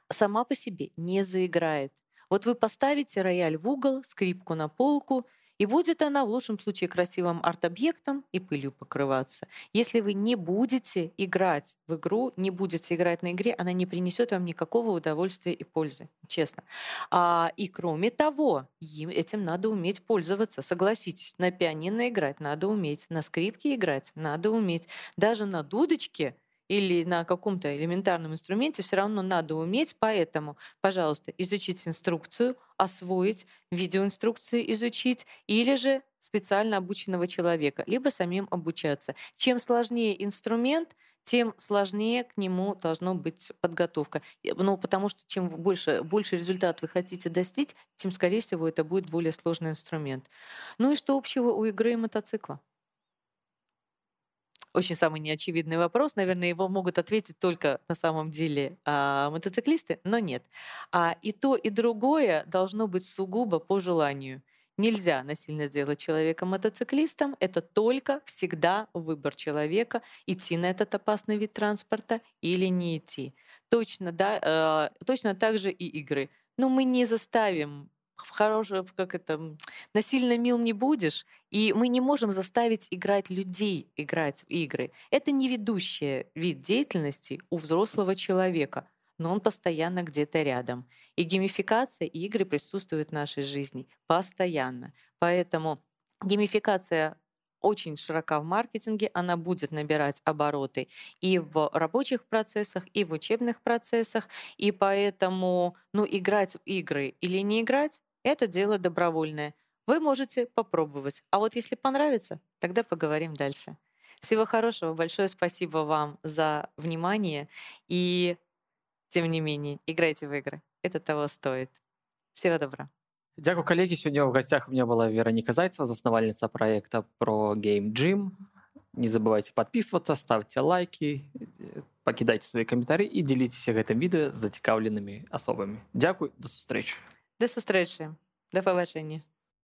Сама по себе не заиграет. Вот вы поставите рояль в угол, скрипку на полку, и будет она в лучшем случае красивым арт-объектом и пылью покрываться. Если вы не будете играть в игру, не будете играть на игре, она не принесет вам никакого удовольствия и пользы, честно. А, и кроме того, им этим надо уметь пользоваться. Согласитесь, на пианино играть надо уметь, на скрипке играть надо уметь, даже на дудочке — или на каком-то элементарном инструменте все равно надо уметь, поэтому, пожалуйста, изучить инструкцию, освоить, видеоинструкции изучить, или же специально обученного человека, либо самим обучаться. Чем сложнее инструмент, тем сложнее к нему должна быть подготовка. Ну, потому что чем больше, больше результат вы хотите достичь, тем, скорее всего, это будет более сложный инструмент. Ну и что общего у игры и мотоцикла? Очень самый неочевидный вопрос. Наверное, его могут ответить только на самом деле а, мотоциклисты, но нет. А, и то, и другое должно быть сугубо по желанию. Нельзя насильно сделать человека мотоциклистом. Это только всегда выбор человека, идти на этот опасный вид транспорта или не идти. Точно, да, э, точно так же и игры. Но мы не заставим в хорошее, как это, насильно мил не будешь, и мы не можем заставить играть людей играть в игры. Это не ведущий вид деятельности у взрослого человека, но он постоянно где-то рядом. И геймификация и игры присутствуют в нашей жизни постоянно. Поэтому геймификация очень широка в маркетинге, она будет набирать обороты и в рабочих процессах, и в учебных процессах, и поэтому, ну, играть в игры или не играть, это дело добровольное. Вы можете попробовать. А вот если понравится, тогда поговорим дальше. Всего хорошего. Большое спасибо вам за внимание. И, тем не менее, играйте в игры. Это того стоит. Всего добра. Дякую, коллеги. Сегодня в гостях у меня была Вероника Зайцева, основательница проекта про Game Gym. Не забывайте подписываться, ставьте лайки, покидайте свои комментарии и делитесь этим видео с зацікавленными особами. Дякую, до встречи. До зустрічі. До побачення.